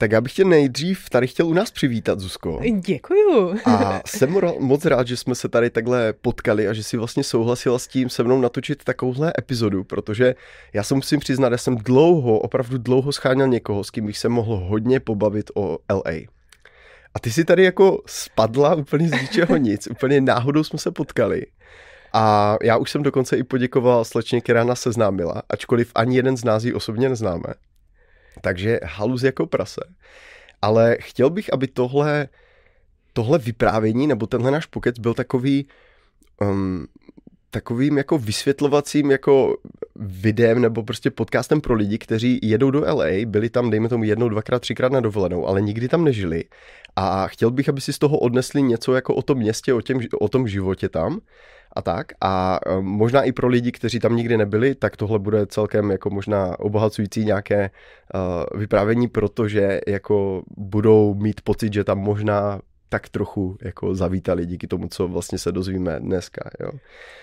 Tak já bych tě nejdřív tady chtěl u nás přivítat, Zuzko. Děkuju. A jsem moc rád, že jsme se tady takhle potkali a že si vlastně souhlasila s tím se mnou natočit takovouhle epizodu, protože já se musím přiznat, já jsem dlouho, opravdu dlouho scháněl někoho, s kým bych se mohl hodně pobavit o LA. A ty si tady jako spadla úplně z ničeho nic, úplně náhodou jsme se potkali. A já už jsem dokonce i poděkoval slečně, která nás seznámila, ačkoliv ani jeden z nás ji osobně neznáme. Takže haluz jako prase. Ale chtěl bych, aby tohle, tohle vyprávění nebo tenhle náš pokec byl takový um, takovým jako vysvětlovacím jako videem nebo prostě podcastem pro lidi, kteří jedou do LA, byli tam, dejme tomu, jednou, dvakrát, třikrát na dovolenou, ale nikdy tam nežili. A chtěl bych, aby si z toho odnesli něco jako o tom městě, o, těm, o tom životě tam a tak. A um, možná i pro lidi, kteří tam nikdy nebyli, tak tohle bude celkem jako možná obohacující nějaké uh, vyprávění, protože jako budou mít pocit, že tam možná tak trochu jako zavítali díky tomu, co vlastně se dozvíme dneska. Jo.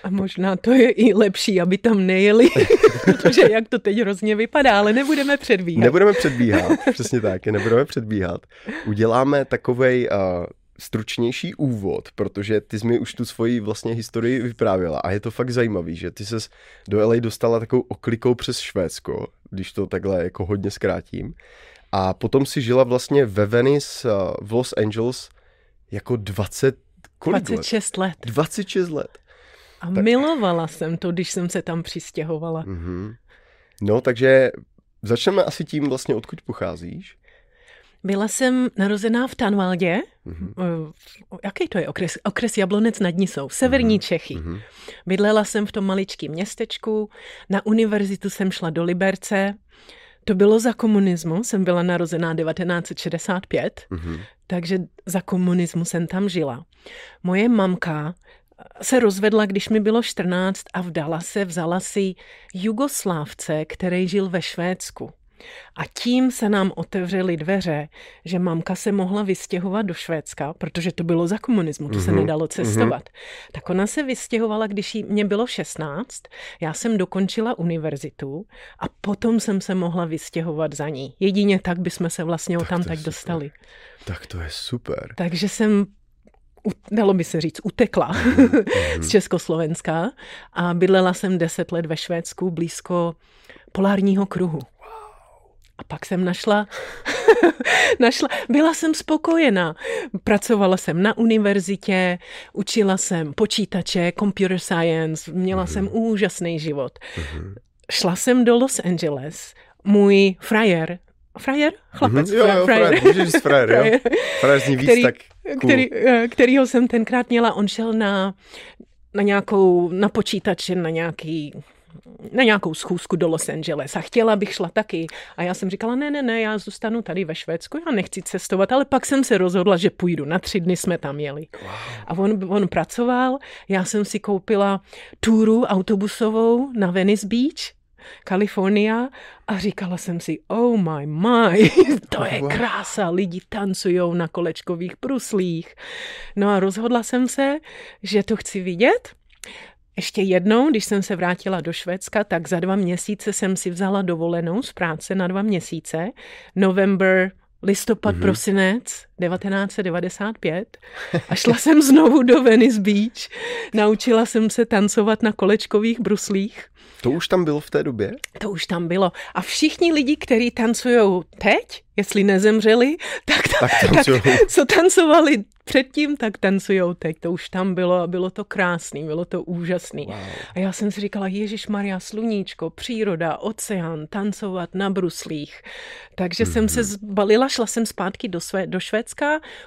A možná to je i lepší, aby tam nejeli, protože jak to teď hrozně vypadá, ale nebudeme předbíhat. Nebudeme předbíhat, přesně tak, nebudeme předbíhat. Uděláme takovej uh, stručnější úvod, protože ty jsi mi už tu svoji vlastně historii vyprávěla a je to fakt zajímavý, že ty ses do LA dostala takovou oklikou přes Švédsko, když to takhle jako hodně zkrátím. A potom si žila vlastně ve Venice v Los Angeles jako 20, kolik 26 let? let. 26 let. A tak... milovala jsem to, když jsem se tam přistěhovala. Mm-hmm. No, takže začneme asi tím vlastně, odkud pocházíš. Byla jsem narozená v Tanvaldě. Mm-hmm. Jaký to je okres? Okres Jablonec nad Nisou, severní mm-hmm. Čechy. Mm-hmm. Bydlela jsem v tom maličkém městečku, na univerzitu jsem šla do Liberce. To bylo za komunismu, jsem byla narozená 1965, mm-hmm. takže za komunismu jsem tam žila. Moje mamka se rozvedla, když mi bylo 14 a vdala se, vzala si Jugoslávce, který žil ve Švédsku. A tím se nám otevřely dveře, že mamka se mohla vystěhovat do Švédska, protože to bylo za komunismu, to mm-hmm. se mhm, nedalo mhm. cestovat. Mm-hmm. Tak ona se vystěhovala, když jí, mě bylo 16, já jsem dokončila univerzitu a potom jsem se mohla vystěhovat za ní. Jedině tak bychom se vlastně tak tam tak dostali. Tak to je super. Takže jsem dalo by se říct, utekla mm-hmm. z Československa a bydlela jsem deset let ve Švédsku blízko polárního kruhu. A pak jsem našla, našla, byla jsem spokojená. Pracovala jsem na univerzitě, učila jsem počítače, computer science, měla mm. jsem úžasný život. Mm. Šla jsem do Los Angeles, můj frajer, frajer? Chlapec, mm-hmm. jo, jo, frajer. frajer. Můžeš frajer, jo. Frajer zní víc který, tak cool. který, eh, kterýho jsem tenkrát měla, on šel na, na nějakou, na počítače, na nějaký na nějakou schůzku do Los Angeles a chtěla bych šla taky. A já jsem říkala, ne, ne, ne, já zůstanu tady ve Švédsku, já nechci cestovat, ale pak jsem se rozhodla, že půjdu. Na tři dny jsme tam jeli. Wow. A on, on pracoval, já jsem si koupila túru autobusovou na Venice Beach, Kalifornia a říkala jsem si, oh my my, to je krása, lidi tancují na kolečkových bruslích. No a rozhodla jsem se, že to chci vidět ještě jednou, když jsem se vrátila do Švédska, tak za dva měsíce jsem si vzala dovolenou z práce na dva měsíce. November, listopad, mm-hmm. prosinec 1995 a šla jsem znovu do Venice Beach. Naučila jsem se tancovat na kolečkových bruslích. To už tam bylo v té době? To už tam bylo. A všichni lidi, kteří tancují teď, jestli nezemřeli, tak, tak, tak co tancovali předtím, tak tancujou teď. To už tam bylo a bylo to krásný, bylo to úžasný. Wow. A já jsem si říkala, Ježíš Maria, sluníčko, příroda, oceán, tancovat na bruslích. Takže mm-hmm. jsem se mhm. zbalila, šla jsem zpátky do, své, do Švédska,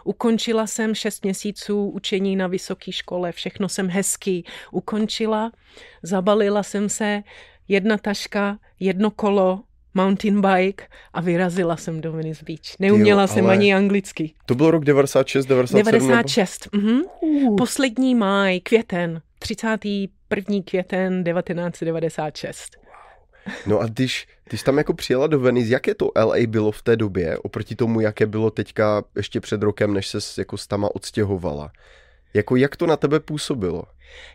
ukončila jsem šest měsíců učení na vysoké škole, všechno jsem hezky ukončila, zabalila jsem se, jedna taška, jedno kolo, mountain bike a vyrazila jsem do Venice Beach. Neuměla jo, jsem ani anglicky. To byl rok 96, 97? 96, mhm. Uh. Poslední máj, květen, 31. květen 1996. No a když, když tam jako přijela do Venice, jaké to LA bylo v té době, oproti tomu, jaké bylo teďka ještě před rokem, než se jako s tama odstěhovala? Jako jak to na tebe působilo?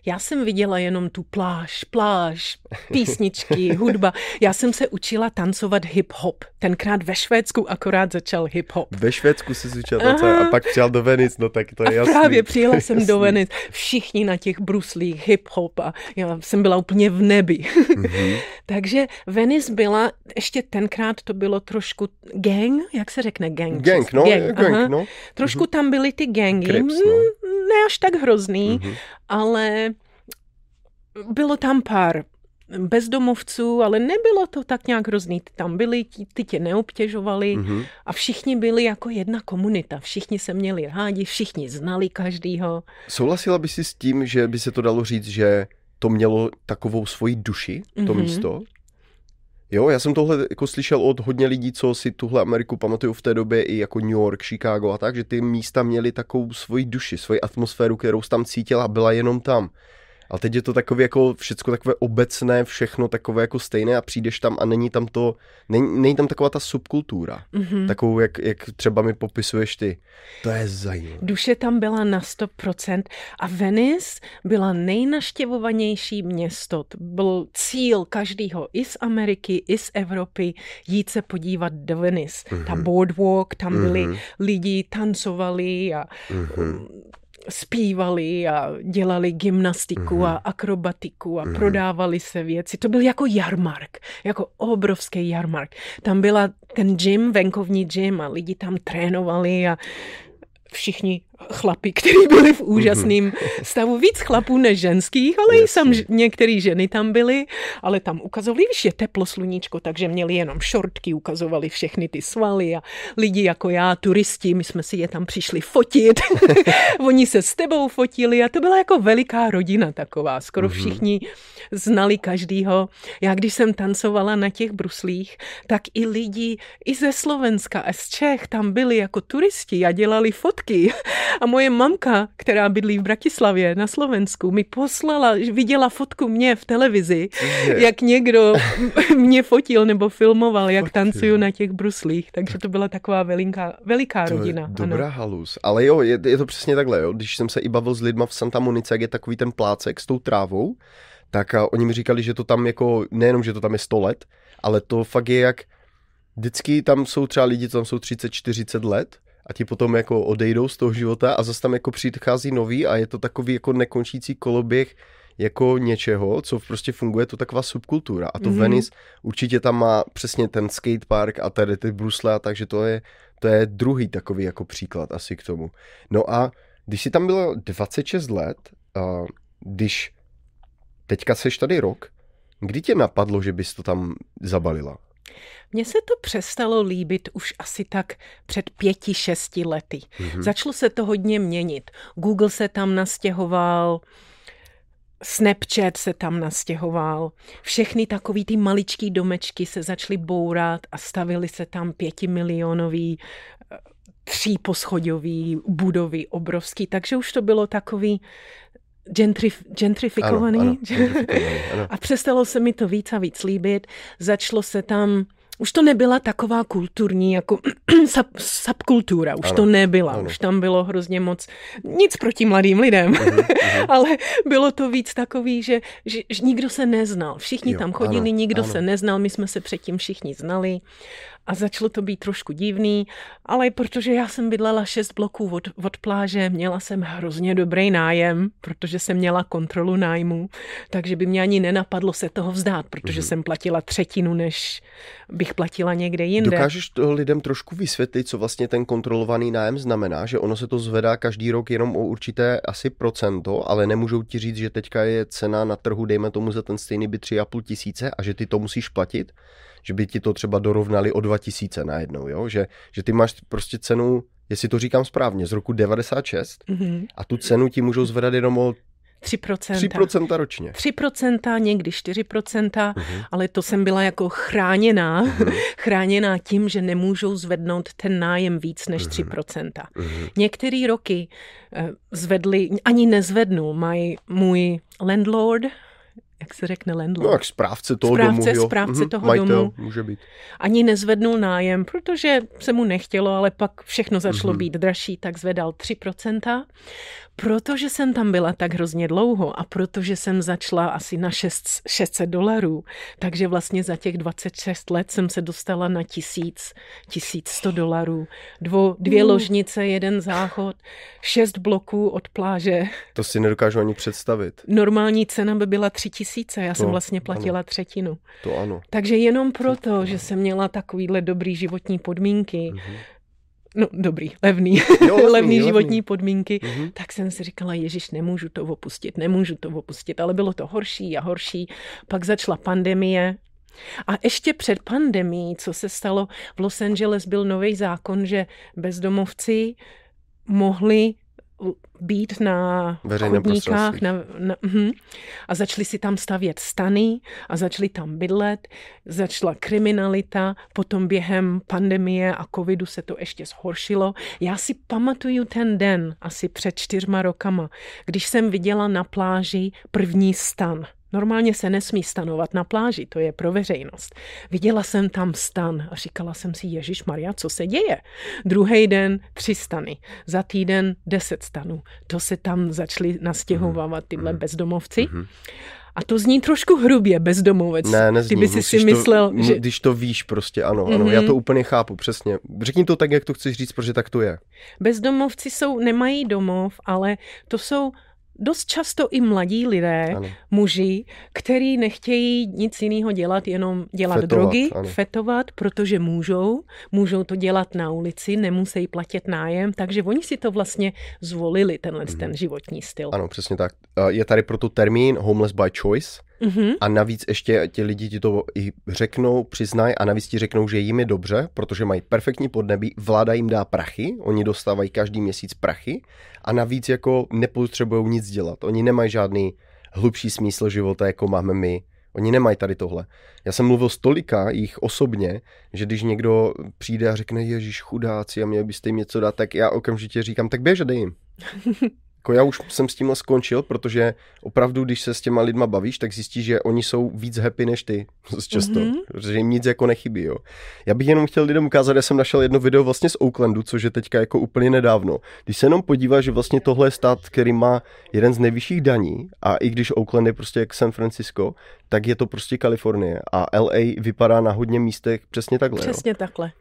Já jsem viděla jenom tu pláž, pláž, písničky, hudba. Já jsem se učila tancovat hip-hop. Tenkrát ve Švédsku akorát začal hip-hop. Ve Švédsku jsi začal tancovat a pak přijel do Venice, no tak to je a jasný. právě přijela jsem jasný. do Venice. Všichni na těch bruslích, hip-hop a já jsem byla úplně v nebi. Mm-hmm. Takže Venice byla, ještě tenkrát to bylo trošku gang, jak se řekne gang? Gang, no, gang, gang no. Trošku mm-hmm. tam byly ty gangy. Crips, no. Ne až tak hrozný, mm-hmm. ale bylo tam pár bezdomovců, ale nebylo to tak nějak hrozný. Tam byli, ty tě neobtěžovali mm-hmm. a všichni byli jako jedna komunita. Všichni se měli rádi, všichni znali každýho. Souhlasila by si s tím, že by se to dalo říct, že to mělo takovou svoji duši, to mm-hmm. místo? Jo, já jsem tohle jako slyšel od hodně lidí, co si tuhle Ameriku pamatují v té době i jako New York, Chicago a tak, že ty místa měly takovou svoji duši, svoji atmosféru, kterou tam cítila, byla jenom tam. A teď je to takové jako všecko takové obecné, všechno takové jako stejné a přijdeš tam a není tam to, není, není tam taková ta subkultura, mm-hmm. takovou, jak, jak třeba mi popisuješ ty. To je zajímavé. Duše tam byla na 100% a Venice byla nejnaštěvovanější město. To byl cíl každého i z Ameriky, i z Evropy jít se podívat do Venice. Mm-hmm. Ta boardwalk, tam byli mm-hmm. lidi, tancovali a mm-hmm zpívali a dělali gymnastiku mm-hmm. a akrobatiku a mm-hmm. prodávali se věci. To byl jako jarmark, jako obrovský jarmark. Tam byla ten gym, venkovní gym a lidi tam trénovali a všichni chlapi, kteří byli v úžasném stavu. Víc chlapů než ženských, ale i sam některé ženy tam byly, ale tam ukazovali, víš, je teplo sluníčko, takže měli jenom šortky, ukazovali všechny ty svaly a lidi jako já, turisti, my jsme si je tam přišli fotit. Oni se s tebou fotili a to byla jako veliká rodina taková. Skoro mhm. všichni znali každýho. Já když jsem tancovala na těch bruslích, tak i lidi i ze Slovenska a z Čech tam byli jako turisti a dělali fotky. A moje mamka, která bydlí v Bratislavě na Slovensku, mi poslala, viděla fotku mě v televizi, je. jak někdo mě fotil nebo filmoval, jak tancuju na těch bruslích. Takže to byla taková veliká, veliká to rodina. Je dobrá ano. halus. Ale jo, je, je to přesně takhle. Jo. Když jsem se i bavil s lidma v Santa Monice, jak je takový ten plácek s tou trávou, tak a oni mi říkali, že to tam jako, nejenom, že to tam je 100 let, ale to fakt je jak, vždycky tam jsou třeba lidi, co tam jsou 30-40 let a ti potom jako odejdou z toho života a zase tam jako přichází nový a je to takový jako nekončící koloběh jako něčeho, co prostě funguje, to taková subkultura. A to mm-hmm. Venice určitě tam má přesně ten skatepark a tady ty brusle a takže to je, to je druhý takový jako příklad asi k tomu. No a když si tam bylo 26 let, a když teďka seš tady rok, kdy tě napadlo, že bys to tam zabalila? Mně se to přestalo líbit už asi tak před pěti, šesti lety. Mm-hmm. Začalo se to hodně měnit. Google se tam nastěhoval, Snapchat se tam nastěhoval. Všechny takový ty maličký domečky se začaly bourat a stavily se tam pětimilionový eh, tříposchodový budovy obrovský, takže už to bylo takový gentrif, gentrifikovaný. Ano, ano, gentrifikovaný ano. A přestalo se mi to víc a víc líbit. Začalo se tam už to nebyla taková kulturní jako sub, subkultura, už ano, to nebyla, ano. už tam bylo hrozně moc, nic proti mladým lidem, uh-huh, uh-huh. ale bylo to víc takový, že, že, že nikdo se neznal, všichni jo, tam chodili, ano, nikdo ano. se neznal, my jsme se předtím všichni znali a začalo to být trošku divný, ale protože já jsem bydlela šest bloků od, od pláže, měla jsem hrozně dobrý nájem, protože jsem měla kontrolu nájmu, takže by mě ani nenapadlo se toho vzdát, protože mm-hmm. jsem platila třetinu, než bych platila někde jinde. Dokážeš to lidem trošku vysvětlit, co vlastně ten kontrolovaný nájem znamená, že ono se to zvedá každý rok jenom o určité asi procento, ale nemůžou ti říct, že teďka je cena na trhu, dejme tomu za ten stejný byt 3,5 tisíce a že ty to musíš platit? Že by ti to třeba dorovnali o 2000 najednou, jo? Že, že ty máš prostě cenu, jestli to říkám správně, z roku 96 mm-hmm. a tu cenu ti můžou zvedat jenom o 3%. 3% ročně. 3%, někdy 4%, uh-huh. ale to jsem byla jako chráněná, uh-huh. chráněná tím, že nemůžou zvednout ten nájem víc než uh-huh. 3%. Uh-huh. Některé roky uh, zvedli, ani nezvednul, mají můj landlord, jak se řekne landlord. No, jak správce toho správce, domu. Jo. Správce Mhm, toho majitel, domu. může být. Ani nezvednul nájem, protože se mu nechtělo, ale pak všechno začalo Mhm. být dražší, tak zvedal 3%. Protože jsem tam byla tak hrozně dlouho a protože jsem začala asi na 6, 600 dolarů, takže vlastně za těch 26 let jsem se dostala na 1000, 1100 dolarů. Dvo, dvě Mm. ložnice, jeden záchod, šest bloků od pláže. To si nedokážu ani představit. Normální cena by byla 3000, já jsem No, vlastně platila třetinu. To ano. Takže jenom proto, že jsem měla takovýhle dobrý životní podmínky, Mhm. No dobrý, levný, Jo, levný, levný levný. životní podmínky, Mhm. tak jsem si říkala, Ježíš, nemůžu to opustit, nemůžu to opustit, ale bylo to horší a horší. Pak začala pandemie, a ještě před pandemí, co se stalo, v Los Angeles byl nový zákon, že bezdomovci mohli být na Veřejném chodníkách na, na, uh, a začali si tam stavět stany a začali tam bydlet, začala kriminalita, potom během pandemie a covidu se to ještě zhoršilo. Já si pamatuju ten den, asi před čtyřma rokama, když jsem viděla na pláži první stan. Normálně se nesmí stanovat na pláži, to je pro veřejnost. Viděla jsem tam stan a říkala jsem si, Ježíš Maria, co se děje? Druhý den tři stany, za týden deset stanů. To se tam začali nastěhovávat tyhle bezdomovci. A to zní trošku hrubě, bezdomovec. Ne, nezní. Ty by si musíš si myslel, to, že... Když to víš prostě, ano, ano, já Mhm. to úplně chápu, přesně. Řekni to tak, jak to chceš říct, protože tak to je. Bezdomovci jsou, nemají domov, ale to jsou dost často i mladí lidé, Ano. muži, který nechtějí nic jiného dělat, jenom dělat Fetovat, drogy, ano. fetovat, protože můžou. Můžou to dělat na ulici, nemusí platit nájem, takže oni si to vlastně zvolili, tenhle ten životní styl. Ano, přesně tak. Eh, Je tady proto termín homeless by choice Mhm. a navíc ještě ti lidi ti to i řeknou, přiznají a navíc ti řeknou, že jim je dobře, protože mají perfektní podnebí, vláda jim dá prachy, oni dostávají každý měsíc prachy a navíc jako nepotřebují nic dělat. Oni nemají žádný hlubší smysl života, jako máme my. Oni nemají tady tohle. Já jsem mluvil s tolika jich osobně, že když někdo přijde a řekne, Ježíš chudáci a měli byste jim něco dát, tak já okamžitě říkám, tak běž a dej jim. Jako já už jsem s tímhle skončil, protože opravdu, když se s těma lidma bavíš, tak zjistíš, že oni jsou víc happy než ty. Často. Mhm. Mm-hmm. Protože jim nic jako nechybí. Jo. Já bych jenom chtěl lidem ukázat, já jsem našel jedno video vlastně z Oaklandu, což je teďka jako úplně nedávno. Když se jenom podíváš, že vlastně tohle je stát, který má jeden z nejvyšších daní a i když Oakland je prostě jak San Francisco, tak je to prostě Kalifornie a LA vypadá na hodně místech přesně takhle. Jo. Přesně takhle.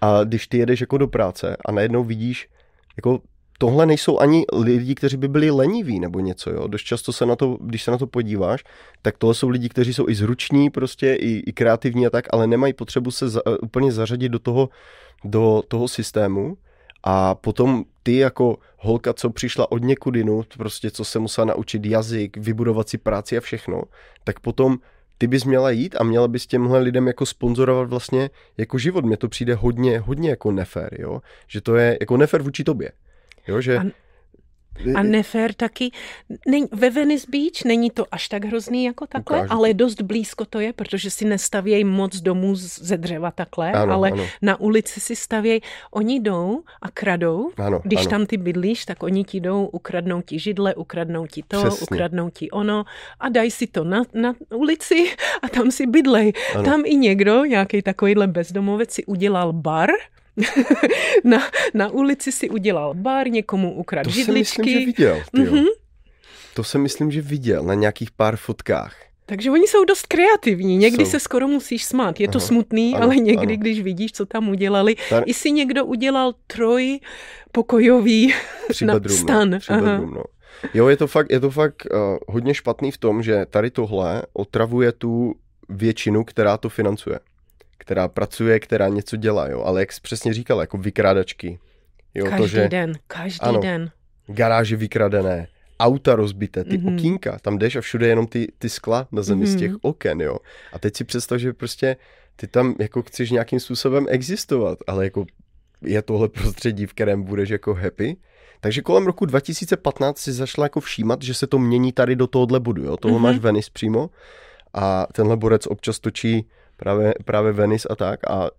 A když ty jedeš jako do práce a najednou vidíš, jako tohle nejsou ani lidi, kteří by byli leniví nebo něco, jo. Dost často se na to, když se na to podíváš, tak tohle jsou lidi, kteří jsou i zruční prostě, i, i kreativní a tak, ale nemají potřebu se za, úplně zařadit do toho, do toho systému a potom ty jako holka, co přišla od někud jinut, prostě co se musela naučit jazyk, vybudovat si práci a všechno, tak potom ty bys měla jít a měla bys těmhle lidem jako sponzorovat vlastně jako život. Mně to přijde hodně, hodně jako nefér, jo? Že to je jako nefér vůči tobě. Jo, že... A A nefér taky, ne, ve Venice Beach není to až tak hrozný jako takhle, Ukážu ale dost blízko to je, protože si nestavějí moc domů ze dřeva takhle, Ano, ale ano. na ulici si stavějí, oni jdou a kradou, Ano, když ano. tam ty bydlíš, tak oni ti jdou, ukradnou ti židle, ukradnou ti to, Přesně. ukradnou ti ono a dají si to na, na ulici a tam si bydlej. Ano. Tam i někdo, nějaký takovýhle bezdomovec si udělal bar, na, na ulici si udělal bar, někomu ukradl To židličky. myslím, že viděl. Mhm. To jsem myslím, že viděl na nějakých pár fotkách. Takže oni jsou dost kreativní. Někdy Jsou. se skoro musíš smát. Je to Aha, smutný, ano, ale někdy, ano. když vidíš, co tam udělali. Ten- I si někdo udělal troj pokojový na bedroom, stan. No, tři Aha. bedroom, no. Jo, je to fakt, je to fakt uh, hodně špatný v tom, že tady tohle otravuje tu většinu, která to financuje. Která pracuje, která něco dělá, jo. Ale jak jsi přesně říkal, jako vykrádačky. Jo, Každý to, že den, každý Ano. den. garáže vykradené, auta rozbité, ty Mhm. mm-hmm. okýnka, tam jdeš a všude jenom ty, ty skla na zemi mm-hmm. z těch Mhm. oken, jo. A teď si představ, že prostě ty tam jako chceš nějakým způsobem existovat, ale jako je tohle prostředí, v kterém budeš jako happy. Takže kolem roku 2015 si zašla jako všímat, že se to mění tady do tohohle bodu, jo. Tohle Mhm. máš Venice přímo a tenhle borec občas točí právě, právě Venice a tak a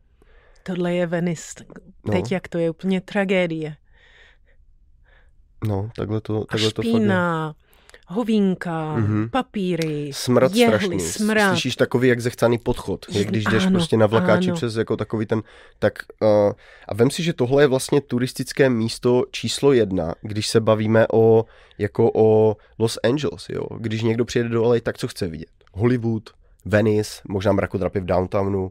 Tohle je Venice. No. Teď jak to je úplně tragédie. no, takhle to, A takhle to fakt je. špína, hovínka, mm-hmm. papíry, smrad jehly, strašný. smrad. Slyšíš takový jak zechcaný podchod, jak když jdeš Ano, prostě na vlakáči ano. přes jako takový ten, tak uh, a vem si, že tohle je vlastně turistické místo číslo jedna, když se bavíme o, jako o Los Angeles, jo. Když někdo přijede do LA, tak co chce vidět? Hollywood, Venice, možná mrakodrapy v downtownu,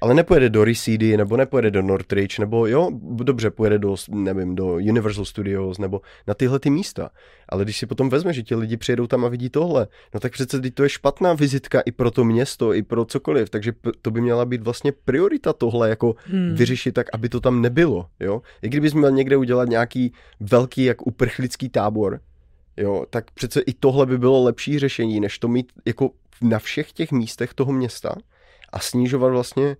ale nepojede do Resedy, nebo nepojede do Northridge, nebo jo, dobře, pojede do, nevím, do Universal Studios, nebo na tyhle ty místa. Ale když si potom vezme, že ti lidi přijedou tam a vidí tohle, no tak přece teď to je špatná vizitka i pro to město, i pro cokoliv, takže to by měla být vlastně priorita tohle, jako hmm. vyřešit tak, aby to tam nebylo, jo. I kdybys měl někde udělat nějaký velký, jak uprchlický tábor, jo, tak přece i tohle by bylo lepší řešení, než to mít jako na všech těch místech toho města a snižovat vlastně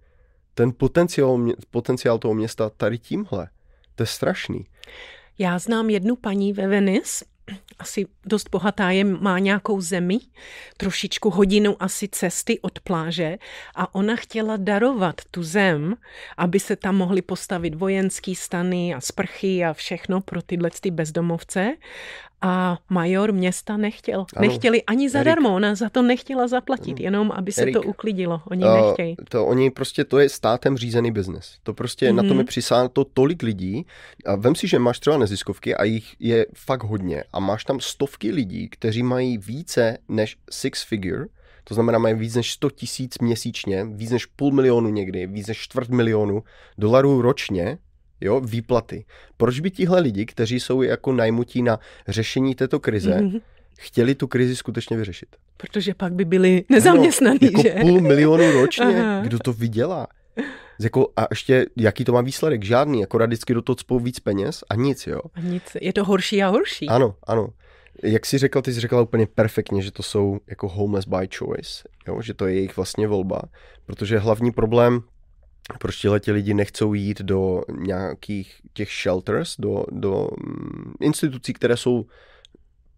ten potenciál, potenciál toho města tady tímhle. To je strašný. Já znám jednu paní ve Venice, asi dost bohatá je, má nějakou zemi, trošičku hodinu asi cesty od pláže a ona chtěla darovat tu zem, aby se tam mohly postavit vojenský stany a sprchy a všechno pro tyhle ty bezdomovce a major města nechtěl. Ano. Nechtěli ani zadarmo, ona za to nechtěla zaplatit, jenom aby se Erik. to uklidilo. Oni Uh, nechtějí. to oni prostě, to je státem řízený biznes. To prostě, mm-hmm. na tom je přisáto tolik lidí. A vem si, že máš třeba neziskovky a jich je fakt hodně. A máš tam stovky lidí, kteří mají více než six figure, to znamená, mají víc než 100 tisíc měsíčně, víc než půl milionu někdy, víc než čtvrt milionu dolarů ročně, jo, výplaty. Proč by tihle lidi, kteří jsou jako najmutí na řešení této krize, Mhm. chtěli tu krizi skutečně vyřešit? Protože pak by byli nezaměstnaní, ano, jako že? půl milionu ročně, Aha. kdo to vydělá? Jako, a ještě, jaký to má výsledek? Žádný, jako vždycky do toho cpou víc peněz a nic, jo? A nic, je to horší a horší. Ano, ano. Jak jsi řekl, ty jsi řekla úplně perfektně, že to jsou jako homeless by choice, jo? že to je jejich vlastně volba, protože hlavní problém, proč tihle ti lidi nechcou jít do nějakých těch shelters, do, do mm, institucí, které jsou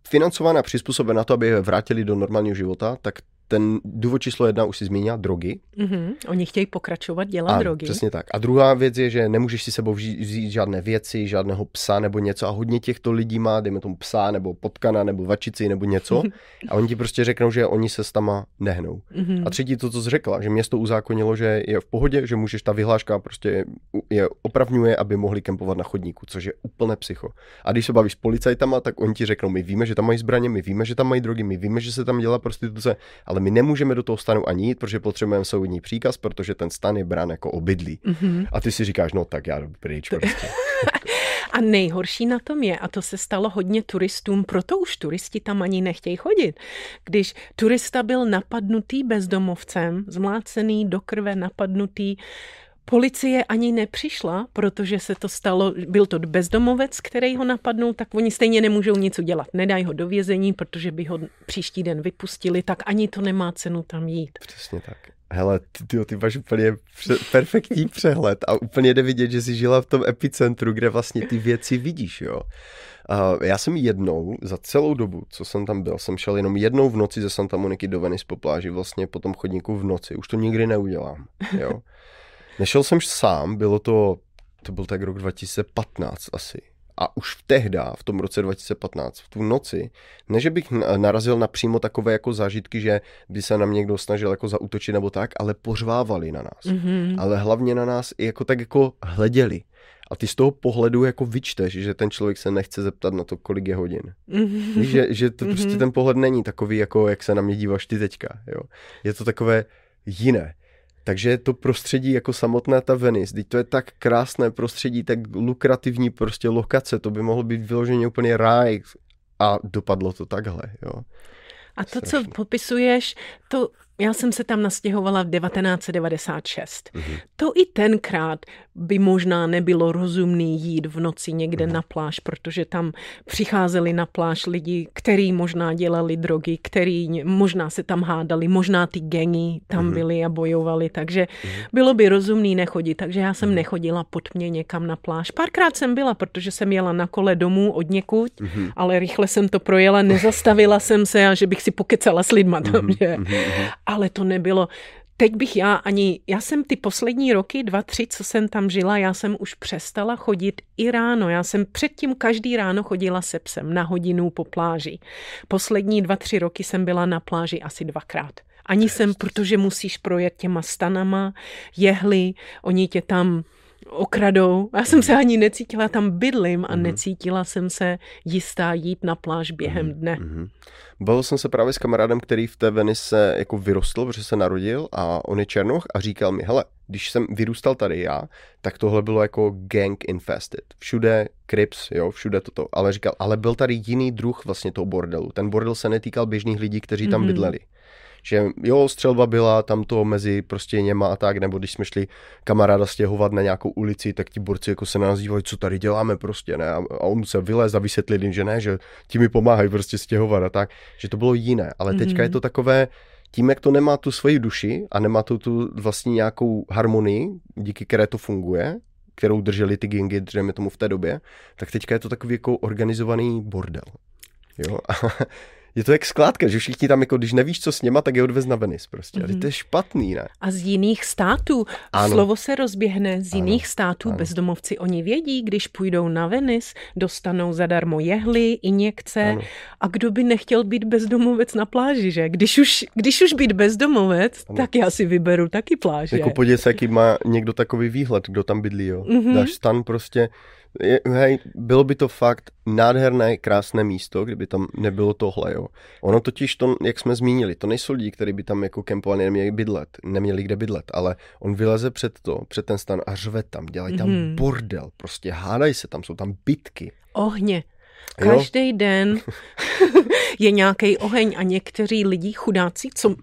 financované a přizpůsobené na to, aby je vrátili do normálního života, tak ten důvod číslo jedna už si zmínila, drogy. Mhm. Oni chtějí pokračovat dělat Ano, drogy. Přesně tak. A druhá věc je, že nemůžeš si sebou vzít, vzít žádné věci, žádného psa nebo něco a hodně těchto lidí má, dejme tomu psa nebo potkana nebo vačici nebo něco a oni ti prostě řeknou, že oni se s tama nehnou. Mhm. A třetí to, co jsi řekla, že město uzákonilo, že je v pohodě, že můžeš, ta vyhláška prostě je opravňuje, aby mohli kempovat na chodníku, což je úplné psycho. A když se bavíš s policajtama, tak oni ti řeknou, my víme, že tam mají zbraně, my víme, že tam mají drogy, my víme, že se tam dělá prostituce, ale my nemůžeme do toho stanu ani jít, protože potřebujeme soudní příkaz, protože ten stan je brán jako obydlí. Mhm. A ty si říkáš, no tak já jdu pryč prostě. A nejhorší na tom je, a to se stalo hodně turistům, proto už turisti tam ani nechtějí chodit. Když turista byl napadnutý bezdomovcem, zmlácený do krve, napadnutý, Policie ani nepřišla, protože se to stalo, byl to bezdomovec, který ho napadnul, tak oni stejně nemůžou nic udělat. Nedají ho do vězení, protože by ho příští den vypustili, tak ani to nemá cenu tam jít. Přesně tak. Hele, ty, ty, ty máš úplně pře- perfektní přehled a úplně jde vidět, že jsi žila v tom epicentru, kde vlastně ty věci vidíš, jo. Uh, já jsem jednou, za celou dobu, co jsem tam byl, jsem šel jenom jednou v noci ze Santa Moniky do Venice po pláži, vlastně po tom chodníku v noci. Už to nikdy neudělám, jo. Nešel jsem sám, bylo to, to byl tak rok 2015 asi. A už v tehda, v tom roce 2015, v tu noci, ne, že bych na- narazil na přímo takové jako zážitky, že by se nám někdo snažil jako zautočit nebo tak, ale pořvávali na nás. Mhm. Ale hlavně na nás i jako tak jako hleděli. A ty z toho pohledu jako vyčteš, že ten člověk se nechce zeptat na to, kolik je hodin. Mhm. Víš, že, že to prostě Mhm. ten pohled není takový, jako jak se na mě díváš ty teďka. Jo? Je to takové jiné. Takže to prostředí jako samotná ta Venice, teď to je tak krásné prostředí, tak lukrativní prostě lokace, to by mohlo být vyloženě úplně ráj a dopadlo to takhle, jo. A to, co Strašný. popisuješ, to já jsem se tam nastěhovala v 1996. Mhm. To i tenkrát by možná nebylo rozumný jít v noci někde Mhm. na pláž, protože tam přicházeli na pláž lidi, který možná dělali drogy, který ně- možná se tam hádali, možná ty gengy tam Mhm. byly a bojovali, takže bylo by rozumný nechodit, takže já jsem nechodila pod mě někam na pláž. Párkrát jsem byla, protože jsem jela na kole domů od někud, Mhm. ale rychle jsem to projela, nezastavila jsem se a že bych si pokecala s lidma tam, že? Mhm, mhm. Ale to nebylo, teď bych já ani, já jsem ty poslední roky, dva, tři, co jsem tam žila, já jsem už přestala chodit i ráno. Já jsem předtím každý ráno chodila se psem na hodinu po pláži. Poslední dva, tři roky jsem byla na pláži asi dvakrát. Ani jsem, protože musíš projet těma stanama, jehly, oni tě tam okradou. Já jsem se ani necítila, tam bydlím a mm-hmm. necítila jsem se jistá jít na pláž během mm-hmm. dne. Mm-hmm. Bavil jsem se právě s kamarádem, který v té Venice jako vyrostl, protože se narodil a on je černoch a říkal mi, hele, když jsem vyrůstal tady já, tak tohle bylo jako gang infested. Všude Crips, jo, všude toto. Ale říkal, ale byl tady jiný druh vlastně toho bordelu. Ten bordel se netýkal běžných lidí, kteří tam mm-hmm. bydleli že jo, střelba byla tam to mezi prostě něma a tak, nebo když jsme šli kamaráda stěhovat na nějakou ulici, tak ti borci jako se nás dívají, co tady děláme prostě, ne, a on se vylez a vysvětlil jim, že ne, že ti mi pomáhají prostě stěhovat a tak, že to bylo jiné, ale teďka mm-hmm. je to takové, tím, jak to nemá tu svoji duši a nemá to tu vlastně nějakou harmonii, díky které to funguje, kterou drželi ty gengy, dřeme tomu v té době, tak teďka je to takový jako organizovaný bordel. Jo? je to jak skládka, že všichni tam, jako když nevíš, co s něma, tak je odvez na Venice prostě. Mm-hmm. A to je špatný, ne? A z jiných států. Ano. Slovo se rozběhne z jiných ano. států. Ano. Bezdomovci oni vědí, když půjdou na Venice, dostanou zadarmo jehly, injekce. Ano. A kdo by nechtěl být bezdomovec na pláži, že? Když už, když už být bezdomovec, ano. tak já si vyberu taky pláž. Jako podívej se, jaký má někdo takový výhled, kdo tam bydlí, jo. Mm-hmm. Dáš stan prostě je, hej, bylo by to fakt nádherné, krásné místo, kdyby tam nebylo tohle, jo. Ono totiž to, jak jsme zmínili, to nejsou lidi, kteří by tam jako kempovali, neměli bydlet, neměli kde bydlet, ale on vyleze před to, před ten stan a řve tam, dělají tam mm-hmm. bordel, prostě hádají se tam, jsou tam bitky. Ohně. Každý den je nějaký oheň a někteří lidi chudáci, co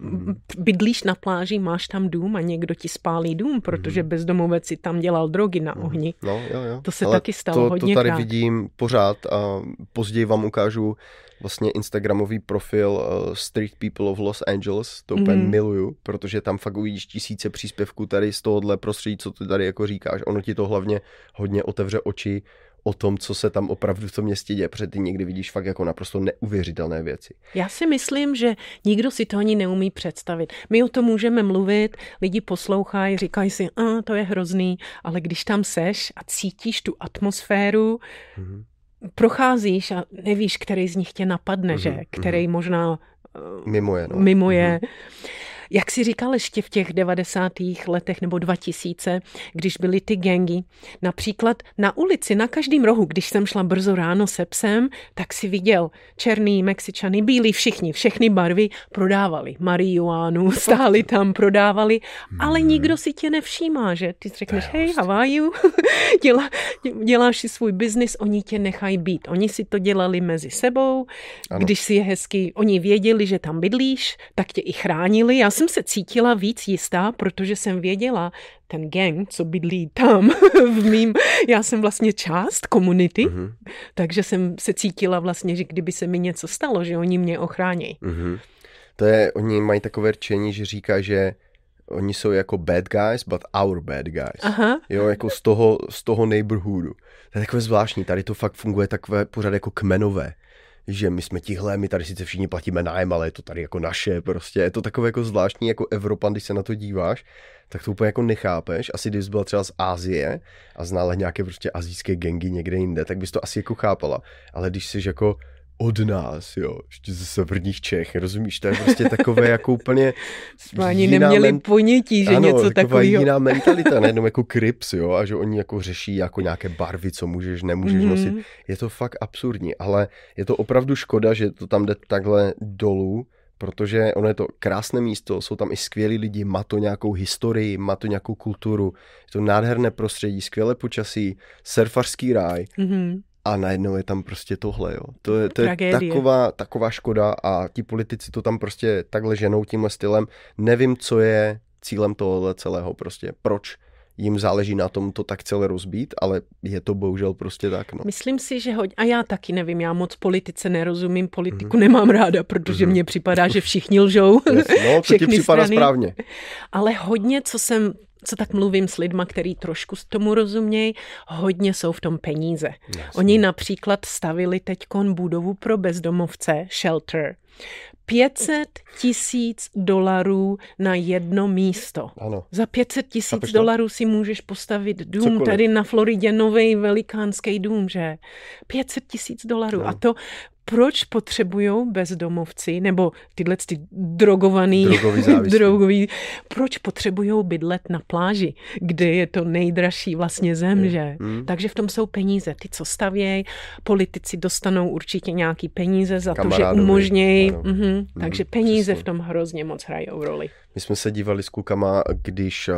bydlíš na pláži, máš tam dům a někdo ti spálí dům, protože mhm. bezdomovec si tam dělal drogy na mhm. ohni. No, jo, jo. To se Ale taky stalo to, hodně To tady krát. vidím pořád a později vám ukážu vlastně Instagramový profil uh, Street People of Los Angeles, to úplně mm. miluju, protože tam fakt uvidíš tisíce příspěvků tady z tohohle prostředí, co ty tady jako říkáš. Ono ti to hlavně hodně otevře oči o tom, co se tam opravdu v tom městě děje, protože ty někdy vidíš fakt jako naprosto neuvěřitelné věci. Já si myslím, že nikdo si to ani neumí představit. My o tom můžeme mluvit, lidi poslouchají, říkají si, a to je hrozný, ale když tam seš a cítíš tu atmosféru, mm-hmm. procházíš a nevíš, který z nich tě napadne, mm-hmm. že? Který mm-hmm. možná mimo je. No. Mimo je. Mm-hmm jak si říkal ještě v těch 90. letech nebo 2000, když byly ty gengy, například na ulici, na každém rohu, když jsem šla brzo ráno se psem, tak si viděl černý, mexičany, bílí, všichni, všechny barvy prodávali. Marihuanu, stáli tam, prodávali, ale hmm. nikdo si tě nevšímá, že? Ty řekneš, hej, how are you? Dělá, děláš si svůj biznis, oni tě nechají být. Oni si to dělali mezi sebou, ano. když si je hezky, oni věděli, že tam bydlíš, tak tě i chránili. Já jsem se cítila víc jistá, protože jsem věděla, ten gang, co bydlí tam v mým, já jsem vlastně část komunity, mm-hmm. takže jsem se cítila vlastně, že kdyby se mi něco stalo, že oni mě ochrání. Mm-hmm. To je, oni mají takové rčení, že říká, že oni jsou jako bad guys, but our bad guys. Aha. Jo, jako z toho, z toho neighborhoodu. To je takové zvláštní, tady to fakt funguje takové pořád jako kmenové že my jsme tihle, my tady sice všichni platíme nájem, ale je to tady jako naše, prostě je to takové jako zvláštní jako Evropan, když se na to díváš, tak to úplně jako nechápeš. Asi když jsi byla třeba z Ázie a znala nějaké prostě azijské gengy někde jinde, tak bys to asi jako chápala. Ale když jsi jako od nás, jo, ještě ze severních Čech, rozumíš, to je prostě takové jako úplně Jsme ani neměli men... ponětí, že ano, něco takového. jiná mentalita, nejenom jako krips, jo, a že oni jako řeší jako nějaké barvy, co můžeš, nemůžeš mm-hmm. nosit. Je to fakt absurdní, ale je to opravdu škoda, že to tam jde takhle dolů, protože ono je to krásné místo, jsou tam i skvělí lidi, má to nějakou historii, má to nějakou kulturu, je to nádherné prostředí, skvělé počasí, surfařský ráj. Mm-hmm a najednou je tam prostě tohle, jo. To je, to je taková, taková škoda a ti politici to tam prostě takhle ženou tímhle stylem. Nevím, co je cílem tohohle celého prostě. Proč jim záleží na tom to tak celé rozbít, ale je to bohužel prostě tak. No. Myslím si, že hodně, a já taky nevím, já moc politice nerozumím, politiku mm-hmm. nemám ráda, protože mm-hmm. mně připadá, že všichni lžou. Yes, no, to ti připadá strany. správně. Ale hodně, co jsem co tak mluvím s lidma, který trošku tomu rozumějí, hodně jsou v tom peníze. Jasně. Oni například stavili teď budovu pro bezdomovce, shelter. 500 tisíc dolarů na jedno místo. Ano. Za 500 tisíc dolarů si můžeš postavit dům Cokoliv. tady na Floridě, nový velikánský dům, že? 500 tisíc dolarů. No. A to proč potřebují bezdomovci nebo tyhle ty drogovaný, Drogový proč potřebují bydlet na pláži, kde je to nejdražší vlastně zem, Je. že? Mm. Takže v tom jsou peníze. Ty, co stavějí, politici dostanou určitě nějaký peníze za to, že Kamarádovi, umožnějí. ano. Mhm, takže peníze přesně. v tom hrozně moc hrajou roli. My jsme se dívali s klukama, když uh,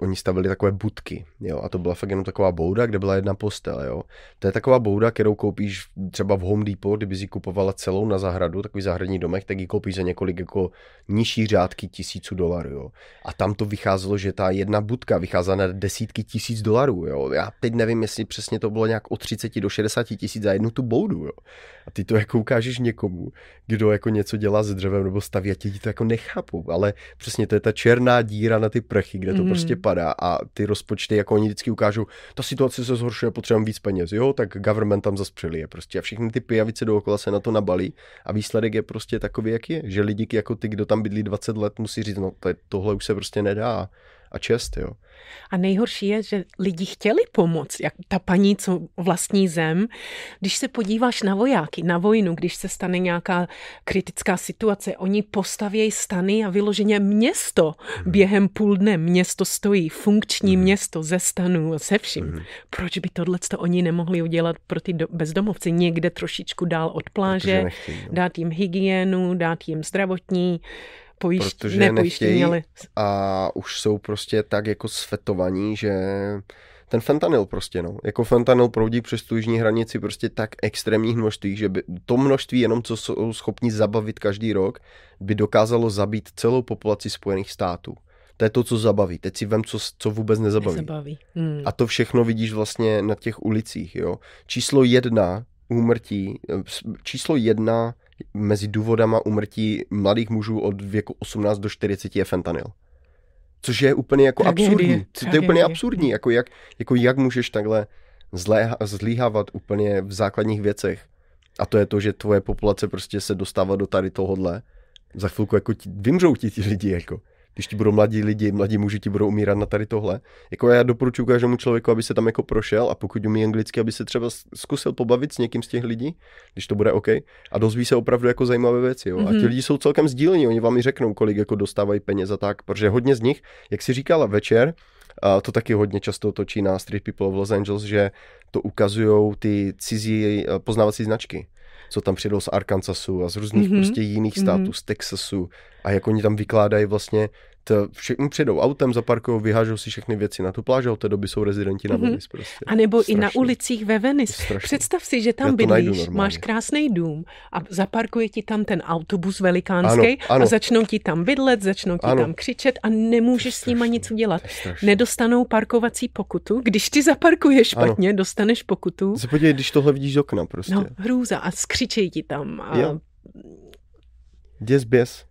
oni stavili takové budky, jo, a to byla fakt jenom taková bouda, kde byla jedna postel, jo. To je taková bouda, kterou koupíš třeba v Home Depot, kdyby si kupovala celou na zahradu, takový zahradní domek, tak ji koupíš za několik jako nižší řádky tisíců dolarů, jo. A tam to vycházelo, že ta jedna budka vycházela na desítky tisíc dolarů, jo. Já teď nevím, jestli přesně to bylo nějak od 30 do 60 tisíc za jednu tu boudu, jo. A ty to jako ukážeš někomu, kdo jako něco dělá s dřevem nebo staví a ti to jako nechápou, ale přesně to je ta černá díra na ty prchy, kde to Mhm. prostě padá a ty rozpočty, jako oni vždycky ukážou, ta situace se zhoršuje, potřebujeme víc peněz, jo, tak government tam zas přilije prostě a všechny ty pijavice dookola se na to nabalí a výsledek je prostě takový, jak je, že lidi jako ty, kdo tam bydlí 20 let, musí říct, no to- tohle už se prostě nedá a čest, jo. A nejhorší je, že lidi chtěli pomoct, jak ta paní, co vlastní zem. Když se podíváš na vojáky, na vojnu, když se stane nějaká kritická situace, oni postavějí stany a vyloženě město během půl dne. Město stojí, funkční město ze stanů a se vším. Proč by tohle oni nemohli udělat pro ty do- bezdomovci někde trošičku dál od pláže, nechtějí, dát jim hygienu, dát jim zdravotní, pojišť, Protože nechtějí a už jsou prostě tak jako svetovaní, že ten fentanyl prostě, no. Jako fentanyl proudí přes tu jižní hranici prostě tak extrémních množství, že by to množství jenom, co jsou schopni zabavit každý rok, by dokázalo zabít celou populaci Spojených států. To je to, co zabaví. Teď si vem, co, co vůbec nezabaví. nezabaví. Hmm. A to všechno vidíš vlastně na těch ulicích, jo. Číslo jedna úmrtí, eh, číslo jedna mezi důvodama úmrtí mladých mužů od věku 18 do 40 je fentanyl. Což je úplně jako Tragédie, absurdní. To je úplně tragédie. absurdní, jako jak, jako jak můžeš takhle zléha, zlíhávat úplně v základních věcech. A to je to, že tvoje populace prostě se dostává do tady tohohle. Za chvilku jako ti, vymřou ti ti lidi, jako. Když ti budou mladí lidi, mladí muži ti budou umírat na tady tohle. Jako já doporučuji každému člověku, aby se tam jako prošel a pokud umí anglicky, aby se třeba zkusil pobavit s někým z těch lidí, když to bude OK. A dozví se opravdu jako zajímavé věci. Jo. Mm-hmm. A ti Mhm. lidi jsou celkem sdílení, oni vám i řeknou, kolik jako dostávají peněz a tak, protože hodně z nich, jak si říkala večer, a to taky hodně často točí na Street People of Los Angeles, že to ukazují ty cizí poznávací značky co tam přijdou z Arkansasu a z různých Mhm. mm-hmm. prostě jiných států, Mhm. mm-hmm. z Texasu a jak oni tam vykládají vlastně, to všechny přijdou autem, zaparkují, vyhážou si všechny věci na tu pláž a od té doby jsou rezidenti na Mhm. Venice prostě. A nebo i na Strašný. ulicích ve Venice. Strašný. Představ si, že tam bydlíš, máš krásný dům a zaparkuje ti tam ten autobus velikánský Ano, ano. a začnou ti tam bydlet, začnou ti Ano. tam křičet a nemůžeš s nima strašný, nic udělat. Strašný. Nedostanou parkovací pokutu. Když ty zaparkuješ špatně, dostaneš pokutu. Se podívej, když tohle vidíš z okna prostě. No, hrůza a skřičej ti tam. A Jo. Děs běs,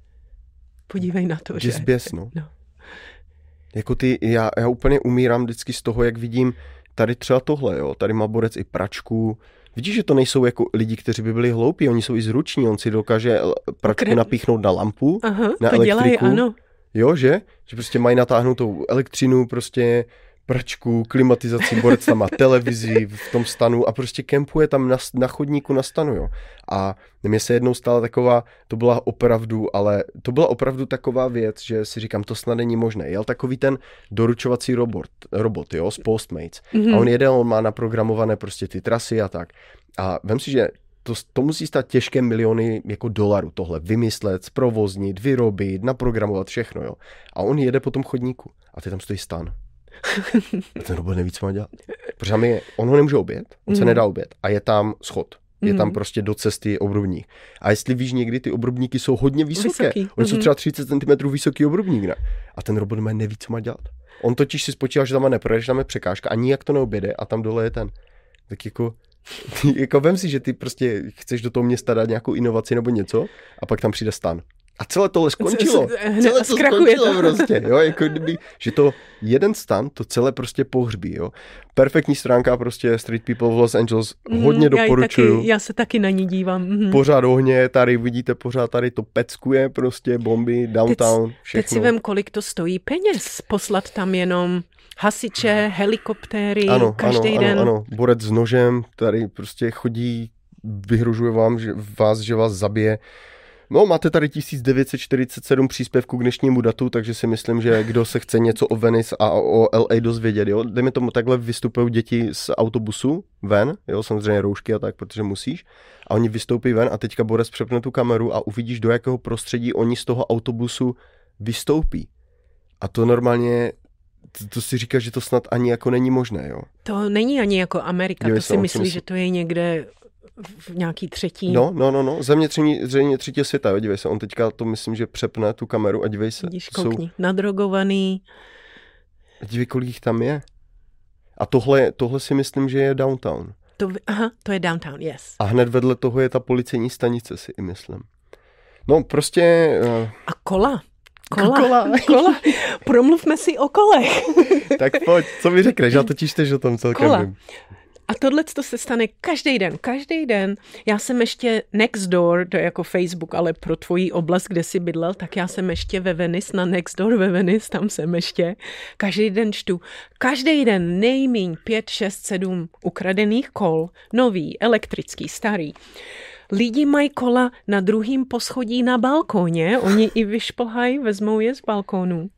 podívej na to, že... děs běs, no. No. Jako ty, já, já úplně umírám vždycky z toho, jak vidím tady třeba tohle, jo, tady má borec i pračku, Vidíš, že to nejsou jako lidi, kteří by byli hloupí, oni jsou i zruční, on si dokáže l- pračku Okre- napíchnout na lampu, Aha, na to dělají, elektriku. ano. jo, že? Že prostě mají natáhnutou elektřinu, prostě pračku, klimatizaci, borec tam má televizi v tom stanu a prostě kempuje tam na, na chodníku na stanu, jo. A mně se jednou stala taková, to byla opravdu, ale to byla opravdu taková věc, že si říkám, to snad není možné. Jel takový ten doručovací robot, robot jo, z Postmates. Mhm. A on jede, on má naprogramované prostě ty trasy a tak. A vem si, že to, to musí stát těžké miliony jako dolarů tohle vymyslet, zprovoznit, vyrobit, naprogramovat všechno, jo. A on jede po tom chodníku a ty tam stojí stan. A ten robot neví, co má dělat. Protože tam je, on ho nemůže obět, on se Mhm. nedá obět a je tam schod. Je tam Mhm. prostě do cesty obrubník. A jestli víš někdy, ty obrubníky jsou hodně vysoké. Vysoký, Oni jsou mhm. třeba 30 cm vysoký obrubník, ne? A ten robot má neví, co má dělat. On totiž si spočívá, že tam má neprojde, že tam je překážka a nijak to neobjede a tam dole je ten. Tak jako, jako vem si, že ty prostě chceš do toho města dát nějakou inovaci nebo něco a pak tam přijde stan. A celé tohle skončilo. Celé to skončilo to. prostě, jo, jako kdyby, že to jeden stan to celé prostě pohřbí, jo. Perfektní stránka prostě Street People v Los Angeles, hodně Mhm, já doporučuju. Taky, já se taky na ní dívám. mhm. Pořád ohně, tady vidíte, pořád tady to peckuje prostě, bomby, downtown, všechno. Teď si vem, kolik to stojí peněz. Poslat tam jenom hasiče, helikoptéry, ano, každý ano, den. Ano, ano, borec s nožem, tady prostě chodí, vyhrožuje vám, že vás, že vás zabije. No, máte tady 1947 příspěvků k dnešnímu datu, takže si myslím, že kdo se chce něco o Venice a o LA dozvědět, jo, dejme tomu takhle vystupují děti z autobusu ven, jo, samozřejmě roušky a tak, protože musíš, a oni vystoupí ven a teďka Boris přepne tu kameru a uvidíš, do jakého prostředí oni z toho autobusu vystoupí. A to normálně, to, to si říká, že to snad ani jako není možné, jo. To není ani jako Amerika, Dívej to si myslí, myslí- že to je někde v nějaký třetí. No, no, no, no, země třetí, země třetí světa, jo, dívej se, on teďka to myslím, že přepne tu kameru a dívej se. Vidíš, jsou, nadrogovaný. dívej, kolik jich tam je. A tohle, tohle si myslím, že je downtown. To, aha, to je downtown, yes. A hned vedle toho je ta policejní stanice, si i myslím. No, prostě... Uh, A kola. Kola. Kola. kola. Promluvme si o kolech. tak pojď, co mi řekneš, já totiž tež o tom celkem Kola. vím. A tohle to se stane každý den, každý den. Já jsem ještě next door, to je jako Facebook, ale pro tvoji oblast, kde jsi bydlel, tak já jsem ještě ve Venice, na next door ve Venice, tam jsem ještě. Každý den čtu, každý den nejmíň 5, 6, 7 ukradených kol, nový, elektrický, starý. Lidi mají kola na druhém poschodí na balkóně, oni i vyšplhají, vezmou je z balkónu.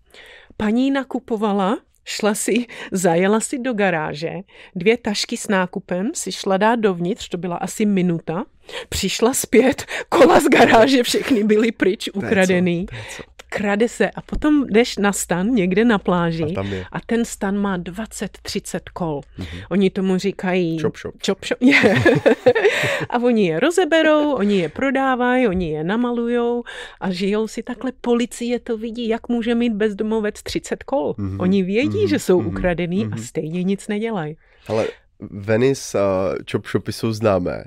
Paní nakupovala, šla si, zajela si do garáže, dvě tašky s nákupem si šla dát dovnitř, to byla asi minuta, přišla zpět, kola z garáže, všechny byly pryč, To je co, ukradený. to je co. Krade se a potom jdeš na stan někde na pláži A tam je. a ten stan má 20-30 kol. Mm-hmm. Oni tomu říkají... Mhm. Chop shop. Chop shop. A oni je rozeberou, oni je prodávají, oni je namalujou a žijou si takhle. Policie to vidí, jak může mít bezdomovec 30 kol. Mhm. Mm-hmm. Oni vědí, Mhm. že jsou Mhm. ukradený Mhm. a stejně nic nedělají. Ale Venice a chop shopy jsou známé.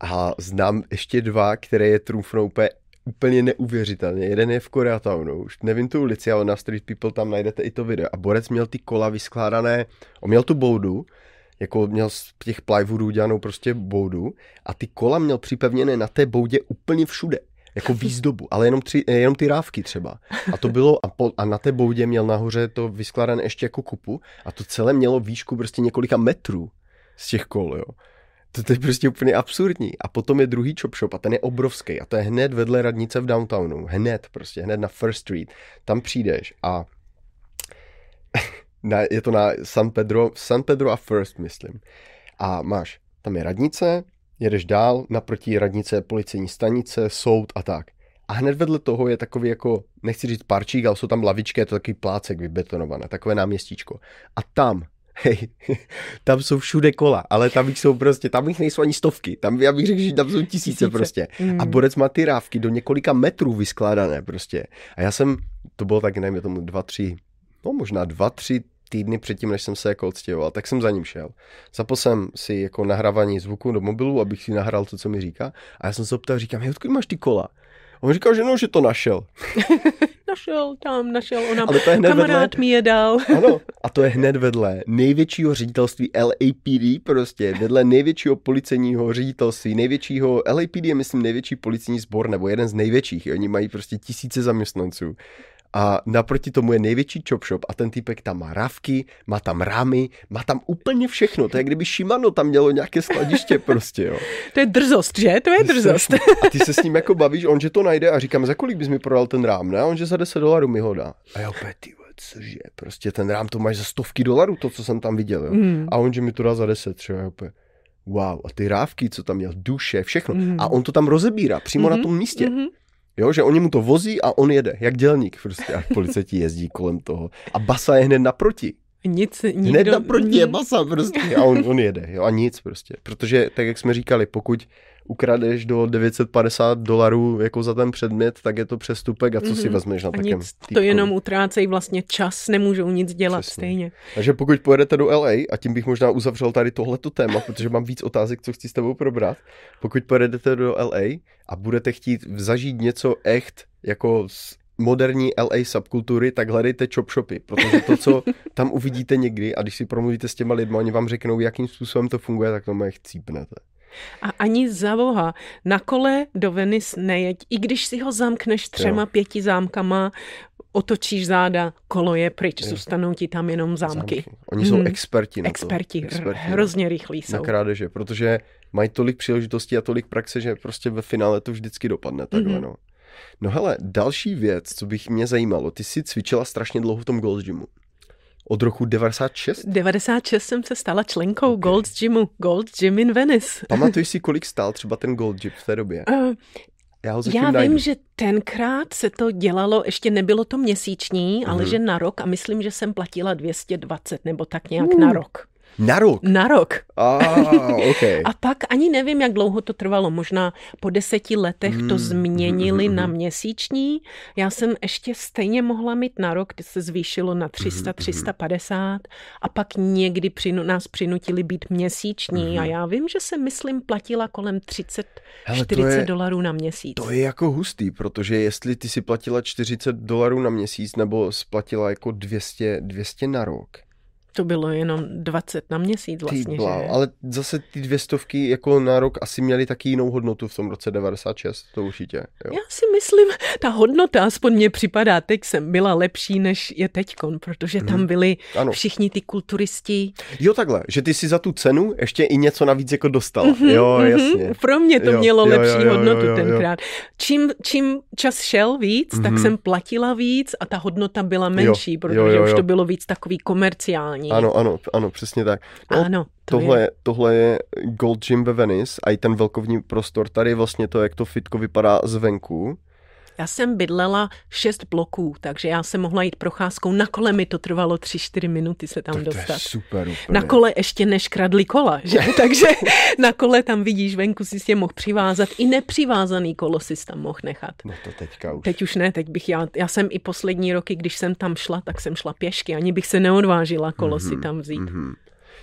A znám ještě dva, které je trumfnou úplně, úplně neuvěřitelně. Jeden je v Koreatownu, už nevím tu ulici, ale na Street People tam najdete i to video. A Borec měl ty kola vyskládané, on měl tu boudu, jako měl z těch plywoodů udělanou prostě boudu a ty kola měl připevněné na té boudě úplně všude. Jako výzdobu, ale jenom, tři, jenom ty rávky třeba. A to bylo, a, po, a na té boudě měl nahoře to vyskládané ještě jako kupu a to celé mělo výšku prostě několika metrů z těch kol, jo. To, to je prostě úplně absurdní. A potom je druhý chop shop a ten je obrovský a to je hned vedle radnice v downtownu. Hned prostě, hned na First Street. Tam přijdeš a na, je to na San Pedro, San Pedro a First, myslím. A máš, tam je radnice, jedeš dál, naproti radnice policejní stanice, soud a tak. A hned vedle toho je takový jako, nechci říct parčík, ale jsou tam lavičky, je to takový plácek vybetonované, takové náměstíčko. A tam, hej, tam jsou všude kola, ale tam jich jsou prostě, tam jich nejsou ani stovky, tam já bych řekl, že tam jsou tisíce, Tisíce. prostě. Mm. A borec má ty rávky do několika metrů vyskládané prostě. A já jsem, to bylo tak, nevím, tomu dva, tři, no možná dva, tři týdny předtím, než jsem se jako odstěhoval, tak jsem za ním šel. Zapl jsem si jako nahrávání zvuku do mobilu, abych si nahrál to, co mi říká. A já jsem se optal, říkám, hej, odkud máš ty kola? On říkal, že no, že to našel. Našel tam, našel ona. Ale to je hned Kamarád vedle. mi je dal. Ano, a to je hned vedle největšího ředitelství LAPD, prostě vedle největšího policejního ředitelství, největšího, LAPD je myslím největší policejní sbor, nebo jeden z největších, oni mají prostě tisíce zaměstnanců. A naproti tomu je největší chop shop a ten týpek tam má rávky, má tam rámy, má tam úplně všechno. To je kdyby Shimano tam mělo nějaké skladiště prostě, jo. To je drzost, že? To je drzost. A ty se s ním jako bavíš, on že to najde a říkám, za kolik bys mi prodal ten rám, ne? A on že za 10 dolarů mi ho dá. A já opět, ty cože, prostě ten rám to máš za stovky dolarů, to, co jsem tam viděl, jo. Mm. A on že mi to dá za 10 třeba, opět. Wow, a ty rávky, co tam měl, duše, všechno. Mm. A on to tam rozebírá přímo na Mhm, tom místě. Mhm. Jo, že oni mu to vozí a on jede, jak dělník prostě. A policajti jezdí kolem toho. A basa je hned naproti. Nic, Hned nikdo... naproti je basa prostě. A on, on jede, jo, a nic prostě. Protože, tak jak jsme říkali, pokud ukradeš do 950 dolarů jako za ten předmět, tak je to přestupek a co si Mhm. vezmeš na takém to jenom utrácejí vlastně čas, nemůžou nic dělat Přesně. stejně. Takže pokud pojedete do LA, a tím bych možná uzavřel tady tohleto téma, protože mám víc otázek, co chci s tebou probrat. Pokud pojedete do LA a budete chtít zažít něco echt jako z moderní LA subkultury, tak hledejte chop shopy, protože to, co tam uvidíte někdy a když si promluvíte s těma lidmi, oni vám řeknou, jakým způsobem to funguje, tak to mě chcípnete. A ani za boha, na kole do Venice nejeď, i když si ho zamkneš třema, jo. pěti zámkama, otočíš záda, kolo je pryč, jo. zůstanou ti tam jenom zámky. zámky. Oni jsou hmm. experti na experti, to. Experti, hrozně rychlí jsou. Na krádeže, protože mají tolik příležitostí a tolik praxe, že prostě ve finále to vždycky dopadne takhle, mm-hmm. no. No hele, další věc, co bych mě zajímalo, ty jsi cvičila strašně dlouho v tom Gold Gymu. Od roku 96? 96 jsem se stala členkou okay. Gold Gymu, Gold Gym in Venice. Pamatuješ si, kolik stál třeba ten Gold Gym v té době? Uh, já, ho Já vím, najdu. že tenkrát se to dělalo, ještě nebylo to měsíční, ale mm. že na rok a myslím, že jsem platila 220 nebo tak nějak uh. na rok. Na rok? Na rok. Ah, okay. A pak ani nevím, jak dlouho to trvalo. Možná po deseti letech to mm, změnili mm, na měsíční. Já jsem ještě stejně mohla mít na rok, kdy se zvýšilo na 300, 350 a pak někdy přinu, nás přinutili být měsíční. A já vím, že jsem, myslím, platila kolem 30, Hele, 40 je, dolarů na měsíc. To je jako hustý, protože jestli ty si platila 40 dolarů na měsíc nebo splatila jako 200, 200 na rok, to bylo jenom 20 na měsíc vlastně, blá, že? Ale zase ty dvě stovky jako na rok asi měly taky jinou hodnotu v tom roce 96, to určitě. Jo. Já si myslím, ta hodnota aspoň mě připadá teď jsem byla lepší, než je teďkon, protože tam mhm. byli ano. všichni ty kulturisti. Jo takhle, že ty si za tu cenu ještě i něco navíc jako dostala. Mm-hmm, jo, mm-hmm. jasně. Pro mě to jo, mělo jo, lepší jo, jo, hodnotu jo, jo, tenkrát. Čím, čím čas šel víc, mm-hmm. tak mhm. jsem platila víc a ta hodnota byla menší, jo, protože jo, jo, jo. už to bylo víc takový komerciální vzdělání. Ano, ano, ano, přesně tak. No, ano, to tohle, je. tohle je Gold Gym ve Venice a i ten velkovní prostor. Tady vlastně to, jak to fitko vypadá zvenku. Já jsem bydlela šest bloků, takže já jsem mohla jít procházkou. Na kole mi to trvalo tři, čtyři minuty se tam tak dostat. To je super, úplně. Na kole ještě než kradli kola, že? takže na kole tam vidíš, venku si tě mohl přivázat. I nepřivázaný kolo si tam mohl nechat. No to teďka už. Teď už ne, teď bych já, já jsem i poslední roky, když jsem tam šla, tak jsem šla pěšky. Ani bych se neodvážila kolo mm-hmm, si tam vzít. Mm-hmm.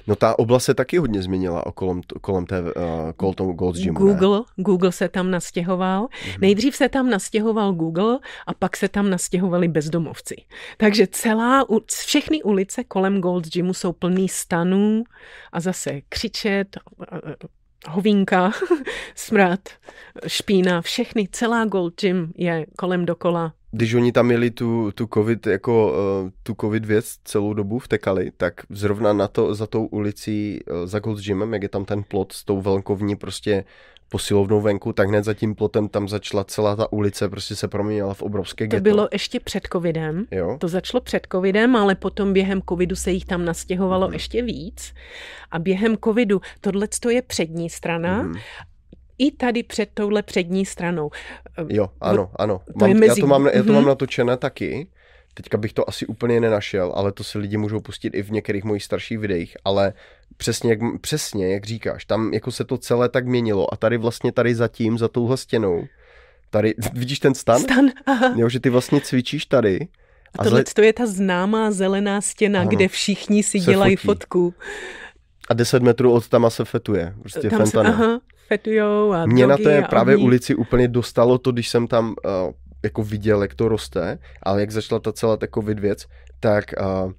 No ta oblast se taky hodně změnila kolem, kolem té uh, kolem toho Gold's Gymu, Google, ne? Google se tam nastěhoval. Mm-hmm. Nejdřív se tam nastěhoval Google a pak se tam nastěhovali bezdomovci. Takže celá, všechny ulice kolem Gold's Gymu jsou plný stanů a zase křičet, hovínka, smrad, špína, všechny, celá Gold Gym je kolem dokola když oni tam měli tu, tu covid, jako uh, tu covid věc celou dobu vtekali, tak zrovna na to, za tou ulicí, uh, za Gold Gymem, jak je tam ten plot s tou velkovní prostě posilovnou venku, tak hned za tím plotem tam začala celá ta ulice, prostě se proměnila v obrovské ghetto. To bylo ještě před covidem, jo? to začalo před covidem, ale potom během covidu se jich tam nastěhovalo mm. ještě víc. A během covidu, tohle je přední strana mm i tady před touhle přední stranou. Jo, ano, ano. To mám, je mezi... já, to mám, já to mám mhm. natočené taky. Teďka bych to asi úplně nenašel, ale to si lidi můžou pustit i v některých mojich starších videích, ale přesně jak, přesně, jak říkáš, tam jako se to celé tak měnilo a tady vlastně tady zatím, za touhle stěnou, tady, vidíš ten stan? Stan, aha. Jo, že ty vlastně cvičíš tady. A tohle zle... to je ta známá zelená stěna, ano, kde všichni si dělají fotí. fotku. A 10 metrů od tam se fetuje, prostě tam se, aha, fetujou a Mě na té právě oni... ulici úplně dostalo to, když jsem tam uh, jako viděl, jak to roste, ale jak začala ta celá ta covid věc, tak uh,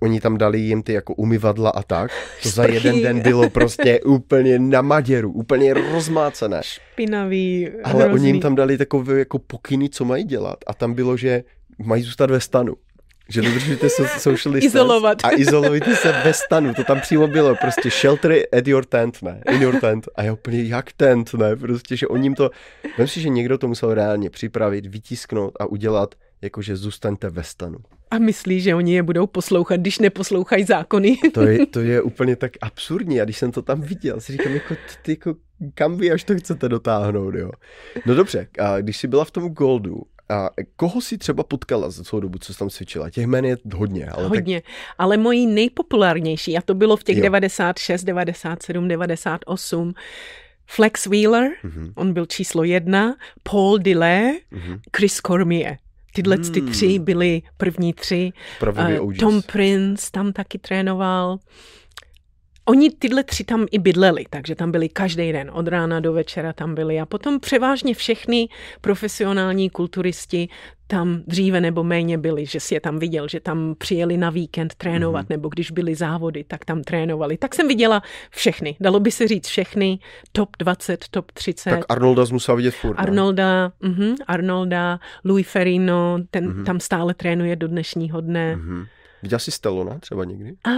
oni tam dali jim ty jako umyvadla a tak. To za jeden den bylo prostě úplně na maděru, úplně rozmácené. Špinavý, Ale hrozný. oni jim tam dali takové jako pokyny, co mají dělat. A tam bylo, že mají zůstat ve stanu že dodržujete social distance Izolovat. a izolujte se ve stanu. To tam přímo bylo, prostě shelter at your tent, ne, in your tent. A já úplně, jak tent, ne, prostě, že oni jim to, vím si, že někdo to musel reálně připravit, vytisknout a udělat, jakože zůstaňte ve stanu. A myslí, že oni je budou poslouchat, když neposlouchají zákony. To je, to je úplně tak absurdní. A když jsem to tam viděl, si říkám, jako, ty, jako, kam vy až to chcete dotáhnout, jo. No dobře, a když jsi byla v tom Goldu, a koho si třeba potkala za celou dobu, co jsi tam cvičila? Těch jmen je hodně. Ale hodně, tak... ale mojí nejpopulárnější, a to bylo v těch jo. 96, 97, 98, Flex Wheeler, mm-hmm. on byl číslo jedna, Paul Dillé, mm-hmm. Chris Cormier. Tyhle mm. ty tři byly první tři. Uh, Tom Prince tam taky trénoval. Oni tyhle tři tam i bydleli, takže tam byli každý den, od rána do večera tam byli a potom převážně všechny profesionální kulturisti tam dříve nebo méně byli, že si je tam viděl, že tam přijeli na víkend trénovat, mm-hmm. nebo když byly závody, tak tam trénovali. Tak jsem viděla všechny, dalo by se říct všechny, top 20, top 30. Tak Arnolda musela vidět furt, Arnolda, uh-huh, Arnolda, Louis Ferrino, ten mm-hmm. tam stále trénuje do dnešního dne. Mm-hmm. Viděla jsi Stellona třeba někdy? A...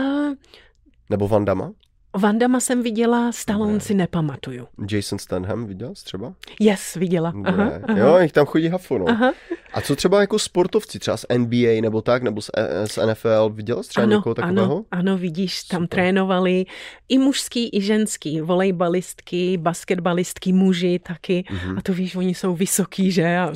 Nebo Vandama? Vandama jsem viděla, Stallone ne. si nepamatuju. Jason Stanham viděl jsi třeba? Yes, viděla. Aha, aha. Jo, jich tam chodí hafo, no. Aha. A co třeba jako sportovci, třeba z NBA nebo tak, nebo z, e, z NFL, viděla jsi třeba ano, někoho takového? Ano, ano, vidíš, tam Super. trénovali i mužský, i ženský, volejbalistky, basketbalistky, muži taky. Mm-hmm. A to víš, oni jsou vysoký, že? A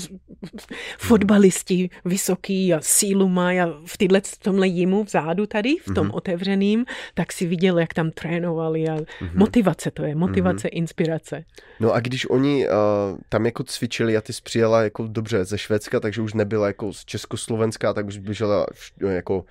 fotbalisti vysoký a sílu mají a v, tyhle, v tomhle jimu vzadu tady, v tom mm-hmm. otevřeným, tak si viděl, jak tam trénovali a mm-hmm. motivace to je, motivace, mm-hmm. inspirace. No a když oni uh, tam jako cvičili a ty jsi přijela jako dobře ze Švédska, takže už nebyla jako z Československá, tak už běžela jako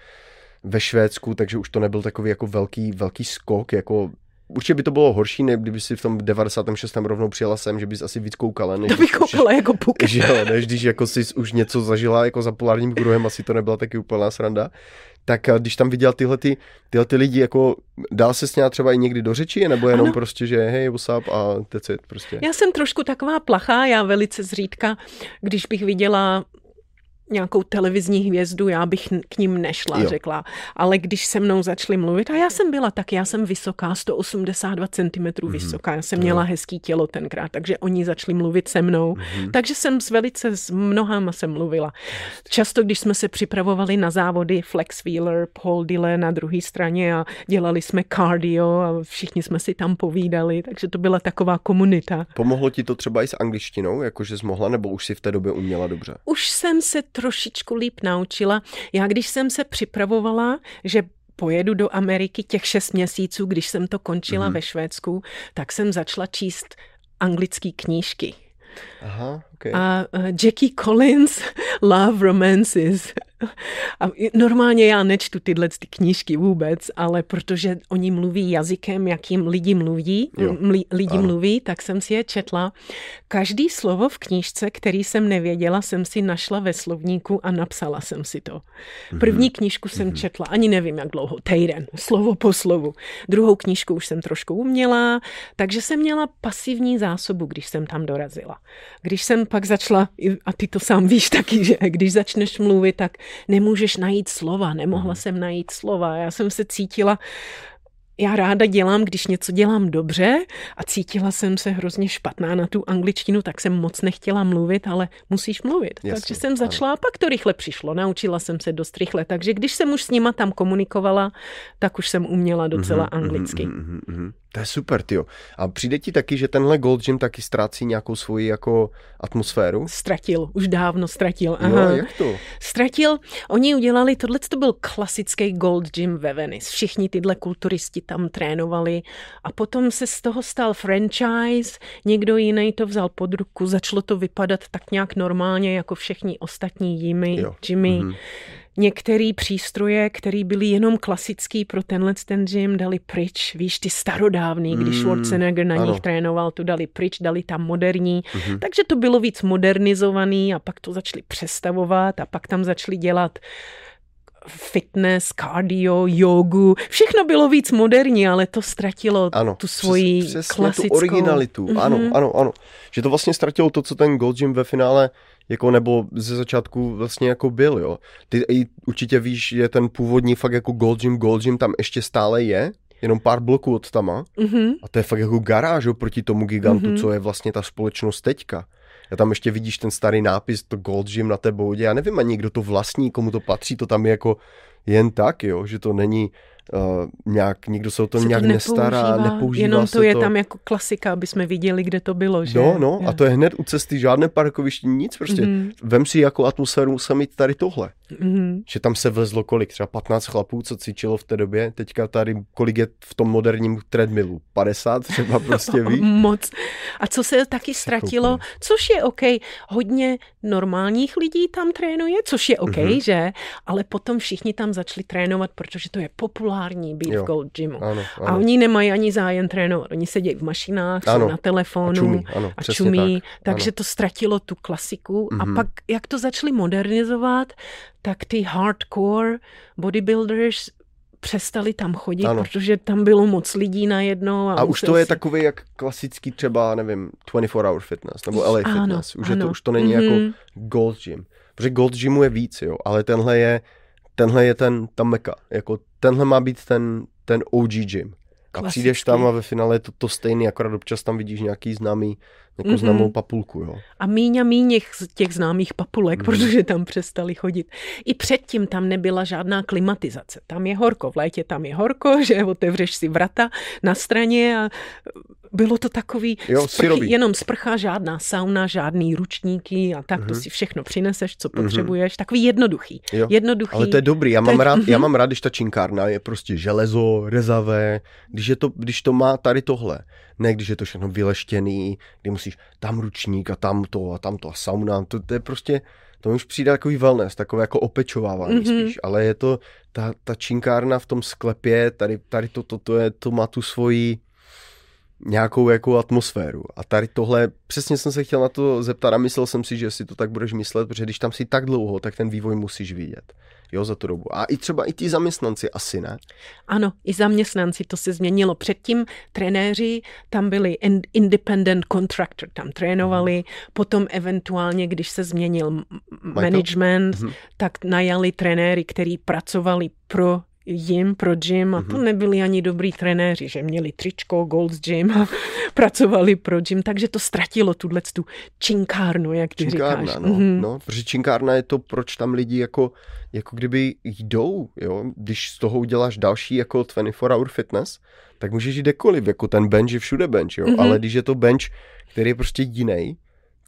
ve Švédsku, takže už to nebyl takový jako velký, velký skok, jako Určitě by to bylo horší, ne, kdyby si v tom 96. rovnou přijela sem, že bys asi víc koukala. Než to bych koukala jako puk. Že než když jako jsi už něco zažila jako za polárním kruhem, asi to nebyla taky úplná sranda. Tak eh, když tam viděl tyhle, ty, tyhle ty lidi, jako dál se s ním třeba i někdy do řeči, nebo jenom ano. prostě, že hej, what's up a that's it prostě. Já jsem trošku taková plachá, já velice zřídka, když bych viděla nějakou televizní hvězdu, já bych k ním nešla, jo. řekla. Ale když se mnou začali mluvit, a já jsem byla tak, já jsem vysoká, 182 cm mm-hmm. vysoká, já jsem měla hezký tělo tenkrát, takže oni začali mluvit se mnou. Mm-hmm. Takže jsem s velice s mnohama jsem mluvila. Často, když jsme se připravovali na závody Flex Wheeler, Paul Dille na druhé straně a dělali jsme cardio a všichni jsme si tam povídali, takže to byla taková komunita. Pomohlo ti to třeba i s angličtinou, jakože jsi mohla, nebo už si v té době uměla dobře? Už jsem se trošičku líp naučila. Já když jsem se připravovala, že pojedu do Ameriky těch šest měsíců, když jsem to končila mm-hmm. ve Švédsku, tak jsem začala číst anglické knížky. Aha, okay. A uh, Jackie Collins, Love Romances. A normálně já nečtu tyhle ty knížky vůbec, ale protože oni mluví jazykem, jakým lidi mluví, mli, lidi ano. mluví, tak jsem si je četla. Každý slovo v knížce, který jsem nevěděla, jsem si našla ve slovníku a napsala jsem si to. Mhm. První knížku jsem mm-hmm. četla, ani nevím jak dlouho, týden, slovo po slovu. Druhou knížku už jsem trošku uměla, takže jsem měla pasivní zásobu, když jsem tam dorazila. Když jsem pak začala, a ty to sám víš taky, že když začneš mluvit, tak nemůžeš najít slova, nemohla mhm. jsem najít slova. Já jsem se cítila já ráda dělám, když něco dělám dobře a cítila jsem se hrozně špatná na tu angličtinu, tak jsem moc nechtěla mluvit, ale musíš mluvit. Jasně, takže jsem začala ano. a pak to rychle přišlo. Naučila jsem se dost rychle, takže když jsem už s nima tam komunikovala, tak už jsem uměla docela mm-hmm, anglicky. Mm-hmm, mm-hmm. To je super, ty. A přijde ti taky, že tenhle Gold Gym taky ztrácí nějakou svoji jako atmosféru? Ztratil, už dávno ztratil. Aha. No, jak to? Ztratil. Oni udělali, tohle to byl klasický Gold Gym ve Venice. Všichni tyhle kulturisti tam trénovali a potom se z toho stal franchise, někdo jiný to vzal pod ruku, začalo to vypadat tak nějak normálně jako všichni ostatní jimy, Jimmy. Mm-hmm. Některé přístroje, které byly jenom klasický pro tenhle ten gym, dali pryč. Víš, ty starodávný, když mm, Schwarzenegger na ano. nich trénoval, to dali pryč, dali tam moderní. Mm-hmm. Takže to bylo víc modernizovaný a pak to začali přestavovat a pak tam začali dělat fitness, cardio, jogu, všechno bylo víc moderní, ale to ztratilo ano, tu svoji přes, klasickou... tu originalitu, mm-hmm. ano, ano, ano. Že to vlastně ztratilo to, co ten Gold Gym ve finále jako nebo ze začátku vlastně jako byl, jo. Ty i určitě víš, že ten původní fakt jako Gold Gym, Gold Gym tam ještě stále je, jenom pár bloků od tama. Mm-hmm. A to je fakt jako garáž proti tomu gigantu, mm-hmm. co je vlastně ta společnost teďka. A tam ještě vidíš ten starý nápis, to Gold Gym na té boudě. Já nevím ani, kdo to vlastní, komu to patří, to tam je jako jen tak, jo, že to není uh, nějak, nikdo se o to se nějak to nestará, nepoužívá Jenom to se je to. tam jako klasika, aby jsme viděli, kde to bylo, že? No, no, a to je hned u cesty žádné parkoviště, nic prostě. Mm-hmm. Vem si, jako atmosféru musí mít tady tohle. Mm-hmm. Že tam se vlezlo kolik? Třeba 15 chlapů, co cvičilo v té době. Teďka tady, kolik je v tom moderním treadmillu? 50 třeba prostě ví? Moc. A co se taky ztratilo, což je OK. Hodně normálních lidí tam trénuje, což je OK, mm-hmm. že? Ale potom všichni tam začali trénovat, protože to je populární být jo. v Gold Gymu. Ano, ano. A oni nemají ani zájem trénovat. Oni sedějí v mašinách, ano. jsou na telefonu a čumí. Ano, a čumí tak. Takže ano. to ztratilo tu klasiku. Mm-hmm. A mhm. pak, jak to začali modernizovat, tak ty hardcore bodybuilders přestali tam chodit, ano. protože tam bylo moc lidí najednou. A, a už to je si... takový jak klasický třeba, nevím, 24 hour fitness nebo LA ano, fitness. Už, ano. Je to, už to není mm-hmm. jako mhm. Gold Gym. Protože Gold Gymu je víc, jo, ale tenhle je, tenhle je ten, ta meka. Jako tenhle má být ten, ten OG gym. A Klasický. přijdeš tam a ve finále je to, to stejný, akorát občas tam vidíš nějaký známý, jako mm-hmm. známou papulku. Jo. A míň a míň těch, známých papulek, mm. protože tam přestali chodit. I předtím tam nebyla žádná klimatizace. Tam je horko, v létě tam je horko, že otevřeš si vrata na straně a bylo to takový jo, sprchy, jenom sprcha, žádná sauna, žádný ručníky a tak, mm-hmm. to mhm. si všechno přineseš, co mhm. potřebuješ. Mm-hmm. Takový jednoduchý. Jo. jednoduchý. Ale to je dobrý, já mám, rád, já mám rád, když ta činkárna je prostě železo, rezavé, když, je to, když to má tady tohle. Ne, když je to všechno vyleštěný, kdy musíš tam ručník a tam to a tam to a sauna, to, to je prostě, to už přijde takový wellness, takové jako opečovávání mm-hmm. spíš, ale je to, ta, ta činkárna v tom sklepě, tady, tady to, to, to, je, to má tu svoji, nějakou jako atmosféru. A tady tohle, přesně jsem se chtěl na to zeptat a myslel jsem si, že si to tak budeš myslet, protože když tam si tak dlouho, tak ten vývoj musíš vidět. Jo, za tu dobu. A i třeba i ti zaměstnanci asi ne? Ano, i zaměstnanci, to se změnilo. Předtím trenéři tam byli independent contractor, tam trénovali, hmm. potom eventuálně, když se změnil management, hmm. tak najali trenéry, kteří pracovali pro jim pro gym a to mhm. nebyli ani dobrý trenéři, že měli tričko Gold's Gym a pracovali pro gym, takže to ztratilo tuhle tu činkárnu, jak ty činkárna, říkáš. No, mm-hmm. no, protože činkárna je to, proč tam lidi jako, jako kdyby jdou, jo, když z toho uděláš další jako 24 hour fitness, tak můžeš jít kdekoliv, jako ten bench je všude bench, jo, mm-hmm. ale když je to bench, který je prostě jiný,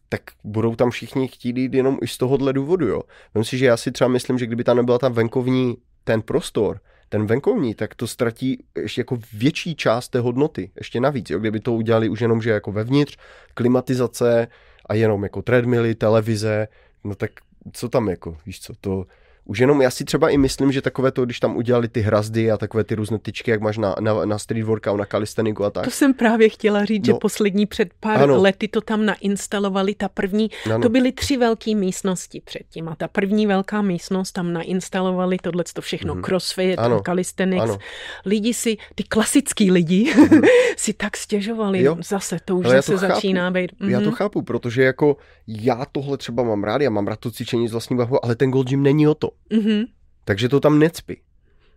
tak budou tam všichni chtít jít jenom i z tohohle důvodu, jo. Myslím si, že já si třeba myslím, že kdyby tam nebyla ta venkovní ten prostor, ten venkovní, tak to ztratí ještě jako větší část té hodnoty, ještě navíc, jo, kdyby to udělali už jenom, že jako vevnitř, klimatizace a jenom jako treadmilly, televize, no tak co tam jako, víš co, to, už jenom já si třeba i myslím, že takové to, když tam udělali ty hrazdy a takové ty různé tyčky, jak máš na, na, na street workout, na kalisteniku a tak. To jsem právě chtěla říct, no. že poslední před pár ano. lety to tam nainstalovali, ta první, ano. to byly tři velké místnosti předtím a ta první velká místnost tam nainstalovali tohle to všechno, mm. crossfit, ano. calisthenics. Ano. Lidi si, ty klasický lidi, mm. si tak stěžovali, jo. zase to už zase začíná být. Mm-hmm. Já to mhm. chápu, protože jako já tohle třeba mám rád, já mám rád to cvičení z vlastní váhu, ale ten Gold Gym není o to. Mm-hmm. Takže to tam necpi.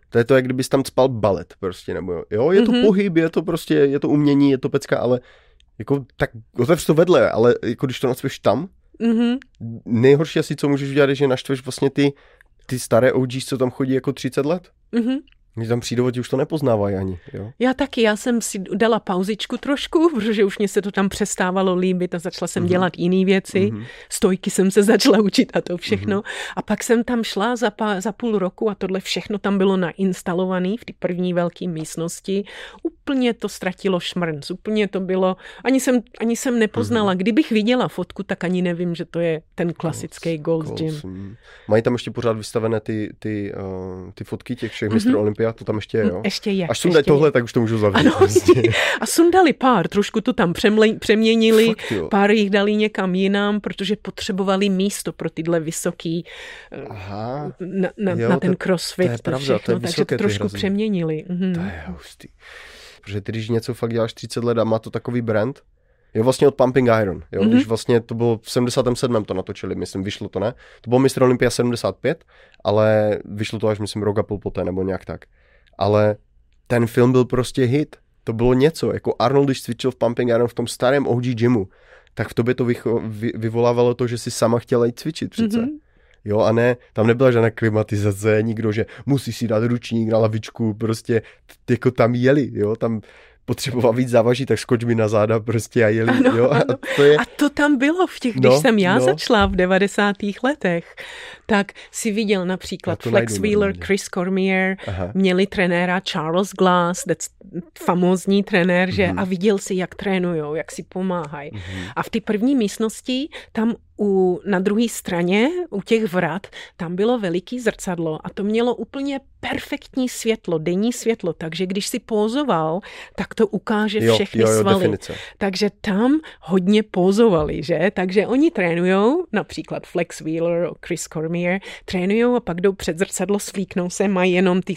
To je to, jak kdybys tam spal balet prostě, nebo jo, je to mm-hmm. pohyb, je to prostě, je to umění, je to pecka, ale jako tak otevř to vedle, ale jako když to nacpeš tam, mm-hmm. nejhorší asi, co můžeš udělat, je, že naštveš vlastně ty, ty staré OGs, co tam chodí jako 30 let. Mm-hmm. Když tam přijdou, už to nepoznávají ani. Jo? Já taky, já jsem si dala pauzičku trošku, protože už mě se to tam přestávalo líbit a začala jsem mm-hmm. dělat jiné věci. Mm-hmm. Stojky jsem se začala učit a to všechno. Mm-hmm. A pak jsem tam šla za, pa, za půl roku a tohle všechno tam bylo nainstalované v té první velké místnosti. Úplně to ztratilo šmrnc, úplně to bylo, ani jsem, ani jsem nepoznala. Mm-hmm. Kdybych viděla fotku, tak ani nevím, že to je ten klasický Gold's Gym. Mm. Mají tam ještě pořád vystavené ty, ty, uh, ty fotky těch všech mm-hmm. Olympia, to tam ještě je, jo? Ještě je. Až sundají tohle, je. tak už to můžu zavřít. Ano, prostě. a sundali pár, trošku to tam přemle, přeměnili, Fakt, pár jich dali někam jinam, protože potřebovali místo pro tyhle vysoký eh, Aha. na, na, jo, na ten crossfit. To je pravda, všechno, to je takže to trošku hrazí. přeměnili. Mhm. To je hustý. Protože ty, když něco fakt děláš 30 let a má to takový brand, Jo, vlastně od Pumping Iron, jo, mm-hmm. když vlastně to bylo v 77. to natočili, myslím, vyšlo to, ne? To bylo Mr. Olympia 75, ale vyšlo to až, myslím, rok a půl poté, nebo nějak tak. Ale ten film byl prostě hit. To bylo něco, jako Arnold, když cvičil v Pumping Iron v tom starém OG gymu, tak v tobě to vycho- vy- vyvolávalo to, že si sama chtěla jít cvičit přece. Mm-hmm. Jo, a ne, tam nebyla žádná klimatizace, nikdo, že musí si dát ručník na lavičku, prostě jako tam jeli, jo, tam potřeboval víc závaží, tak skoč mi na záda prostě a jeli, Ano, jo. A ano. to je, A to tam bylo v těch, když No, jsem já no. začala v 90. letech, tak si viděl například Flex najdu Wheeler, normálně. Chris Cormier, Aha. měli trenéra Charles Glass, that's famózní trenér, že Mhm. a viděl si, jak trénujou, jak si pomáhají. A v té první místnosti, tam u, na druhé straně, u těch vrat, tam bylo veliký zrcadlo a to mělo úplně perfektní světlo, denní světlo, takže když si pózoval, tak to ukáže jo, všechny jo, jo, svaly. definice. Takže tam hodně pozovali, že? Takže oni trénujou, například Flex Wheeler, Chris Cormier, trénujou a pak jdou před zrcadlo, svlíknou se, mají jenom ty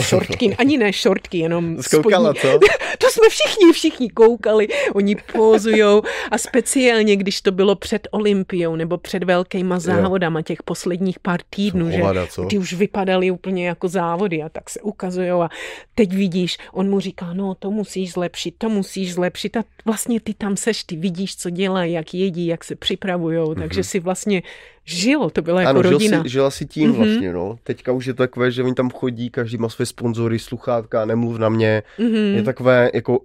šortky, ani ne šortky, jenom Zkoukala, co? To jsme všichni, všichni koukali, oni pozujou a speciálně, když to bylo před olympiou nebo před velkýma závodama těch posledních pár týdnů, že ty už vypadaly úplně jako závody a tak se ukazujou a teď vidíš, on mu říká, no to musíš zlepšit, to musíš zlepšit a vlastně ty tam seš, ty vidíš, co dělají, jak jedí, jak se připravujou, takže si vlastně žil, to byla jako Mhm. Ano, žil rodina. si, žila si tím Mhm. vlastně, no. Teďka už je to takové, že oni tam chodí, každý má své sponzory, sluchátka, nemluv na mě. Mhm. Je takové, jako,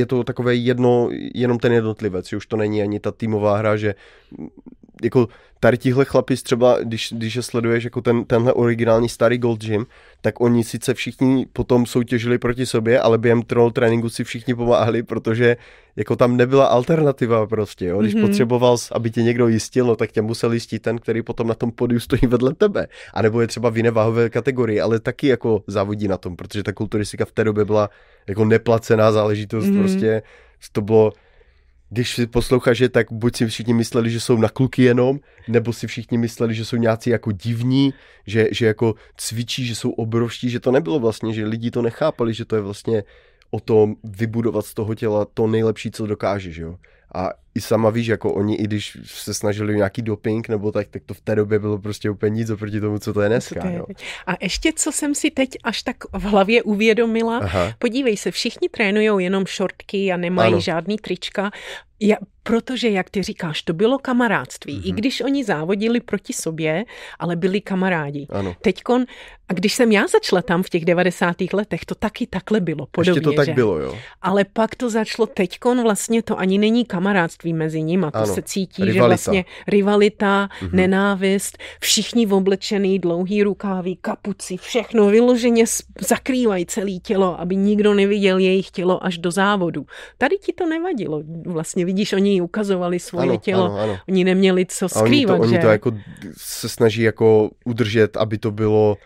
je to takové jedno, jenom ten jednotlivec, už to není ani ta týmová hra, že jako tady tihle chlapi třeba, když, když je sleduješ jako ten, tenhle originální starý Gold Gym, tak oni sice všichni potom soutěžili proti sobě, ale během troll tréninku si všichni pomáhali, protože jako tam nebyla alternativa prostě, jo? Když Mhm. mm-hmm. potřeboval, aby tě někdo jistil, no, tak tě musel jistit ten, který potom na tom podiu stojí vedle tebe. A nebo je třeba v jiné váhové kategorii, ale taky jako závodí na tom, protože ta kulturistika v té době byla jako neplacená záležitost, Mhm. mm-hmm. prostě to bylo když si posloucháš, že tak buď si všichni mysleli, že jsou na kluky jenom, nebo si všichni mysleli, že jsou nějací jako divní, že, že jako cvičí, že jsou obrovští, že to nebylo vlastně, že lidi to nechápali, že to je vlastně o tom vybudovat z toho těla to nejlepší, co dokážeš, jo. A i sama víš, jako oni, i když se snažili nějaký doping nebo tak, tak to v té době bylo prostě úplně nic oproti tomu, co to je dneska, to je jo. teď? A ještě, co jsem si teď až tak v hlavě uvědomila, Aha. podívej se, všichni trénují jenom šortky a nemají Ano. ano. žádný trička, ja, protože, jak ty říkáš, to bylo kamarádství. Mhm. Mm-hmm. I když oni závodili proti sobě, ale byli kamarádi. Ano. Teďkon, a když jsem já začala tam v těch 90. letech, to taky takhle bylo podobně, Ještě to tak že? bylo, jo. Ale pak to začalo teďkon vlastně to ani není kamarádství mezi nimi, to Ano, se cítí, že rivalita. vlastně rivalita, mm-hmm. nenávist, všichni v oblečený, dlouhý rukáví, kapuci, všechno vyloženě zakrývají celé tělo, aby nikdo neviděl jejich tělo až do závodu. Tady ti to nevadilo. Vlastně vidíš, oni ukazovali svoje Ano, tělo, ano, ano. oni neměli co A oni to, skrývat, oni že? to jako se snaží jako udržet, aby to bylo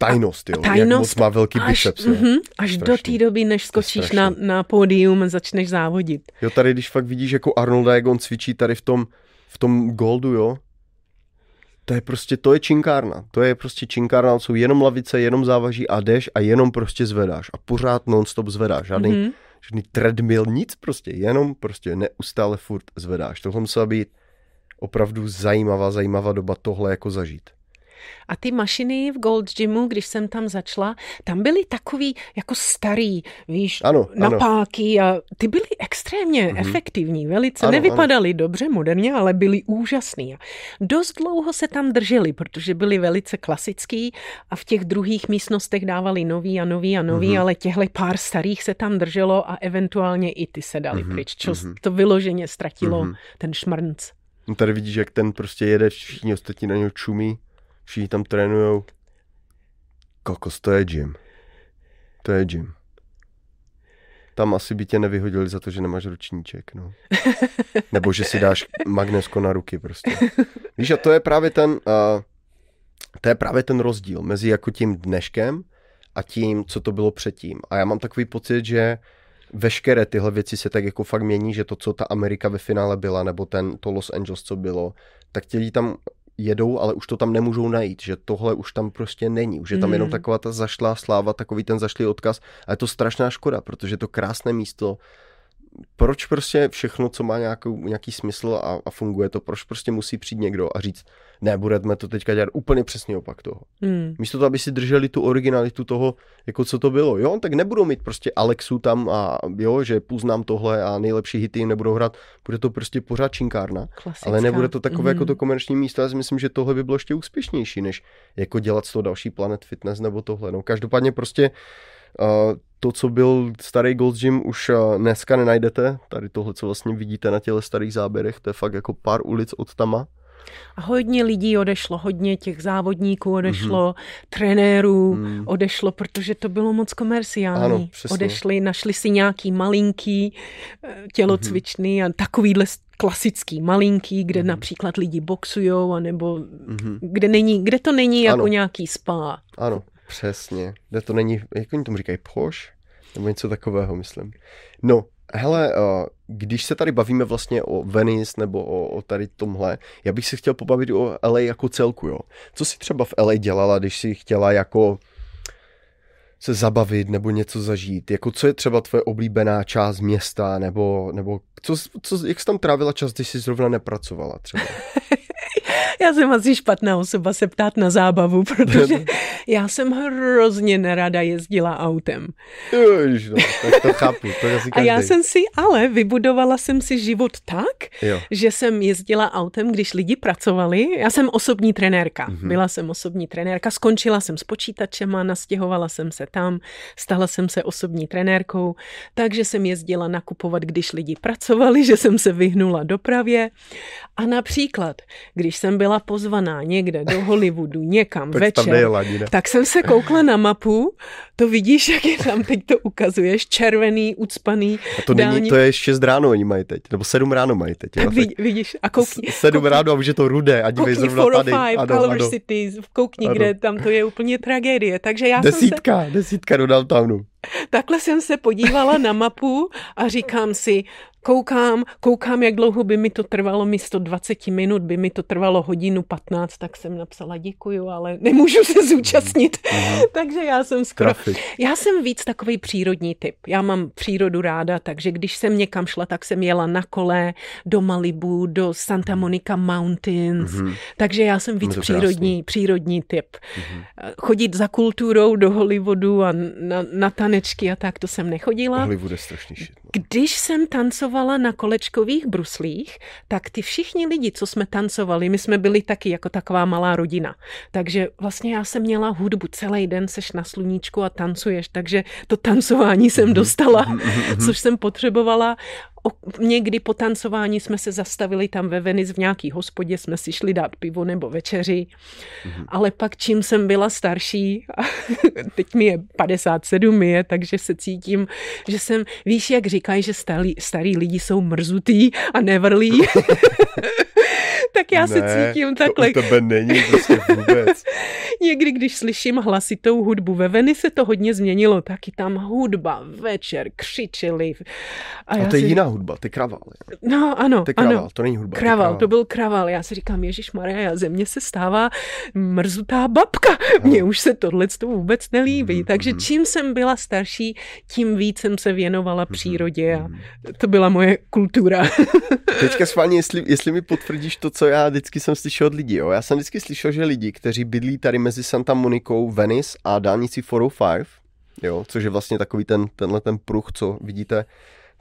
tajnost, jo. Jak moc tajnost má velký až, biceps, mhm, až do té doby, než skočíš na, na pódium a začneš závodit. Jo, tady když fakt vidíš jako Arnolda, jak on cvičí tady v tom, v tom goldu, jo. To je prostě, to je činkárna. To je prostě činkárna, jsou jenom lavice, jenom závaží a jdeš a jenom prostě zvedáš. A pořád non-stop zvedáš. Žádný, Mhm. mm-hmm. Žádný treadmill, nic prostě. Jenom prostě neustále furt zvedáš. Tohle musela být opravdu zajímavá, zajímavá doba tohle jako zažít. A ty mašiny v Gold Gymu, když jsem tam začala, tam byly takový jako starý, víš, Ano, ano. napáky a ty byly extrémně mm-hmm. efektivní, velice. Ano, Nevypadaly dobře moderně, ale byly úžasný. Dost dlouho se tam drželi, protože byly velice klasický a v těch druhých místnostech dávali nový a nový a nový, mm-hmm. ale těchto pár starých se tam drželo a eventuálně i ty se dali mm-hmm. pryč, čo mm-hmm. to vyloženě ztratilo mm-hmm. ten šmrnc. No tady vidíš, jak ten prostě jede, všichni ostatní na něho čumí, všichni tam trénujou. Kokos, to je gym. To je gym. Tam asi by tě nevyhodili za to, že nemáš ručníček, no. Nebo že si dáš magnesko na ruky prostě. Víš, a to je právě ten, uh, to je právě ten rozdíl mezi jako tím dneškem a tím, co to bylo předtím. A já mám takový pocit, že veškeré tyhle věci se tak jako fakt mění, že to, co ta Amerika ve finále byla, nebo ten, to Los Angeles, co bylo, tak ti lidi tam jedou, ale už to tam nemůžou najít, že tohle už tam prostě není. Už je tam Mm. jenom taková ta zašlá sláva, takový ten zašlý odkaz a je to strašná škoda, protože to krásné místo, proč prostě všechno, co má nějakou, nějaký smysl a, a funguje to, proč prostě musí přijít někdo a říct, ne, budeme to teďka dělat úplně přesně opak toho. Hmm. Místo toho, aby si drželi tu originalitu toho, jako co to bylo. Jo, tak nebudou mít prostě Alexu tam a jo, že poznám tohle a nejlepší hity jim nebudou hrát. Bude to prostě pořád činkárna. Klasická. Ale nebude to takové mm. jako Mhm. to komerční místo. Já si myslím, že tohle by bylo ještě úspěšnější, než jako dělat z toho další Planet Fitness nebo tohle. No každopádně prostě to, co byl starý Gold's Gym, už dneska nenajdete. Tady tohle, co vlastně vidíte na těle starých záběrech, to je fakt jako pár ulic od Tama. A hodně lidí odešlo, hodně těch závodníků odešlo, mm-hmm. trenérů mm. odešlo, protože to bylo moc komerciální. Ano, Odešli, našli si nějaký malinký eh, tělocvičný mm-hmm. a takovýhle klasický malinký, kde mm-hmm. například lidi boxujou, anebo mm-hmm. kde, není, kde to není jako ano. nějaký spa. Ano, přesně. Kde to není, jak oni tomu říkají, poš? Nebo něco takového, myslím. No, hele, uh, když se tady bavíme vlastně o Venice nebo o, o tady tomhle, já bych se chtěl pobavit o LA jako celku, jo. Co si třeba v LA dělala, když si chtěla jako se zabavit nebo něco zažít? Jako co je třeba tvoje oblíbená část města nebo, nebo co, co, jak jsi tam trávila čas, když jsi zrovna nepracovala třeba? Já jsem asi špatná osoba se ptát na zábavu, protože já jsem hrozně nerada jezdila autem. Ježiš, no, tak to chápu. To asi A já jsem si, ale vybudovala jsem si život tak, jo. že jsem jezdila autem, když lidi pracovali. Já jsem osobní trenérka. Mm-hmm. Byla jsem osobní trenérka, skončila jsem s počítačema, nastěhovala jsem se tam, stala jsem se osobní trenérkou, takže jsem jezdila nakupovat, když lidi pracovali, že jsem se vyhnula dopravě. A například, když jsem byla pozvaná někde do Hollywoodu, někam večer, tak jsem se koukla na mapu, to vidíš, jak je tam, teď to ukazuješ, červený, ucpaný. A to není, to je 6 ráno oni mají teď, nebo 7 ráno mají teď. Tak jo, vidíš, a koukni. 7 koukni, ráno a už je to rudé a dívej zrovna tady. Color ano. Cities, koukni, ano. kde tam to je úplně tragédie. Takže já desítka, jsem se... desítka do downtownu. Takhle jsem se podívala na mapu a říkám si, koukám, koukám, jak dlouho by mi to trvalo, místo 20 minut by mi to trvalo hodinu 15, tak jsem napsala děkuju, ale nemůžu se zúčastnit. Mm-hmm. takže já jsem skoro... Trafik. Já jsem víc takový přírodní typ. Já mám přírodu ráda, takže když jsem někam šla, tak jsem jela na kole do Malibu, do Santa Monica Mountains, mm-hmm. takže já jsem víc přírodní, přírodní typ. Mm-hmm. Chodit za kulturou do Hollywoodu a na, na tanečky a tak, to jsem nechodila. Hollywood je strašný shit. Když jsem tancovala na kolečkových bruslích, tak ty všichni lidi, co jsme tancovali, my jsme byli taky jako taková malá rodina. Takže vlastně já jsem měla hudbu celý den, seš na sluníčku a tancuješ, takže to tancování jsem mhm. dostala, mhm, mhm, což jsem potřebovala někdy po tancování jsme se zastavili tam ve Venice v nějaký hospodě, jsme si šli dát pivo nebo večeři, mm-hmm. ale pak čím jsem byla starší, a teď mi je 57 je, takže se cítím, že jsem, víš, jak říkají, že starý, starý lidi jsou mrzutý a nevrlí. tak já ne, se cítím takhle. To u tebe není prostě vůbec. Někdy, když slyším hlasitou hudbu ve Veni, se to hodně změnilo. Taky tam hudba, večer, křičeli. A, a to je si... jiná hudba, ty kraval. No, ano. Ty kraval, ano. to není hudba. Kraval, kraval, to byl kraval. Já si říkám, Ježíš Maria, ze mě se stává mrzutá babka. Mně už se tohle vůbec nelíbí. Mm, Takže mm. čím jsem byla starší, tím víc jsem se věnovala mm, přírodě a to byla moje kultura. Teďka schválně, jestli, jestli mi potvrdíš to, co já vždycky jsem slyšel od lidí. Jo? Já jsem vždycky slyšel, že lidi, kteří bydlí tady mezi Santa Monikou, Venice a dálnicí 405, jo, což je vlastně takový ten, tenhle ten pruh, co vidíte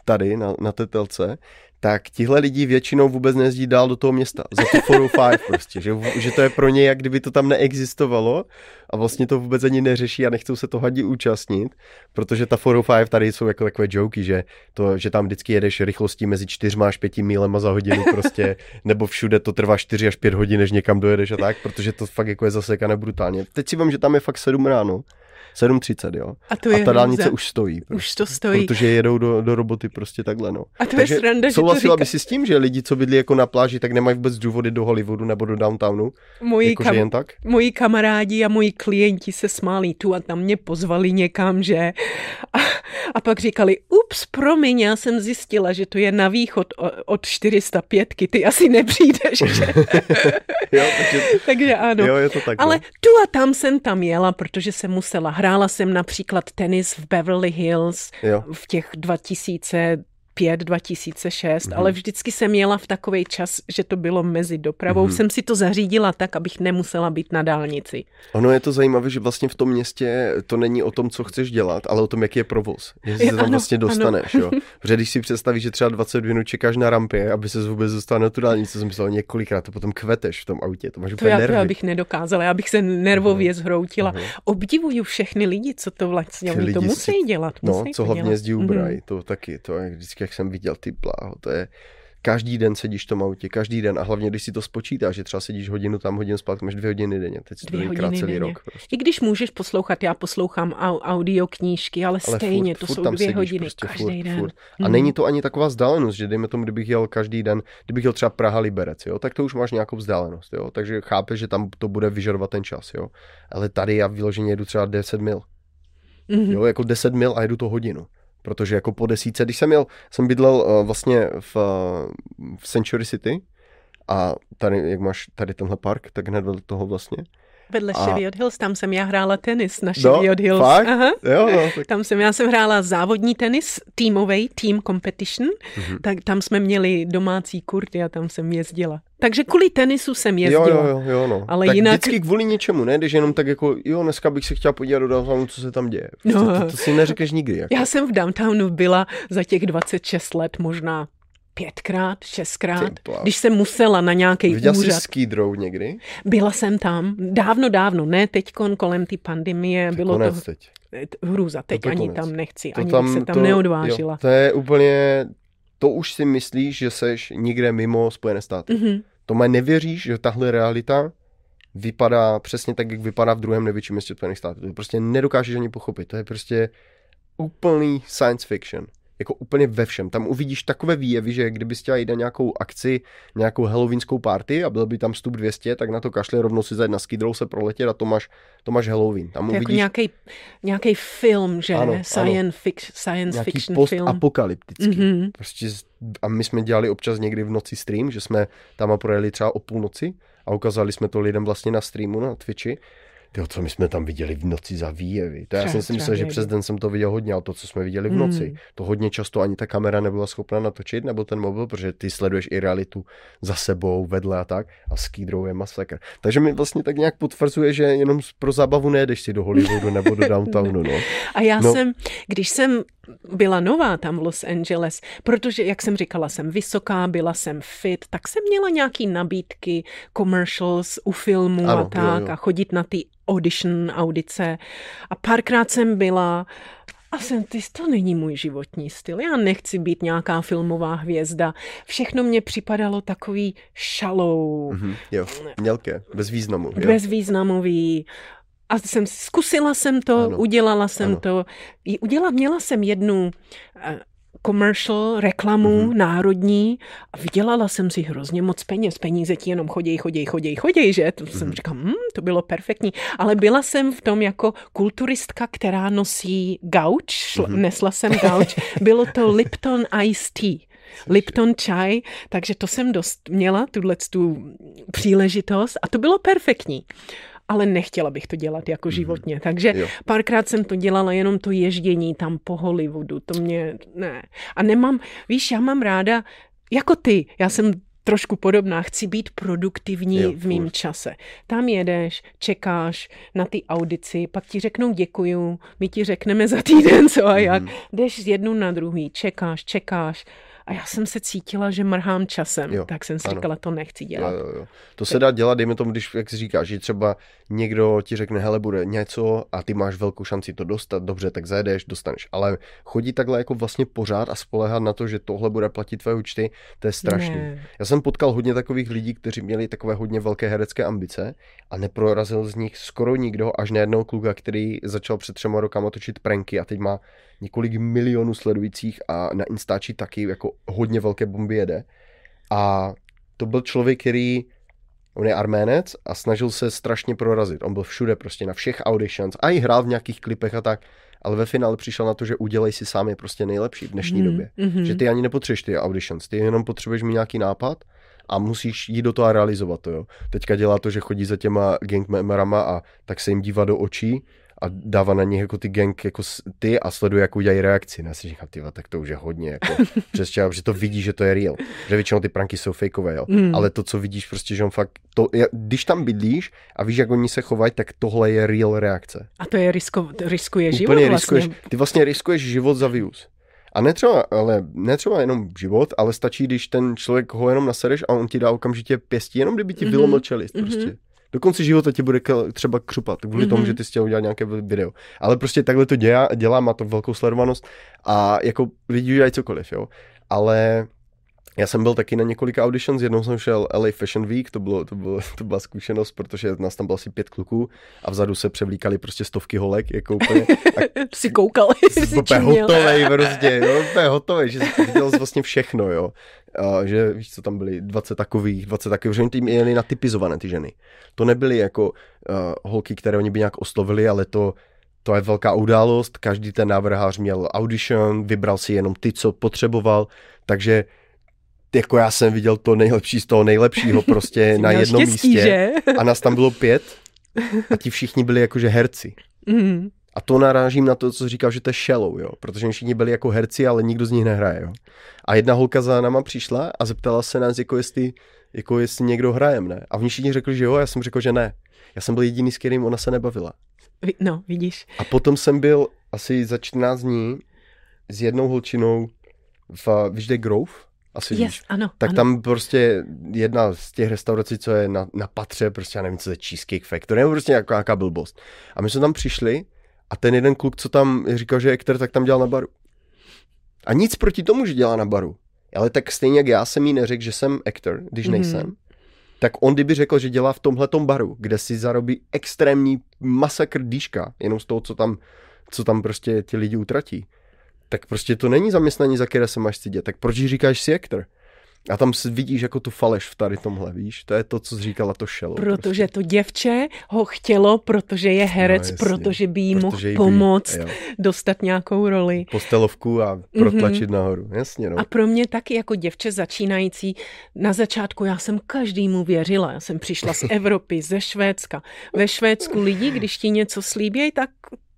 tady na, na té telce, tak tihle lidi většinou vůbec nejezdí dál do toho města. Za tu 405 prostě, že, že to je pro ně, jak kdyby to tam neexistovalo a vlastně to vůbec ani neřeší a nechcou se to hadí účastnit, protože ta 405 tady jsou jako takové joky, že, to, že tam vždycky jedeš rychlostí mezi 4 až 5 mílema za hodinu prostě, nebo všude to trvá 4 až 5 hodin, než někam dojedeš a tak, protože to fakt jako je zasekané brutálně. Teď si vím, že tam je fakt 7 ráno 7.30, jo. A, to je a ta dálnice už stojí. Prostě, už to stojí. Protože jedou do, do roboty prostě takhle, no. A to Takže je sranda, souhlasila by si s tím, že lidi, co bydlí jako na pláži, tak nemají vůbec důvody do Hollywoodu nebo do downtownu? Moji, jako, kam, jen tak? moji kamarádi a moji klienti se smáli tu a tam mě pozvali někam, že? A, a pak říkali, ups, promiň, já jsem zjistila, že to je na východ od 405, ty asi nepřijdeš, že? jo, takže, takže ano. Jo, je to tak, Ale no. tu a tam jsem tam jela, protože jsem musela hrát Hrála jsem například tenis v Beverly Hills jo. v těch 2000 2005, 2006, mm-hmm. ale vždycky jsem jela v takový čas, že to bylo mezi dopravou. Mm-hmm. Jsem si to zařídila tak, abych nemusela být na dálnici. Ono je to zajímavé, že vlastně v tom městě to není o tom, co chceš dělat, ale o tom, jaký je provoz. Že se tam ano, vlastně dostaneš. Jo? Protože když si představíš, že třeba 20 minut čekáš na rampě, aby se vůbec dostal na tu dálnici, jsem myslel několikrát, to potom kveteš v tom autě. To máš to já, nervy. to já bych nedokázala, já bych se nervově uh-huh. zhroutila. Uh-huh. Obdivuju všechny lidi, co to vlastně, oni to musí si... dělat. No, co hlavně jezdí Uber, to taky, to je vždycky, jak jsem viděl, ty bláho, to je, každý den sedíš v tom autě, každý den a hlavně, když si to spočítáš, že třeba sedíš hodinu tam, hodinu zpátky, máš dvě hodiny denně, teď si to celý denně. rok. Prostě. I když můžeš poslouchat, já poslouchám audio knížky, ale, ale stejně, furt, to furt jsou dvě hodiny prostě, každý furt, den. Furt. A hmm. není to ani taková vzdálenost, že dejme tomu, kdybych jel každý den, kdybych jel třeba Praha Liberec, jo, tak to už máš nějakou vzdálenost, jo, takže chápeš, že tam to bude vyžadovat ten čas, jo. Ale tady já vyloženě jedu třeba 10 mil. Mm-hmm. Jo, jako 10 mil a jedu to hodinu protože jako po desíce, když jsem měl, jsem bydlel uh, vlastně v, uh, v Century City a tady, jak máš tady tenhle park, tak hned vedle toho vlastně. Vedle a... Cheviot Hills, tam jsem já hrála tenis na Cheviot no, Hills. Fakt? Aha. Jo, no, tak... Tam jsem, já jsem hrála závodní tenis, týmový, team competition, mm-hmm. tak tam jsme měli domácí kurty a tam jsem jezdila. Takže kvůli tenisu jsem jezdila. Jo, jo, jo, no. Ale tak jinak... vždycky kvůli něčemu, ne? Když jenom tak jako, jo, dneska bych se chtěla podívat do downtownu, co se tam děje. No. To, to, si neřekneš nikdy. Jako. Já jsem v downtownu byla za těch 26 let možná pětkrát, šestkrát, když jsem musela na nějaký úřad. jsi ski někdy? Byla jsem tam, dávno, dávno, ne teď kolem té pandemie. To bylo konec to teď. hrůza, teď to ani konec. tam nechci, to ani tam, se tam to, neodvážila. Jo, to je úplně, to už si myslíš, že seš nikde mimo Spojené státy. Mm-hmm. To má nevěříš, že tahle realita vypadá přesně tak, jak vypadá v druhém největším městě Spojených států. To prostě nedokážeš ani pochopit. To je prostě úplný science fiction jako úplně ve všem. Tam uvidíš takové výjevy, že kdybys chtěla jít na nějakou akci, nějakou halloweenskou party a byl by tam vstup 200, tak na to kašle rovnou si zajít na skidrou se proletět a to máš, to máš Halloween. Tam to jako uvidíš... jako nějaký, film, že? Ano, science, ano. Fix, science nějaký fiction post film. apokalyptický. Mm-hmm. Prostě a my jsme dělali občas někdy v noci stream, že jsme tam projeli třeba o půlnoci a ukázali jsme to lidem vlastně na streamu na Twitchi Tyjo, co my jsme tam viděli v noci za výjevy. To já jsem si myslel, že přes den jsem to viděl hodně, ale to, co jsme viděli v noci, mm. to hodně často ani ta kamera nebyla schopna natočit, nebo ten mobil, protože ty sleduješ i realitu za sebou, vedle a tak. A s Kýdrou je masakr. Takže mi vlastně tak nějak potvrzuje, že jenom pro zábavu nejedeš si do Hollywoodu nebo do downtownu. No. A já no. jsem, když jsem byla nová tam v Los Angeles, protože, jak jsem říkala, jsem vysoká, byla jsem fit, tak jsem měla nějaký nabídky, commercials u filmů ano, a tak jo, jo. a chodit na ty audition, audice. A párkrát jsem byla a jsem, ty, to není můj životní styl. Já nechci být nějaká filmová hvězda. Všechno mě připadalo takový šalou. Mm-hmm, jo, mělké, bezvýznamu. Jo. Bezvýznamový. A jsem, zkusila jsem to, ano. udělala jsem ano. to. Udělala, měla jsem jednu eh, commercial, reklamu mm-hmm. národní a vydělala jsem si hrozně moc peněz. Peníze ti jenom chodí, chodí, chodí, chodí, že? To mm-hmm. jsem říkala, hm, to bylo perfektní. Ale byla jsem v tom jako kulturistka, která nosí gauč, mm-hmm. nesla jsem gauč. Bylo to Lipton Ice Tea. Lipton čaj, takže to jsem dost měla, tuhle tu příležitost a to bylo perfektní ale nechtěla bych to dělat jako mhm. životně. Takže jo. párkrát jsem to dělala jenom to ježdění tam po Hollywoodu, to mě, ne. A nemám, víš, já mám ráda, jako ty, já jsem trošku podobná, chci být produktivní jo, v mým furt. čase. Tam jedeš, čekáš na ty audici, pak ti řeknou děkuju, my ti řekneme za týden co a jak. Mm. Jdeš z jednu na druhý, čekáš, čekáš a já jsem se cítila, že mrhám časem, jo, tak jsem si ano. říkala, to nechci dělat. Jo, jo, jo. To se dá dělat, dejme tomu, když, jak si říkáš, že třeba někdo ti řekne, hele, bude něco a ty máš velkou šanci to dostat, dobře, tak zajedeš, dostaneš. Ale chodí takhle jako vlastně pořád a spolehat na to, že tohle bude platit tvé účty, to je strašný. Ne. Já jsem potkal hodně takových lidí, kteří měli takové hodně velké herecké ambice a neprorazil z nich skoro nikdo, až na jednoho kluka, který začal před třema rokama točit pranky a teď má několik milionů sledujících a na Instači taky jako hodně velké bomby jede. A to byl člověk, který On je arménec a snažil se strašně prorazit. On byl všude prostě na všech auditions a i hrál v nějakých klipech a tak, ale ve finále přišel na to, že udělej si sám je prostě nejlepší v dnešní mm, době. Mm-hmm. Že ty ani nepotřebuješ ty auditions, ty jenom potřebuješ mít nějaký nápad a musíš jít do toho a realizovat to. Jo. Teďka dělá to, že chodí za těma gang memberama a tak se jim dívá do očí a dává na nich jako ty gang jako ty a sleduje, jak udělají reakci. Já si říkám, ty tak to už je hodně, jako, přesně, že to vidí, že to je real. Že většinou ty pranky jsou fakeové, jo. Mm. Ale to, co vidíš, prostě, že on fakt, to, když tam bydlíš a víš, jak oni se chovají, tak tohle je real reakce. A to je risko, riskuje život Úplně vlastně. riskuješ, ty vlastně riskuješ život za views. A netřeba, ale netřeba jenom život, ale stačí, když ten člověk ho jenom nasereš a on ti dá okamžitě pěstí, jenom kdyby ti mm-hmm. čelist mm-hmm. Do konce života ti bude třeba křupat, kvůli mm-hmm. tomu, že ty jsi chtěl udělat nějaké video. Ale prostě takhle to dělá, dělá, má to velkou sledovanost a jako lidi udělají cokoliv, jo. Ale já jsem byl taky na několika auditions, jednou jsem šel LA Fashion Week, to, bylo, to, bylo, to byla zkušenost, protože nás tam bylo asi pět kluků a vzadu se převlíkali prostě stovky holek, jako úplně. A si koukal, jsi hotovej prostě, jo, úplně hotovej, že jsi viděl vlastně všechno, jo. A že víš, co tam byly, 20 takových, 20 takových, že oni tím měli natypizované ty ženy. To nebyly jako uh, holky, které oni by nějak oslovili, ale to, to je velká událost, každý ten návrhář měl audition, vybral si jenom ty, co potřeboval, takže jako já jsem viděl to nejlepší z toho nejlepšího prostě na jednom štěstí, místě. Že? A nás tam bylo pět a ti všichni byli jakože herci. Mm. A to narážím na to, co říkal, že to je shallow, jo. Protože všichni byli jako herci, ale nikdo z nich nehraje, jo. A jedna holka za náma přišla a zeptala se nás, jako jestli, jako jestli někdo hrajem, ne. A oni všichni řekli, že jo, a já jsem řekl, že ne. Já jsem byl jediný, s kterým ona se nebavila. No, vidíš. A potom jsem byl asi za 14 dní s jednou holčinou v, víš, Grove? asi yes, víš. Ano, tak ano. tam prostě jedna z těch restaurací, co je na, na patře, prostě já nevím, co je Cheesecake Factory, nebo prostě nějaká, nějaká blbost. A my jsme tam přišli a ten jeden kluk, co tam říkal, že je aktor, tak tam dělal na baru. A nic proti tomu, že dělá na baru. Ale tak stejně jak já jsem jí neřekl, že jsem aktor, když mm. nejsem, tak on kdyby řekl, že dělá v tomhletom baru, kde si zarobí extrémní masakr dýška, jenom z toho, co tam, co tam prostě ti lidi utratí, tak prostě to není zaměstnání, za které se máš stydět. Tak proč říkáš si aktor? A tam si vidíš jako tu faleš v tady tomhle, víš? To je to, co říkala to šelo. Protože prostě. to děvče ho chtělo, protože je herec, no, jasně, protože by jí mohl pomoct by, dostat nějakou roli. Postelovku a protlačit mm-hmm. nahoru, jasně no. A pro mě taky jako děvče začínající, na začátku já jsem každému věřila. Já jsem přišla z Evropy, ze Švédska. Ve Švédsku lidi, když ti něco slíbějí, tak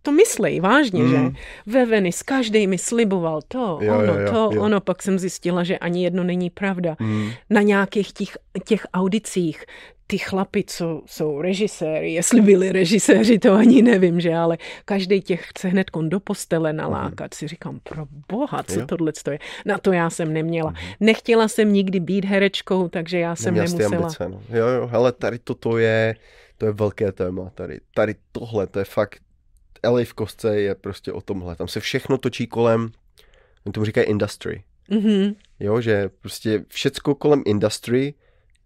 to myslej vážně, mm. že? Ve Venice každý mi sliboval to, jo, ono, jo, jo, to, jo. ono. Pak jsem zjistila, že ani jedno není pravda. Mm. Na nějakých těch, těch audicích ty chlapi, co jsou režiséry, jestli byli režiséři, to ani nevím, že, ale každý těch chce hned do postele nalákat. Mm. Si říkám, pro boha, co tohle je. Na to já jsem neměla. Mm. Nechtěla jsem nikdy být herečkou, takže já jsem Neměla nemusela. Ambice, no. Jo, jo, ale tady toto je, to je velké téma. Tady, tady tohle, to je fakt LA v kostce je prostě o tomhle. Tam se všechno točí kolem, oni tomu říkají industry. Mm-hmm. Jo, že prostě všecko kolem industry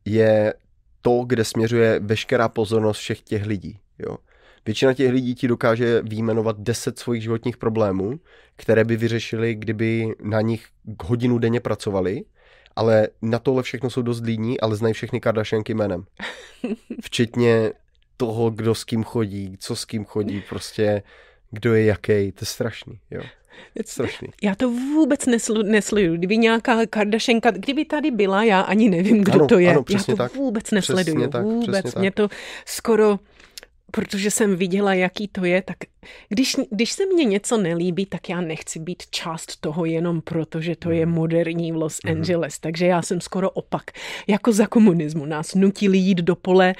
je to, kde směřuje veškerá pozornost všech těch lidí. Jo. Většina těch lidí ti dokáže výjmenovat 10 svých životních problémů, které by vyřešili, kdyby na nich hodinu denně pracovali, ale na tohle všechno jsou dost líní, ale znají všechny Kardashianky jménem. Včetně toho, kdo s kým chodí, co s kým chodí, prostě kdo je jaký, to je strašný, jo. Je strašný. Já to vůbec nesl- nesleduju. Kdyby nějaká Kardashenka, kdyby tady byla, já ani nevím, kdo ano, to je. Ano, já to tak. vůbec nesleduju. Přesně tak, vůbec. Přesně Mě to skoro protože jsem viděla, jaký to je, tak když, když se mně něco nelíbí, tak já nechci být část toho jenom proto, že to je mhm. moderní v Los mhm. Angeles. Takže já jsem skoro opak. Jako za komunismu nás nutili jít do pole,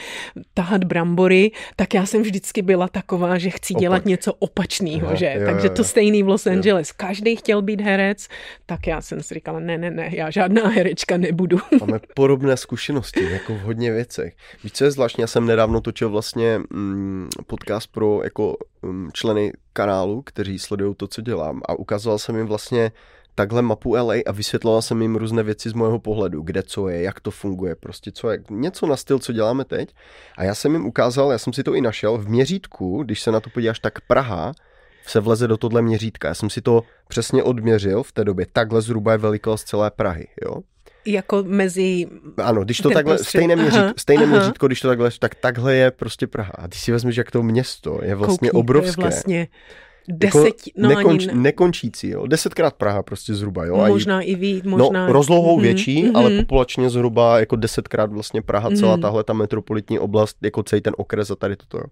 tahat brambory, tak já jsem vždycky byla taková, že chci opak. dělat něco opačného, že? Jo, Takže to stejný v Los Angeles. Jo. Každý chtěl být herec, tak já jsem si říkala, ne, ne, ne, já žádná herečka nebudu. Máme podobné zkušenosti, jako v hodně věcech. Víš, co je zvláštní? Já jsem nedávno točil vlastně mm, podcast pro jako mm, členy kanálu, kteří sledují to, co dělám a ukazoval jsem jim vlastně takhle mapu LA a vysvětloval jsem jim různé věci z mého pohledu, kde co je, jak to funguje, prostě co je, něco na styl, co děláme teď. A já jsem jim ukázal, já jsem si to i našel, v měřítku, když se na to podíváš, tak Praha se vleze do tohle měřítka. Já jsem si to přesně odměřil v té době. Takhle zhruba je velikost celé Prahy, jo. Jako mezi... Ano, když to takhle, prostřed... stejné, měřít, aha, stejné aha. měřítko, když to takhle, tak takhle je prostě Praha. A ty si vezmeš, jak to město je vlastně Koukni, obrovské. To je vlastně Deset, jako no nekonč, ani ne. nekončící, jo. Desetkrát Praha prostě zhruba, jo. A Možná i víc, možná... No, rozlohou Mhm, větší, mhm. ale populačně zhruba jako desetkrát vlastně Praha, celá Mhm. tahle ta metropolitní oblast, jako celý ten okres a tady toto. Jo.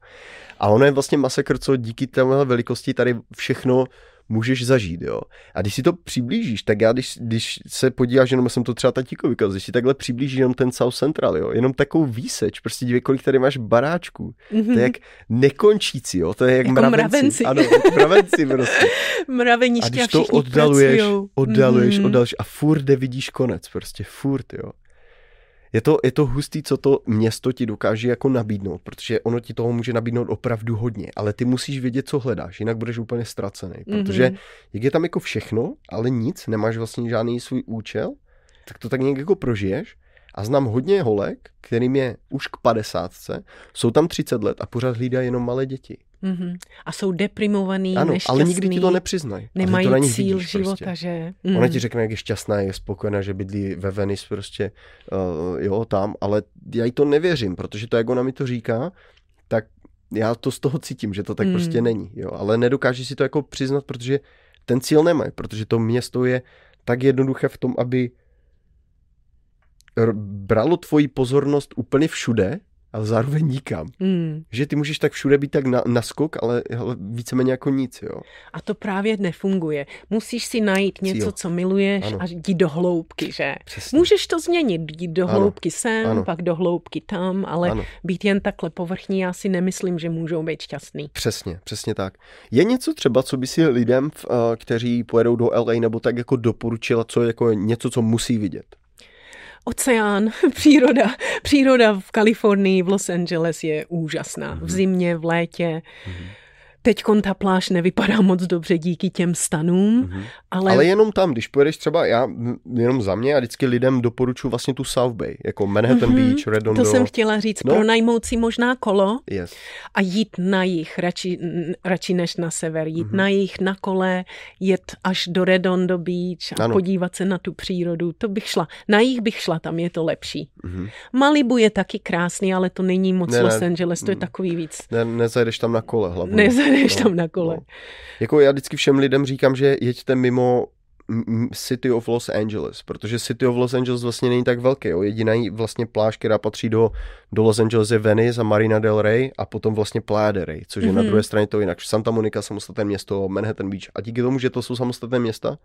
A ono je vlastně masakr, co díky téhle velikosti tady všechno můžeš zažít, jo. A když si to přiblížíš, tak já, když, když se podíváš, jenom jsem to třeba tatíkovi ukázal, když si takhle přiblížíš jenom ten South Central, jo, jenom takovou výseč, prostě dívej, kolik tady máš baráčků. To je jak nekončící, jo, to je jak Mhm. Jako mravenci. mravenci. Ano, mravenci prostě. Mraveniště A když to oddaluješ, pracujou. oddaluješ, Mhm. oddaluješ a furt vidíš konec, prostě furt, jo. Je to, je to hustý, co to město ti dokáže jako nabídnout, protože ono ti toho může nabídnout opravdu hodně, ale ty musíš vědět, co hledáš, jinak budeš úplně ztracený, protože Mhm. jak je tam jako všechno, ale nic, nemáš vlastně žádný svůj účel, tak to tak nějak jako prožiješ a znám hodně holek, kterým je už k padesátce, jsou tam 30 let a pořád hlídají jenom malé děti. Mhm. A jsou deprimovaný, Ano, nešťastný, ale nikdy ti to nepřiznají. Nemají to na nich cíl vidíš života, prostě. že? Ona Mhm. ti řekne, jak je šťastná, je spokojená, že bydlí ve Venice prostě, uh, jo, tam, ale já jí to nevěřím, protože to, jak ona mi to říká, tak já to z toho cítím, že to tak Hmm. prostě není, jo, ale nedokáže si to jako přiznat, protože ten cíl nemají, protože to město je tak jednoduché v tom, aby bralo tvoji pozornost úplně všude, ale zároveň nikam. Mm. Že ty můžeš tak všude být tak na, na skok, ale, ale víceméně jako nic, jo. A to právě nefunguje. Musíš si najít něco, Cíl. co miluješ Ano. a jít do hloubky, že? Přesně. Můžeš to změnit, jít do Ano. hloubky sem, Ano. pak do hloubky tam, ale Ano. být jen takhle povrchní, já si nemyslím, že můžou být šťastný. Přesně, přesně tak. Je něco třeba, co by si lidem, eh, kteří pojedou do LA nebo tak jako doporučila, co je jako něco, co musí vidět? Oceán, příroda. Příroda v Kalifornii, v Los Angeles je úžasná. V zimě, v létě. Teď ta pláž nevypadá moc dobře díky těm stanům, ale, Ale, Ale jenom tam, když pojedeš třeba, já jenom za mě, a vždycky lidem doporučuji vlastně tu South Bay, jako Manhattan Mhm, Beach, Redondo. to jsem chtěla říct, No. pronajmout si možná kolo Yes. a jít na jich, radši, radši než na sever, jít Mhm. na jich, na kole, jet až do Redondo Beach a Ano. podívat se na tu přírodu, to bych šla. Na jich bych šla, tam je to lepší. Mhm. Malibu je taky krásný, ale to není moc Ne, ne. Los Angeles, to je Mm. takový víc. Ne, nezajdeš tam na kole hlavně. Nezajdeš tam na kole. Jako já vždycky všem lidem říkám, že jeďte mimo City of Los Angeles, protože City of Los Angeles vlastně není tak velký. Jo. Jediná vlastně pláž, která patří do, do Los Angeles je Venice a Marina del Rey a potom vlastně Playa del Rey, což je na Mhm. druhé straně to jinak. Santa Monica samostatné město, Manhattan Beach. A díky tomu, že to jsou samostatné města,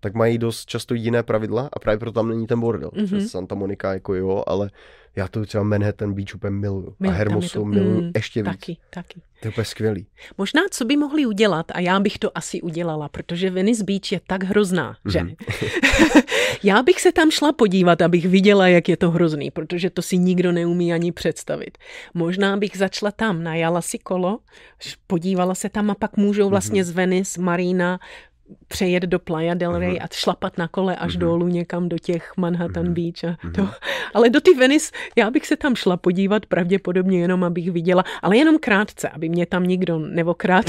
tak mají dost často jiné pravidla a právě proto tam není ten bordel. Mhm. Mm-hmm. Santa Monica jako jo, ale já to třeba Manhattan Beach úplně miluju. Mil- a Hermosu je to- miluju mm, ještě víc. Taky, taky. To je úplně skvělý. Možná, co by mohli udělat, a já bych to asi udělala, protože Venice Beach je tak hrozná, že? Mhm. já bych se tam šla podívat, abych viděla, jak je to hrozný, protože to si nikdo neumí ani představit. Možná bych začala tam, najala si kolo, podívala se tam a pak můžou vlastně z Venice, Marina, přejet do Playa del Rey a šlapat na kole až dolů někam do těch Manhattan Beach. A to. Ale do ty Venice, já bych se tam šla podívat pravděpodobně jenom, abych viděla, ale jenom krátce, aby mě tam nikdo nevokrát,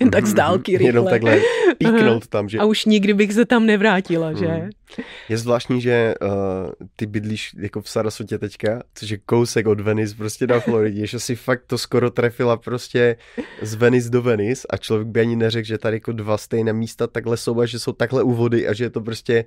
jen tak z dálky rychle. Jenom takhle píknout tam, že A už nikdy bych se tam nevrátila, že? Je zvláštní, že uh, ty bydlíš jako v Sarasotě teďka, což je kousek od Venice prostě na Floridě, že si fakt to skoro trefila prostě z Venice do Venice a člověk by ani neřekl, že tady jako dva stejné místa takhle jsou a že jsou takhle u vody a že je to prostě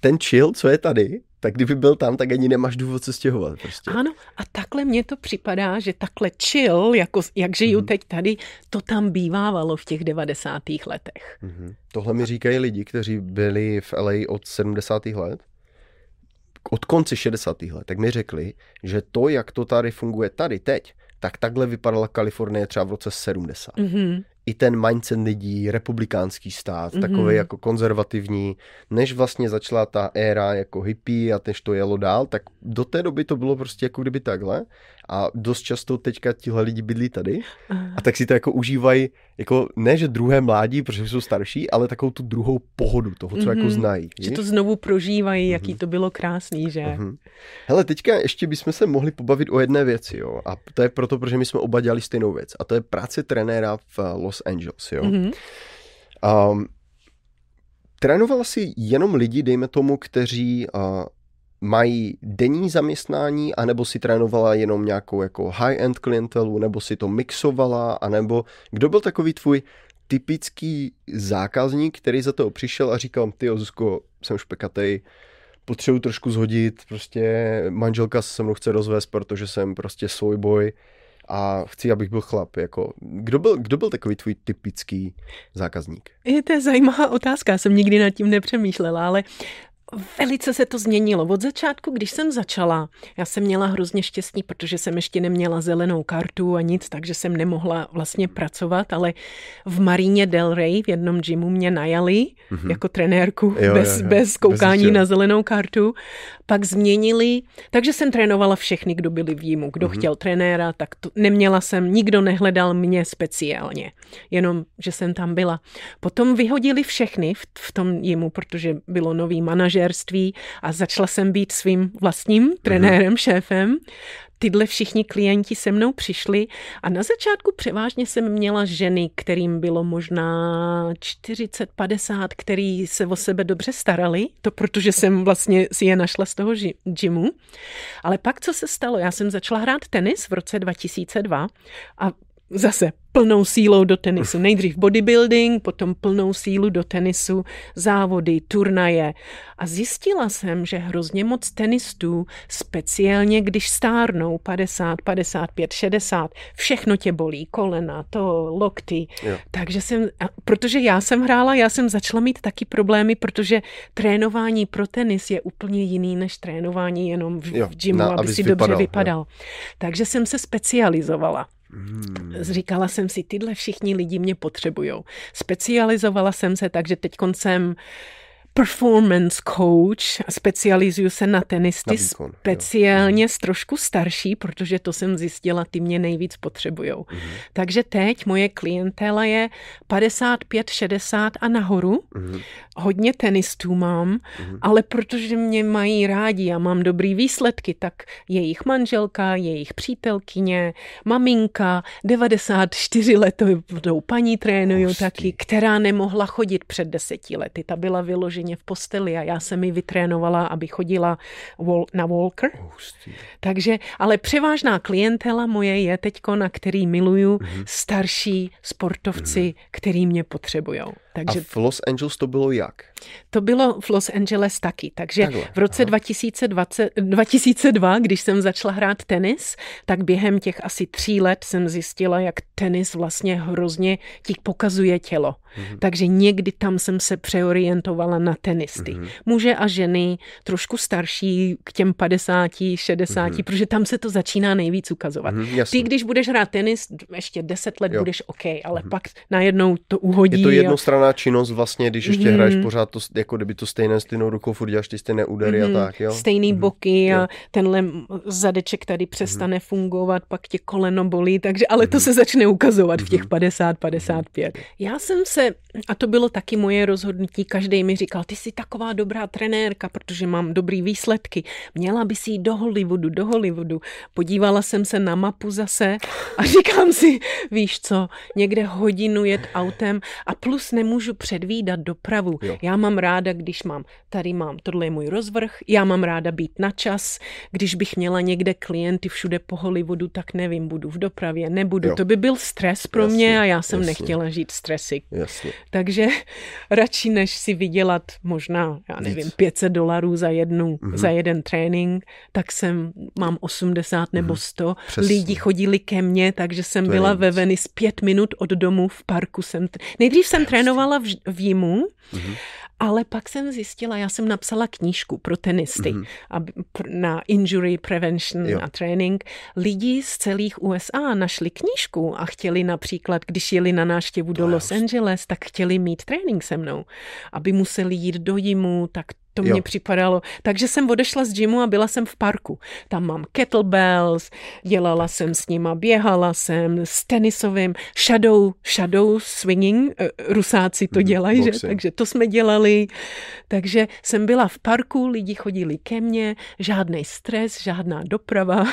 ten chill, co je tady, tak kdyby byl tam, tak ani nemáš důvod se stěhovat prostě. Ano, a takhle mně to připadá, že takhle chill, jako, jak žiju Mhm. teď tady, to tam bývávalo v těch 90. letech. Mhm. Tohle mi říkají lidi, kteří byli v LA od 70. let, od konce 60. let, tak mi řekli, že to, jak to tady funguje tady teď, tak takhle vypadala Kalifornie třeba v roce 70. Mhm. I ten mindset lidí, republikánský stát, Mhm. takový jako konzervativní, než vlastně začala ta éra jako hippie a než to jelo dál, tak do té doby to bylo prostě jako kdyby takhle a dost často teďka tihle lidi bydlí tady a tak si to jako užívají, jako ne, že druhé mládí, protože jsou starší, ale takovou tu druhou pohodu toho, co jako Mhm. znají. Že to znovu prožívají, jaký to bylo krásný, že? Mhm. Hele, teďka ještě bychom se mohli pobavit o jedné věci, jo. A to je proto, protože my jsme oba dělali stejnou věc. A to je práce trenéra v eh, Los Angeles, jo. Mhm. Um, trénovala si jenom lidi, dejme tomu, kteří uh, mají denní zaměstnání, anebo si trénovala jenom nějakou jako high-end klientelu, nebo si to mixovala, anebo kdo byl takový tvůj typický zákazník, který za to přišel a říkal, ty Zuzko, jsem špekatej, potřebuji trošku zhodit, prostě manželka se mnou chce rozvést, protože jsem prostě svůj boj a chci, abych byl chlap. Jako, kdo, byl, kdo byl takový tvůj typický zákazník? Je to je zajímavá otázka, jsem nikdy nad tím nepřemýšlela, ale Velice se to změnilo. Od začátku, když jsem začala, já jsem měla hrozně štěstí, protože jsem ještě neměla zelenou kartu a nic, takže jsem nemohla vlastně pracovat, ale v Maríně Del Rey v jednom gymu mě najali mm-hmm. jako trenérku jo, bez, jo, jo. bez koukání bez na zelenou kartu. Pak změnili, takže jsem trénovala všechny, kdo byli v jímu. Kdo mm-hmm. chtěl trenéra, tak to, neměla jsem, nikdo nehledal mě speciálně, jenom, že jsem tam byla. Potom vyhodili všechny v, v tom jímu, protože bylo nový manažer manažerství a začala jsem být svým vlastním trenérem, mm-hmm. šéfem. Tyhle všichni klienti se mnou přišli a na začátku převážně jsem měla ženy, kterým bylo možná 40-50, který se o sebe dobře starali, to protože jsem vlastně si je našla z toho gymu. Ale pak, co se stalo, já jsem začala hrát tenis v roce 2002 a zase plnou sílou do tenisu. Nejdřív bodybuilding, potom plnou sílu do tenisu, závody, turnaje. A zjistila jsem, že hrozně moc tenistů, speciálně když stárnou 50, 55, 60, všechno tě bolí, kolena, to, lokty. Jo. Takže jsem, protože já jsem hrála, já jsem začala mít taky problémy, protože trénování pro tenis je úplně jiný než trénování jenom v, jo, v gymu, na, aby si dobře vypadal. Jo. Takže jsem se specializovala. Hmm. Říkala jsem si, tyhle všichni lidi mě potřebují. Specializovala jsem se, takže teď jsem performance coach specializuju se na tenisty, na výkon, speciálně jo. s trošku starší, protože to jsem zjistila, ty mě nejvíc potřebují. Mm-hmm. Takže teď moje klientela je 55, 60 a nahoru. Mm-hmm. Hodně tenistů mám, mm-hmm. ale protože mě mají rádi a mám dobrý výsledky, tak jejich manželka, jejich přítelkyně, maminka, 94 letou paní trénuju taky, která nemohla chodit před deseti lety. Ta byla vyloženě v posteli a já jsem ji vytrénovala, aby chodila na walker. Hustý. Takže, ale převážná klientela moje je teďko, na který miluju, mm-hmm. starší sportovci, mm-hmm. který mě potřebují. Takže... A v Los Angeles to bylo jak? To bylo v Los Angeles taky. Takže Takhle. v roce 2020, 2002, když jsem začala hrát tenis, tak během těch asi tří let jsem zjistila, jak tenis vlastně hrozně ti pokazuje tělo. Mm-hmm. Takže někdy tam jsem se přeorientovala na tenisty. Mm-hmm. Muže a ženy, trošku starší, k těm 50, 60, mm-hmm. protože tam se to začíná nejvíc ukazovat. Mm-hmm, Ty, když budeš hrát tenis, ještě 10 let jo. budeš OK, ale mm-hmm. pak najednou to uhodí. Je to jednostranná činnost vlastně, když ještě mm-hmm. hraješ pořád to, jako kdyby to stejné stejnou rukou, furt děláš ty stejné údery mm-hmm. a tak, jo? Stejný mm-hmm. boky a jo. tenhle zadeček tady přestane mm-hmm. fungovat, pak tě koleno bolí, takže ale mm-hmm. to se začne ukazovat mm-hmm. v těch 50, 55. Mm-hmm. Já jsem se, a to bylo taky moje rozhodnutí, každý mi říkal, ty jsi taková dobrá trenérka, protože mám dobrý výsledky. Měla by si jít do Hollywoodu, do Hollywoodu. Podívala jsem se na mapu zase a říkám si, víš co, někde hodinu jet autem a plus nemůžu předvídat dopravu. Jo. Já mám ráda, když mám, tady mám, tohle je můj rozvrh, já mám ráda být na čas, když bych měla někde klienty všude po Hollywoodu, tak nevím, budu v dopravě, nebudu. Jo. To by byl stres pro jasně, mě a já jsem jasně. nechtěla žít stresy. Jasně. Takže radši, než si vydělat možná, já nevím, Víc. 500 dolarů za jednu, mm-hmm. za jeden trénink, tak jsem, mám 80 nebo 100. Mm-hmm. Přesně. Lidi chodili ke mně, takže jsem to byla ve Venice pět minut od domu v parku. Jsem, nejdřív jsem trénovala v, v Jimu mm-hmm. Ale pak jsem zjistila, já jsem napsala knížku pro tenisty mm-hmm. na injury prevention jo. a training. Lidi z celých USA našli knížku a chtěli například, když jeli na návštěvu do Los Angeles, tak chtěli mít trénink se mnou. Aby museli jít do jimu, tak to mě připadalo. Takže jsem odešla z gymu a byla jsem v parku. Tam mám kettlebells, dělala jsem s nima, běhala jsem s tenisovým shadow, shadow swinging, eh, rusáci to mhm, dělají, mm, že? Takže to jsme dělali. Takže jsem byla v parku, lidi chodili ke mně, žádný stres, žádná doprava.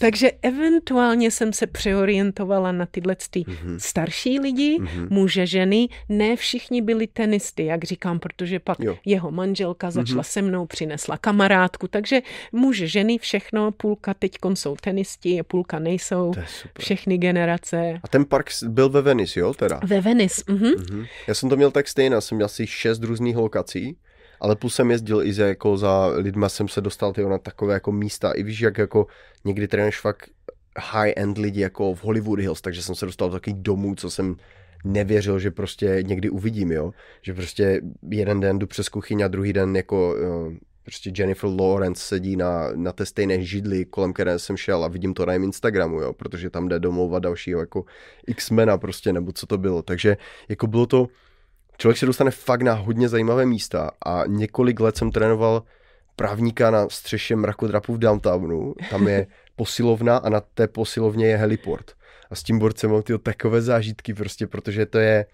Takže eventuálně jsem se přeorientovala na tyhle ty mm-hmm. starší lidi, mm-hmm. muže, ženy. Ne všichni byli tenisty, jak říkám, protože pak jo. jeho manželka začala mm-hmm. se mnou, přinesla kamarádku, takže muž, ženy, všechno, půlka teď jsou tenisti, půlka nejsou, všechny generace. A ten park byl ve Venice, jo, teda? Ve Venice, mhm. Mm-hmm. Já jsem to měl tak stejně, jsem měl asi šest různých lokací, ale plus jsem jezdil i za, jako za lidma jsem se dostal tyjo, na takové jako místa, i víš, jak jako někdy trénuješ fakt high-end lidi jako v Hollywood Hills, takže jsem se dostal do takových domů, co jsem nevěřil, že prostě někdy uvidím, jo. Že prostě jeden den jdu přes kuchyň a druhý den jako prostě Jennifer Lawrence sedí na, na té stejné židli, kolem které jsem šel a vidím to na jejím Instagramu, jo, protože tam jde domlouvat dalšího jako X-mena prostě, nebo co to bylo. Takže jako bylo to, člověk se dostane fakt na hodně zajímavé místa a několik let jsem trénoval právníka na střeše mrakodrapu v downtownu, tam je posilovna a na té posilovně je heliport. A s tím borcem mám tyho takové zážitky prostě, protože to je...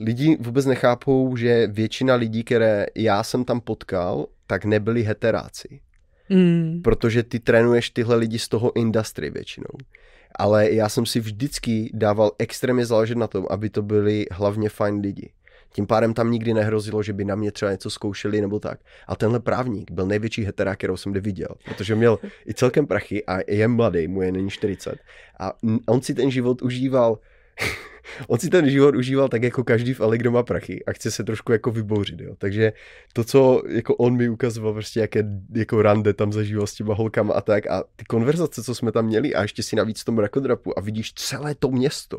Lidi vůbec nechápou, že většina lidí, které já jsem tam potkal, tak nebyli heteráci. Mm. Protože ty trénuješ tyhle lidi z toho industry většinou. Ale já jsem si vždycky dával extrémně záležet na tom, aby to byli hlavně fajn lidi. Tím pádem tam nikdy nehrozilo, že by na mě třeba něco zkoušeli nebo tak. A tenhle právník byl největší hetera, kterou jsem kdy viděl, protože měl i celkem prachy a je mladý, mu je není 40. A on si ten život užíval on si ten život užíval tak jako každý v Ale, kdo má prachy a chce se trošku jako vybouřit, jo. Takže to, co jako on mi ukazoval, prostě jaké jako rande tam zažíval s těma holkama a tak a ty konverzace, co jsme tam měli a ještě si navíc v tom rakodrapu a vidíš celé to město,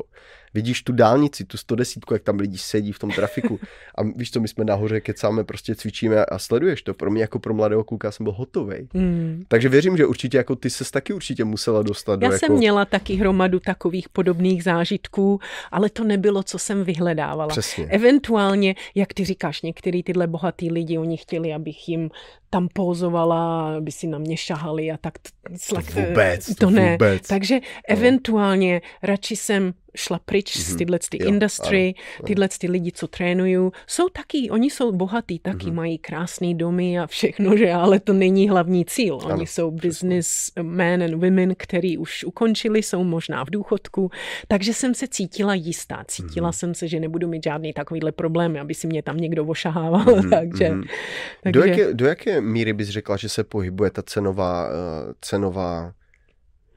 vidíš tu dálnici, tu 110, jak tam lidi sedí v tom trafiku a víš co, my jsme nahoře kecáme, prostě cvičíme a sleduješ to. Pro mě jako pro mladého kluka jsem byl hotový. Mm. Takže věřím, že určitě jako ty se taky určitě musela dostat Já do jsem jako... měla taky hromadu takových podobných zážitků, ale to nebylo, co jsem vyhledávala. Přesně. Eventuálně, jak ty říkáš, některý tyhle bohatý lidi, oni chtěli, abych jim tam pózovala, aby si na mě šahali a tak. Slak, to vůbec, to, to ne. Vůbec. Takže no. eventuálně radši jsem šla pryč mm-hmm. z mhm. tyhle ty industry, ano, tyhle ty lidi, co trénují, jsou taky, oni jsou bohatí, taky mm-hmm. mají krásné domy a všechno, že ale to není hlavní cíl. Oni ano, jsou business men and women, který už ukončili, jsou možná v důchodku, takže jsem se cítila jistá. Cítila mm-hmm. jsem se, že nebudu mít žádný takovýhle problémy, aby si mě tam někdo ošahával. Mm-hmm. takže, mm-hmm. takže... Do, jaké, do jaké míry bys řekla, že se pohybuje ta cenová, uh, cenová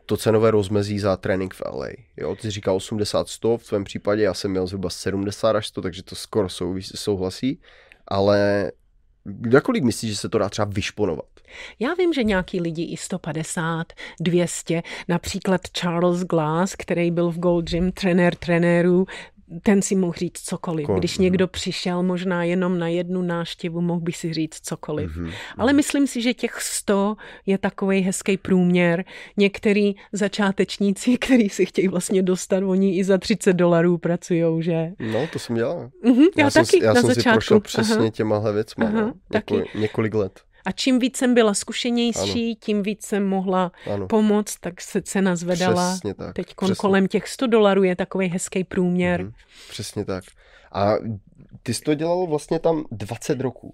to cenové rozmezí za trénink v LA. Jo, ty říká 80-100, v tvém případě já jsem měl zhruba 70 až 100, takže to skoro souvisí, souhlasí, ale Jakolik myslíš, že se to dá třeba vyšponovat? Já vím, že nějaký lidi i 150, 200, například Charles Glass, který byl v Gold Gym, trenér trenérů, ten si mohl říct cokoliv. Kol, Když někdo přišel možná jenom na jednu náštěvu, mohl by si říct cokoliv. Mm-hmm. Ale myslím si, že těch 100 je takový hezký průměr. Některý začátečníci, kteří si chtějí vlastně dostat, oni i za 30 dolarů pracují, že? No, to jsem dělal. Mm-hmm, já, já taky jsem, já na jsem začátku. si prošel přesně Aha. těmahle věcma. Aha, no. Několik, několik let. A čím víc jsem byla zkušenější, ano. tím víc jsem mohla ano. pomoct, tak se cena zvedala. Přesně tak. Teď kolem těch 100 dolarů je takový hezký průměr. Mhm. Přesně tak. A ty jsi to dělal vlastně tam 20 roků.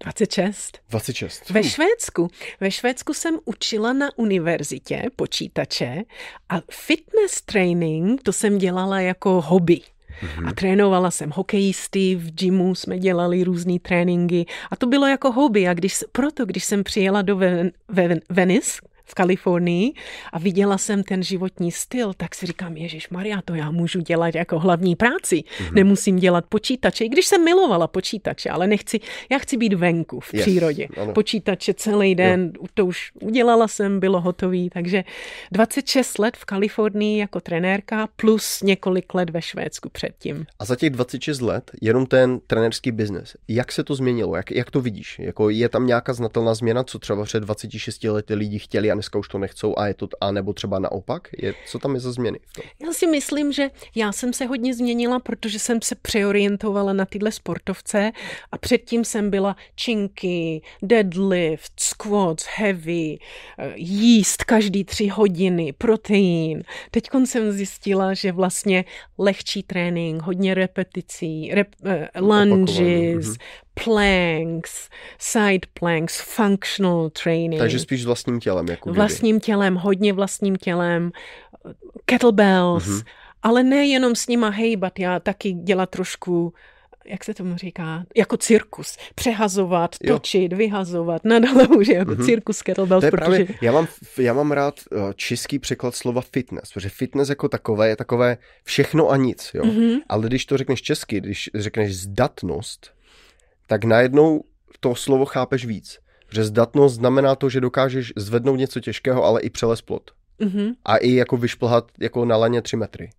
26. 26. Ve Švédsku. Ve Švédsku jsem učila na univerzitě počítače a fitness training to jsem dělala jako hobby. Mm-hmm. A trénovala jsem hokejisty, v gymu jsme dělali různé tréninky a to bylo jako hobby. A když, proto, když jsem přijela do Ven, Ven, Venice, v Kalifornii a viděla jsem ten životní styl, tak si říkám, Ježíš Maria, to já můžu dělat jako hlavní práci. Mm-hmm. Nemusím dělat počítače, i když jsem milovala počítače, ale nechci, já chci být venku, v yes, přírodě. Ano. Počítače celý den, jo. to už udělala jsem, bylo hotový, takže 26 let v Kalifornii jako trenérka plus několik let ve Švédsku předtím. A za těch 26 let jenom ten trenérský biznes, jak se to změnilo, jak, jak to vidíš? Jako je tam nějaká znatelná změna, co třeba před 26 lety lidi chtěli a dneska už to nechcou a je to, a nebo třeba naopak? Je, co tam je za změny? V tom? Já si myslím, že já jsem se hodně změnila, protože jsem se přeorientovala na tyhle sportovce a předtím jsem byla činky, deadlift, squats, heavy, eh, jíst každý tři hodiny, protein. Teď jsem zjistila, že vlastně lehčí trénink, hodně repeticí, rep, uh, lunges, mhm planks, side planks, functional training. Takže spíš vlastním tělem. Jako vlastním tělem, hodně vlastním tělem, kettlebells, mm-hmm. ale nejenom s nima hejbat, já taky dělat trošku jak se tomu říká, jako cirkus. Přehazovat, točit, jo. vyhazovat, nadále už jako mm-hmm. cirkus kettlebells, to je protože... Právě, já, mám, já mám rád eh, český překlad slova fitness, protože fitness jako takové je takové všechno a nic, jo. Mm-hmm. Ale když to řekneš česky, když řekneš zdatnost, tak najednou to slovo chápeš víc. Že zdatnost znamená to, že dokážeš zvednout něco těžkého, ale i přeles plot. Mm-hmm. A i jako vyšplhat jako na laně tři metry.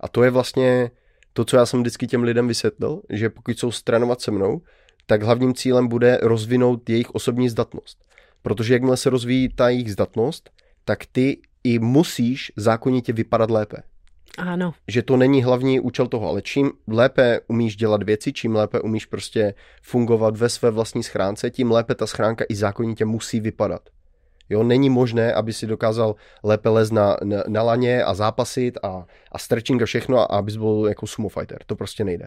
A to je vlastně to, co já jsem vždycky těm lidem vysvětlil, že pokud jsou stranovat se mnou, tak hlavním cílem bude rozvinout jejich osobní zdatnost. Protože jakmile se rozvíjí ta jejich zdatnost, tak ty i musíš zákonitě vypadat lépe. Ano. Že to není hlavní účel toho, ale čím lépe umíš dělat věci, čím lépe umíš prostě fungovat ve své vlastní schránce, tím lépe ta schránka i zákonitě musí vypadat. Jo, není možné, aby si dokázal lépe les na, na, na laně a zápasit a, a stretching a všechno a abys byl jako sumo fighter. To prostě nejde.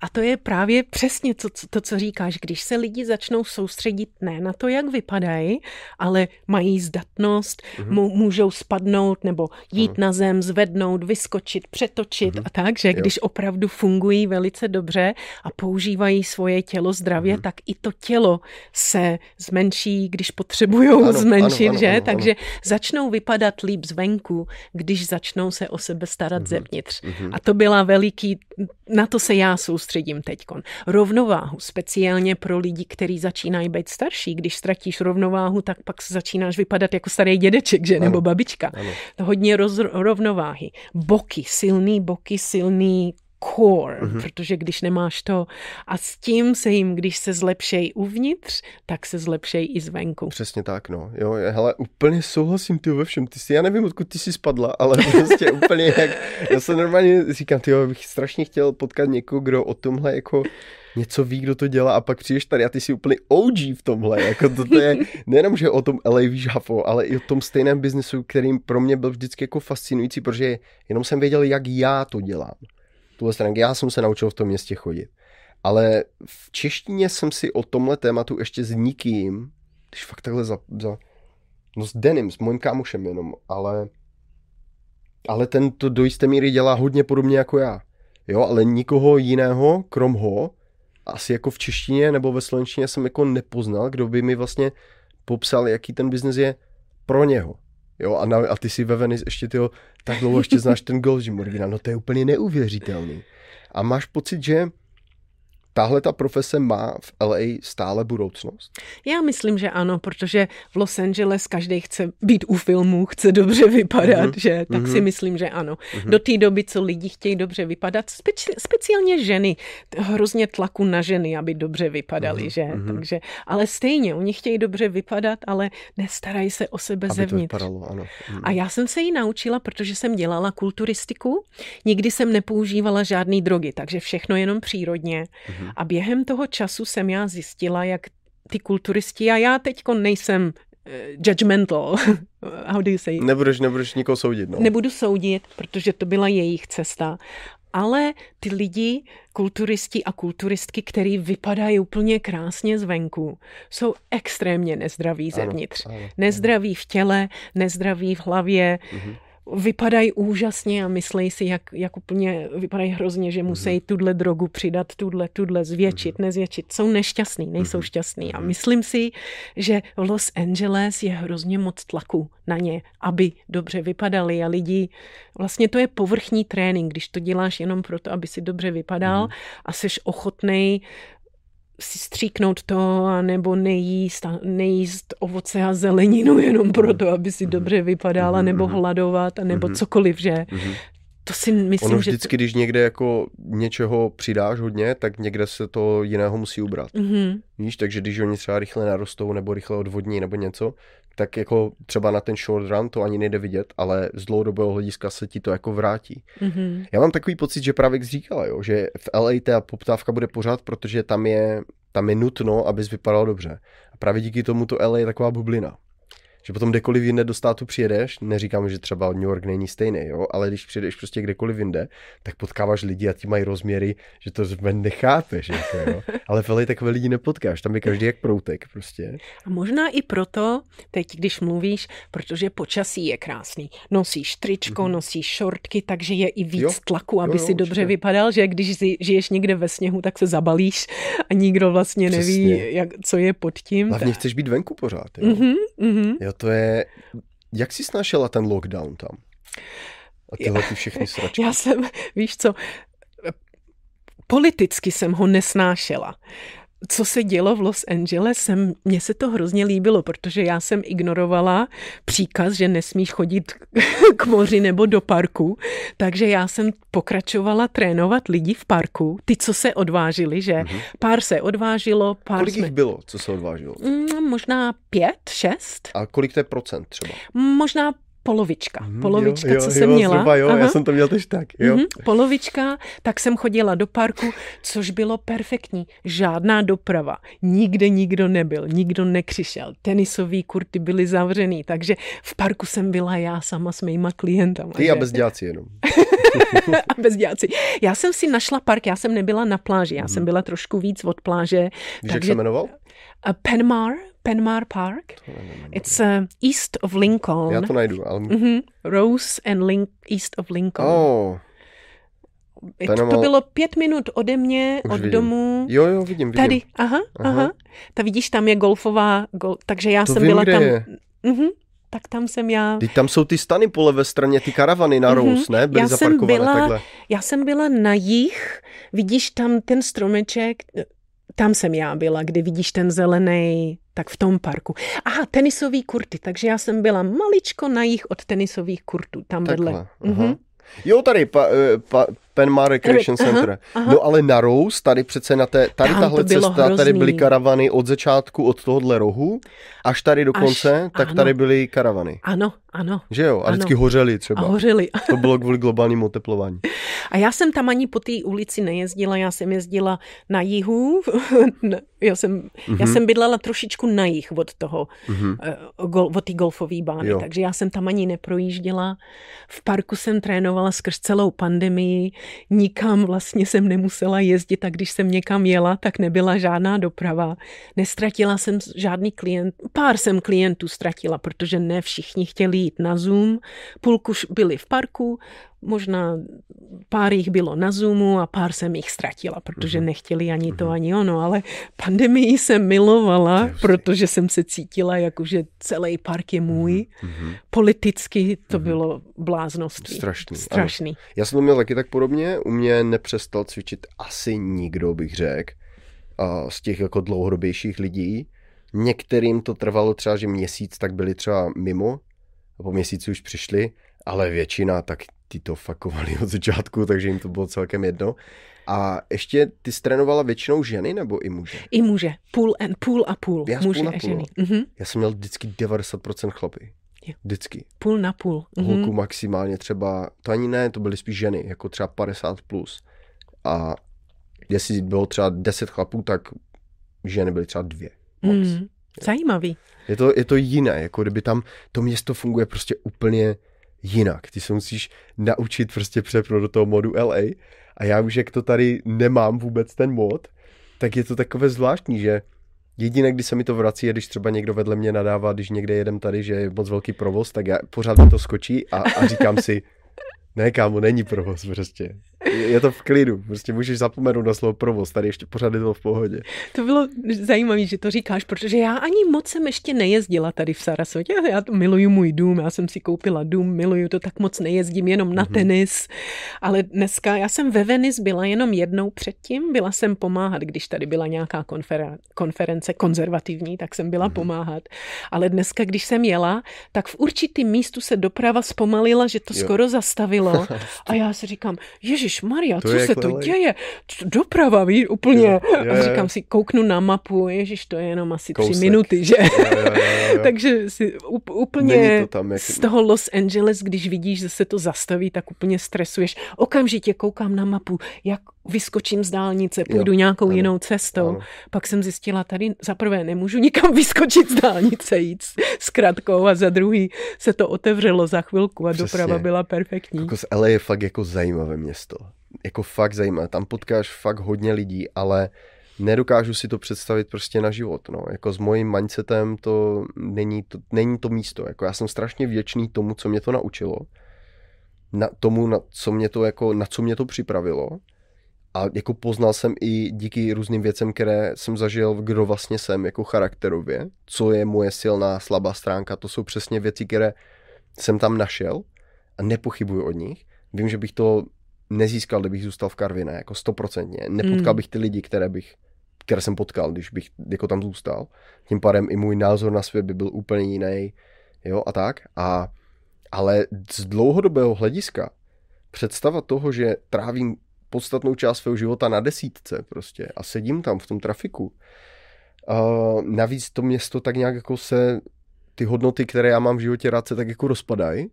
A to je právě přesně to, to, co říkáš, když se lidi začnou soustředit ne na to, jak vypadají, ale mají zdatnost, mm-hmm. můžou spadnout nebo jít mm-hmm. na zem, zvednout, vyskočit, přetočit mm-hmm. a tak, že když jo. opravdu fungují velice dobře a používají svoje tělo zdravě, mm-hmm. tak i to tělo se zmenší, když potřebují zmenšit, ano, ano, že? Ano, Takže ano. začnou vypadat líp zvenku, když začnou se o sebe starat mm-hmm. zevnitř. Mm-hmm. A to byla veliký, na to se já soustředím soustředím teď. Rovnováhu, speciálně pro lidi, kteří začínají být starší. Když ztratíš rovnováhu, tak pak začínáš vypadat jako starý dědeček, že? Ano. Nebo babička. Ano. To hodně roz, rovnováhy. Boky, silný boky, silný core, mm-hmm. protože když nemáš to a s tím se jim, když se zlepšej uvnitř, tak se zlepšej i zvenku. Přesně tak, no. Jo, hele, úplně souhlasím ty ve všem. Ty si, já nevím, odkud ty jsi spadla, ale prostě úplně jak, já se normálně říkám, ty bych strašně chtěl potkat někoho, kdo o tomhle jako něco ví, kdo to dělá a pak přijdeš tady a ty jsi úplně OG v tomhle. Jako to, to je nejenom, že o tom LA víš hafo, ale i o tom stejném biznesu, kterým pro mě byl vždycky jako fascinující, protože jenom jsem věděl, jak já to dělám tuhle stránku. Já jsem se naučil v tom městě chodit. Ale v češtině jsem si o tomhle tématu ještě s nikým, když fakt takhle za, za no s Denim, s mojím kámošem jenom, ale ale ten to do jisté míry dělá hodně podobně jako já. Jo, ale nikoho jiného, krom ho, asi jako v češtině nebo ve slovenštině jsem jako nepoznal, kdo by mi vlastně popsal, jaký ten biznes je pro něho. Jo, a, na, a ty si ve Venice ještě tyho, tak dlouho ještě znáš ten Gold Gym originál. No to je úplně neuvěřitelný. A máš pocit, že tahle ta profese má v LA stále budoucnost? Já myslím, že ano, protože v Los Angeles každý chce být u filmu, chce dobře vypadat, mm-hmm. že? Tak mm-hmm. si myslím, že ano. Mm-hmm. Do té doby, co lidi chtějí dobře vypadat, speci- speciálně ženy, hrozně tlaku na ženy, aby dobře vypadaly, mm-hmm. že? Mm-hmm. Takže, ale stejně, oni chtějí dobře vypadat, ale nestarají se o sebe aby zevnitř. To vypadalo, ano. Mm-hmm. A já jsem se jí naučila, protože jsem dělala kulturistiku, nikdy jsem nepoužívala žádné drogy, takže všechno jenom přírodně. Mm-hmm. A během toho času jsem já zjistila, jak ty kulturisti, a já teďko nejsem uh, judgmental, how do you say? Nebudeš, nebudeš nikoho soudit, no. Nebudu soudit, protože to byla jejich cesta. Ale ty lidi, kulturisti a kulturistky, který vypadají úplně krásně zvenku, jsou extrémně nezdraví zevnitř. Ano, ano, nezdraví v těle, nezdraví v hlavě. Mm-hmm vypadají úžasně a myslí si, jak, jak úplně vypadají hrozně, že musí mm-hmm. tuhle drogu přidat, tuhle, tuhle, zvětšit, mm-hmm. nezvětšit. Jsou nešťastní, nejsou mm-hmm. šťastní. A mhm. myslím si, že v Los Angeles je hrozně moc tlaku na ně, aby dobře vypadali a lidi, vlastně to je povrchní trénink, když to děláš jenom proto, aby si dobře vypadal mm-hmm. a jsi ochotný si stříknout to, nebo nejíst, nejíst ovoce a zeleninu jenom mhm. proto, aby si mhm. dobře vypadala, mhm, nebo hladovat, nebo cokoliv, že? To si myslím, ono vždycky, že... když někde jako něčeho přidáš hodně, tak někde se to jiného musí ubrat. Mm-hmm. Víš, takže když oni třeba rychle narostou, nebo rychle odvodní, nebo něco, tak jako třeba na ten short run to ani nejde vidět, ale z dlouhodobého hlediska se ti to jako vrátí. Mm-hmm. Já mám takový pocit, že právě jak říkala, jo, že v LA ta poptávka bude pořád, protože tam je, tam je nutno, abys vypadal dobře. A právě díky tomu to LA je taková bublina. Že potom kdekoliv jinde do státu přijedeš, neříkám, že třeba New York není stejný, jo, ale když přijedeš prostě kdekoliv jinde, tak potkáváš lidi a ti mají rozměry, že to nechápeš, jako, jo. ale v LA takové lidi nepotkáš, tam je každý jak proutek prostě. A možná i proto, teď když mluvíš, protože počasí je krásný. Nosíš tričko, mm-hmm. nosíš šortky, takže je i víc jo. tlaku, aby jo, jo, si dobře určitě. vypadal, že když žiješ někde ve sněhu, tak se zabalíš a nikdo vlastně Přesně. neví, jak, co je pod tím. Hlavně tak... chceš být venku pořád. Jo? Mm-hmm, mm-hmm. jo, to je... Jak jsi snašela ten lockdown tam? A tyhle ty všechny sračky. Já jsem, víš co, politicky jsem ho nesnášela co se dělo v Los Angeles, mně se to hrozně líbilo, protože já jsem ignorovala příkaz, že nesmíš chodit k moři nebo do parku, takže já jsem pokračovala trénovat lidi v parku, ty, co se odvážili, že mm-hmm. pár se odvážilo, pár Kolik jsme... jich bylo, co se odvážilo? Mm, možná pět, šest. A kolik to je procent třeba? Možná polovička. Mhm, polovička, jo, jo, co jsem jo, měla. Zhruba, jo, Aha. já jsem to měl tež tak. Jo. Mm-hmm, polovička, tak jsem chodila do parku, což bylo perfektní. Žádná doprava. Nikde nikdo nebyl, nikdo nekřišel. Tenisový kurty byly zavřený, takže v parku jsem byla já sama s mýma klientama. Ty že? a bezděláci jenom. a bezděláci. Já jsem si našla park, já jsem nebyla na pláži, já mm. jsem byla trošku víc od pláže. Víš, takže... jak se jmenoval? Uh, Penmar, Penmar Park. It's uh, east of Lincoln. Já to najdu, ale... Mm-hmm. Rose and Link, east of Lincoln. Oh. Penmar... To bylo pět minut ode mě, Už od vidím. domu. Jo, jo, vidím, vidím. Tady, aha, aha. aha. Ta vidíš, tam je golfová, gol... takže já to jsem vím, byla tam. Je. Mm-hmm tak tam jsem já... Teď tam jsou ty stany po levé straně, ty karavany na Rose, mm-hmm. ne? Byly já jsem byla, takhle. Já jsem byla na jich, vidíš tam ten stromeček, tam jsem já byla, kdy vidíš ten zelený, tak v tom parku. Aha, tenisový kurty, takže já jsem byla maličko na jich od tenisových kurtů, tam Takhle, vedle. Mhm. Jo, tady pa, eh, pa, Penma Recreation aha, Center. Aha. No ale na Rose, tady přece na té, tady Tam tahle cesta, hrozný. tady byly karavany od začátku, od tohohle rohu, až tady do konce, až, tak ano. tady byly karavany. Ano, ano. Že jo? A ano. vždycky hořely třeba. A hořely. to bylo kvůli globálnímu oteplování. A já jsem tam ani po té ulici nejezdila, já jsem jezdila na jihu, já jsem, mm-hmm. já mhm. jsem bydlela trošičku na jih od toho, mm-hmm. gol, od té golfové bány, jo. takže já jsem tam ani neprojížděla. V parku jsem trénovala skrz celou pandemii, nikam vlastně jsem nemusela jezdit a když jsem někam jela, tak nebyla žádná doprava. Nestratila jsem žádný klient, pár jsem klientů ztratila, protože ne všichni chtěli jít na Zoom, půlku byli v parku, možná pár jich bylo na Zoomu a pár jsem jich ztratila, protože mhm. nechtěli ani to, mhm. ani ono, ale pandemii jsem milovala, protože jsem se cítila, jako že celý park je můj. Mm-hmm. Politicky to bylo bláznost. Strašný. Strašný. Ano. Já jsem to měl taky tak podobně, u mě nepřestal cvičit asi nikdo, bych řekl, z těch jako dlouhodobějších lidí. Některým to trvalo třeba, že měsíc, tak byli třeba mimo, a po měsíci už přišli, ale většina tak ty to fakovali od začátku, takže jim to bylo celkem jedno. A ještě ty trénovala většinou ženy nebo i muže? I muže. Půl, and, půl a půl. Já muže půl na a ženy. Půl. Mm-hmm. Já jsem měl vždycky 90% chlapy. Jo. Vždycky. Půl na půl. Mm-hmm. Maximálně třeba, to ani ne, to byly spíš ženy, jako třeba 50 plus. A jestli bylo třeba 10 chlapů, tak ženy byly třeba dvě. Mm. Zajímavý. Je to, je to jiné, jako kdyby tam to město funguje prostě úplně jinak. Ty se musíš naučit prostě přepnout do toho modu LA a já už jak to tady nemám vůbec ten mod, tak je to takové zvláštní, že Jediné, kdy se mi to vrací, je když třeba někdo vedle mě nadává, když někde jedem tady, že je moc velký provoz, tak já pořád mi to skočí a, a říkám si, ne kámo, není provoz prostě je to v klidu, prostě můžeš zapomenout na slovo provoz, tady ještě pořád je to v pohodě. To bylo zajímavé, že to říkáš, protože já ani moc jsem ještě nejezdila tady v Sarasotě, já to miluju můj dům, já jsem si koupila dům, miluju to, tak moc nejezdím jenom na mm-hmm. tenis, ale dneska, já jsem ve Venice byla jenom jednou předtím, byla jsem pomáhat, když tady byla nějaká konferen- konference konzervativní, tak jsem byla mm-hmm. pomáhat, ale dneska, když jsem jela, tak v určitým místu se doprava zpomalila, že to jo. skoro zastavilo a já si říkám, Ježíš Ježíš Maria, co se to LA. děje? Doprava, víš, úplně. Jo, jo, a říkám si, kouknu na mapu, Ježíš, to je jenom asi Kousek. tři minuty, že? Jo, jo, jo. Takže si úplně to tam, jak... z toho Los Angeles, když vidíš, že se to zastaví, tak úplně stresuješ. Okamžitě koukám na mapu, jak vyskočím z dálnice, půjdu jo, nějakou ano, jinou cestou. Ano. Pak jsem zjistila, tady za prvé nemůžu nikam vyskočit z dálnice, jít s kratkou a za druhý se to otevřelo za chvilku a Přesně. doprava byla perfektní. Jako z LA je fakt jako zajímavé město. Jako fakt zajímavé. Tam potkáš fakt hodně lidí, ale nedokážu si to představit prostě na život. No. Jako s mojím mindsetem to není to, není to místo. Jako já jsem strašně vděčný tomu, co mě to naučilo. Na tomu, na co mě to, jako, na co mě to připravilo a jako poznal jsem i díky různým věcem, které jsem zažil, kdo vlastně jsem jako charakterově, co je moje silná, slabá stránka, to jsou přesně věci, které jsem tam našel a nepochybuju od nich. Vím, že bych to nezískal, kdybych zůstal v Karviné, jako stoprocentně. Nepotkal mm. bych ty lidi, které bych které jsem potkal, když bych jako tam zůstal. Tím pádem i můj názor na svět by byl úplně jiný, jo, a tak. A, ale z dlouhodobého hlediska představa toho, že trávím podstatnou část svého života na desítce prostě a sedím tam v tom trafiku. A navíc to město tak nějak jako se, ty hodnoty, které já mám v životě rád, se tak jako rozpadají.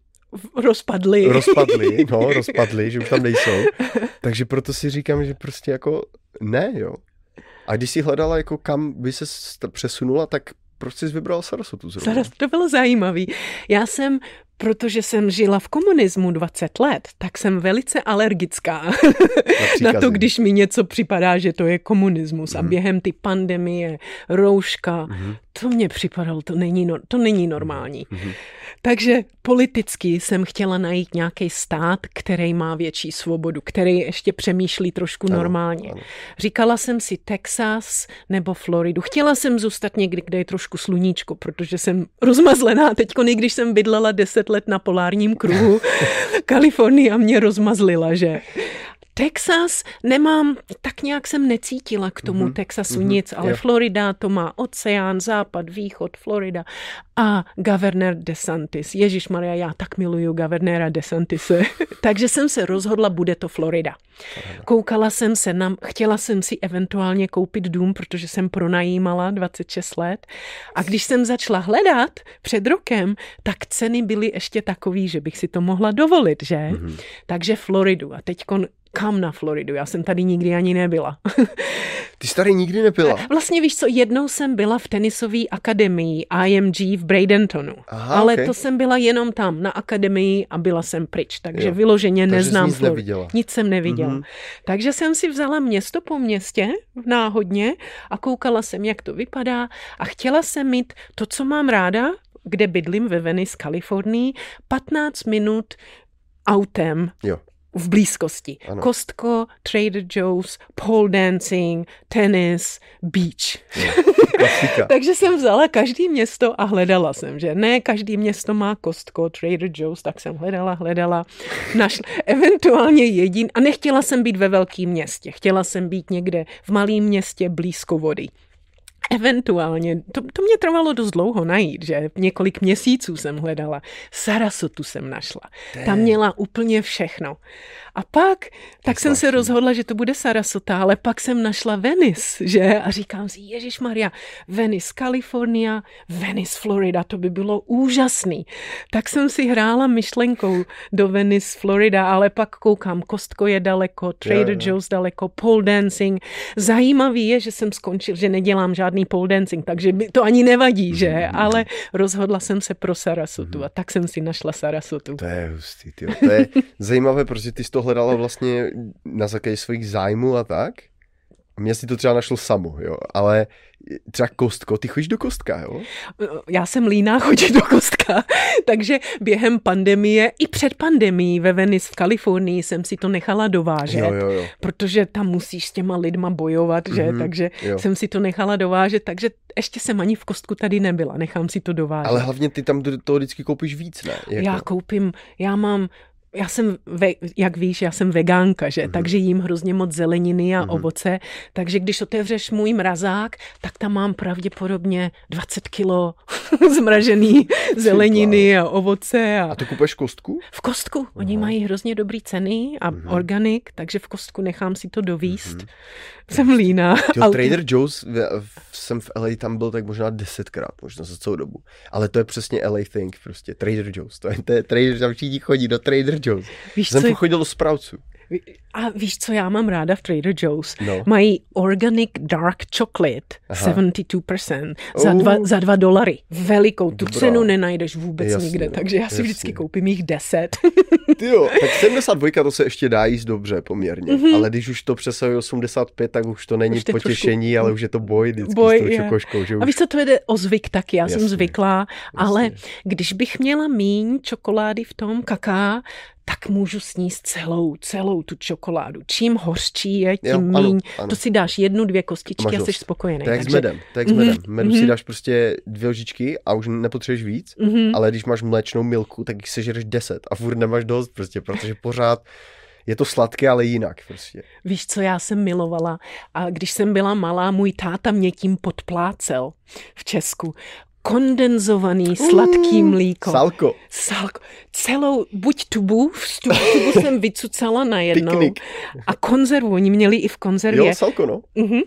Rozpadly. Rozpadly, no, rozpadly, že už tam nejsou. Takže proto si říkám, že prostě jako ne, jo. A když si hledala, jako kam by se přesunula, tak proč jsi vybrala Sarasotu zrovna? Saras, to bylo zajímavý. Já jsem protože jsem žila v komunismu 20 let, tak jsem velice alergická na, na to, když mi něco připadá, že to je komunismus. Mm. A mhm. během ty pandemie, rouška, mm. To mě připadalo, to není, to není normální. Mm. Takže politicky jsem chtěla najít nějaký stát, který má větší svobodu, který ještě přemýšlí trošku ano, normálně. Ano. Říkala jsem si Texas nebo Floridu. Chtěla jsem zůstat někdy, kde je trošku sluníčko, protože jsem rozmazlená. Teď, když jsem bydlela 10 let na polárním kruhu, Kalifornia mě rozmazlila, že? Texas nemám, tak nějak jsem necítila k tomu mm-hmm. Texasu mm-hmm. nic, ale yeah. Florida to má oceán, západ, východ, Florida a Governor DeSantis. Ježíš Maria, já tak miluju Governora DeSantise. Takže jsem se rozhodla, bude to Florida. Koukala jsem se na, chtěla jsem si eventuálně koupit dům, protože jsem pronajímala 26 let. A když jsem začala hledat před rokem, tak ceny byly ještě takový, že bych si to mohla dovolit, že? Mm-hmm. Takže Floridu. A teď kam na Floridu? Já jsem tady nikdy ani nebyla. Ty jsi tady nikdy nebyla? Vlastně víš co, jednou jsem byla v tenisové akademii IMG v Bradentonu. Aha, ale okay. to jsem byla jenom tam na akademii a byla jsem pryč, takže jo. vyloženě takže neznám nic Neviděla. Nic jsem neviděla. Mm-hmm. Takže jsem si vzala město po městě náhodně a koukala jsem, jak to vypadá a chtěla jsem mít to, co mám ráda, kde bydlím ve Venice, Kalifornii, 15 minut autem jo v blízkosti. Ano. Kostko, Trader Joe's, pole dancing, tenis, beach. Takže jsem vzala každý město a hledala jsem, že ne každý město má Kostko, Trader Joe's, tak jsem hledala, hledala, našla eventuálně jedin a nechtěla jsem být ve velkém městě, chtěla jsem být někde v malém městě blízko vody. Eventuálně, to, to mě trvalo dost dlouho najít, že několik měsíců jsem hledala. Sarasotu jsem našla. Tam měla úplně všechno. A pak, tak jsem se rozhodla, že to bude Sarasota, ale pak jsem našla Venice, že? A říkám si, Ježíš Maria, Venice, Kalifornia, Venice, Florida, to by bylo úžasný. Tak jsem si hrála myšlenkou do Venice, Florida, ale pak koukám, Kostko je daleko, Trader yeah, yeah. Joe's daleko, pole dancing. Zajímavý je, že jsem skončil, že nedělám žádný pole dancing, takže to ani nevadí, že? Mm-hmm. Ale rozhodla jsem se pro Sarasotu mm-hmm. a tak jsem si našla Sarasotu. To je hustý, tyjo. to je zajímavé, protože ty z toho hledala vlastně na základě svých zájmů a tak. Mě si to třeba našlo samo, jo, ale třeba kostko, ty chodíš do kostka, jo? Já jsem líná chodit do kostka, takže během pandemie i před pandemí ve Venice v Kalifornii jsem si to nechala dovážet, jo, jo, jo. protože tam musíš s těma lidma bojovat, že, mm-hmm, takže jo. jsem si to nechala dovážet, takže ještě jsem ani v kostku tady nebyla, nechám si to dovážet. Ale hlavně ty tam to vždycky koupíš víc, ne? Jako... Já koupím, já mám já jsem, ve, jak víš, já jsem vegánka, že? Mm-hmm. Takže jím hrozně moc zeleniny a mm-hmm. ovoce. Takže když otevřeš můj mrazák, tak tam mám pravděpodobně 20 kilo zmražený zeleniny a ovoce. A... a to kupuješ kostku? V kostku. Oni Aha. mají hrozně dobrý ceny a uh-huh. organik, takže v kostku nechám si to dovíst. Uh-huh. Jsem líná. Jo, Trader Joe's, jsem v LA tam byl tak možná desetkrát, možná za celou dobu. Ale to je přesně LA thing, prostě Trader Joe's. To je, to je Trader, tam všichni chodí do Trader Joe's. Víš, jsem co... chodil do Sproutsů. A víš, co já mám ráda v Trader Joe's? No. Mají Organic Dark Chocolate, Aha. 72%, za dva, za dva dolary. Velikou, tu Dobrá. cenu nenajdeš vůbec jasně, nikde, takže já si jasně. vždycky koupím jich 10. jo, tak 72 to se ještě dá jíst dobře poměrně, mm-hmm. ale když už to přesahuje 85, tak už to není už potěšení, trošku... ale už je to boj vždycky boj, s tou čokoškou. Že už... A víš, co to jde o zvyk taky, já jasně, jsem zvyklá, jasně. ale když bych měla míň čokolády v tom kaká, tak můžu sníst celou, celou tu čokoládu. Čím hořčí je, tím jo, míň. Ano, ano. To si dáš jednu, dvě kostičky a, a jsi spokojený. Tak takže... s medem, tak s medem. Mm-hmm. Medu si mhm. dáš prostě dvě lžičky a už nepotřebuješ víc, mm-hmm. ale když máš mléčnou milku, tak jich sežereš deset a furt nemáš dost prostě, protože pořád je to sladké, ale jinak prostě. Víš, co já jsem milovala? A když jsem byla malá, můj táta mě tím podplácel v Česku kondenzovaný sladký mm, mlíko. Salko. Salko. Celou, buď tubu, tu tubu jsem vycucala najednou. Piknik. A konzervu, oni měli i v konzervě. Jo, salko, no. Uh-huh.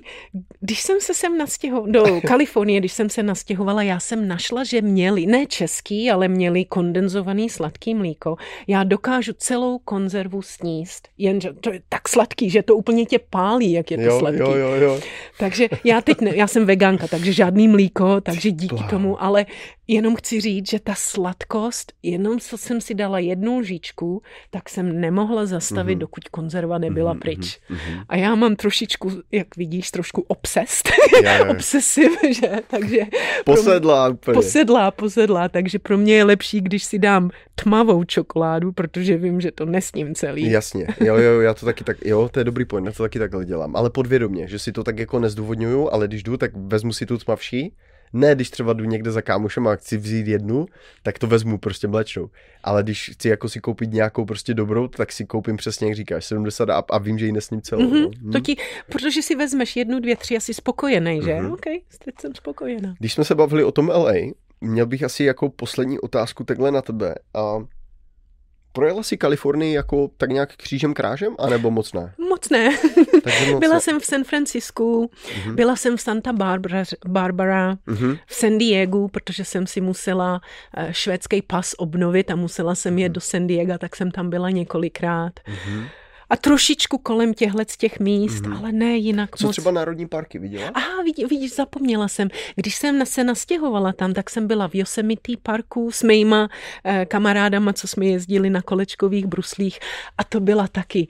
Když jsem se sem nastěhovala, do Kalifornie, když jsem se nastěhovala, já jsem našla, že měli, ne český, ale měli kondenzovaný sladký mlíko. Já dokážu celou konzervu sníst, jenže to je tak sladký, že to úplně tě pálí, jak je to jo, sladký. Jo, jo, jo. Takže já teď, ne, já jsem veganka, takže žádný mlíko, takže díky tomu ale jenom chci říct, že ta sladkost, jenom co jsem si dala jednu lžičku, tak jsem nemohla zastavit, mm-hmm. dokud konzerva nebyla mm-hmm, pryč. Mm-hmm. A já mám trošičku, jak vidíš, trošku obsest. Obsesiv, že? Takže posedlá mě, úplně. Posedlá, posedlá, takže pro mě je lepší, když si dám tmavou čokoládu, protože vím, že to nesním celý. Jasně, jo, jo, já to taky tak, jo, to je dobrý point, já to taky takhle dělám, ale podvědomě, že si to tak jako nezdůvodňuju, ale když jdu, tak vezmu si tu tmavší ne, když třeba jdu někde za kámošem a chci vzít jednu, tak to vezmu prostě mlečnou. Ale když chci jako si koupit nějakou prostě dobrou, tak si koupím přesně, jak říkáš, 70 a, a vím, že ji nesním celou. Mm-hmm. No. To ti, protože si vezmeš jednu, dvě, tři, asi spokojený, že? Mm-hmm. OK, teď jsem spokojená. Když jsme se bavili o tom LA, měl bych asi jako poslední otázku takhle na tebe. A Projela si Kalifornii jako tak nějak křížem krážem, anebo moc ne? Moc ne. moc byla ne. jsem v San Francisku, uh-huh. byla jsem v Santa Barbara, Barbara uh-huh. v San Diego, protože jsem si musela eh, švédský pas obnovit a musela jsem jet uh-huh. do San Diego, tak jsem tam byla několikrát. Uh-huh a trošičku kolem těchhle z těch míst, mm-hmm. ale ne jinak Co moc. třeba národní parky viděla? Aha, vidí, vidíš, zapomněla jsem. Když jsem se nastěhovala tam, tak jsem byla v Yosemite parku s mýma eh, kamarádama, co jsme jezdili na kolečkových bruslích a to byla taky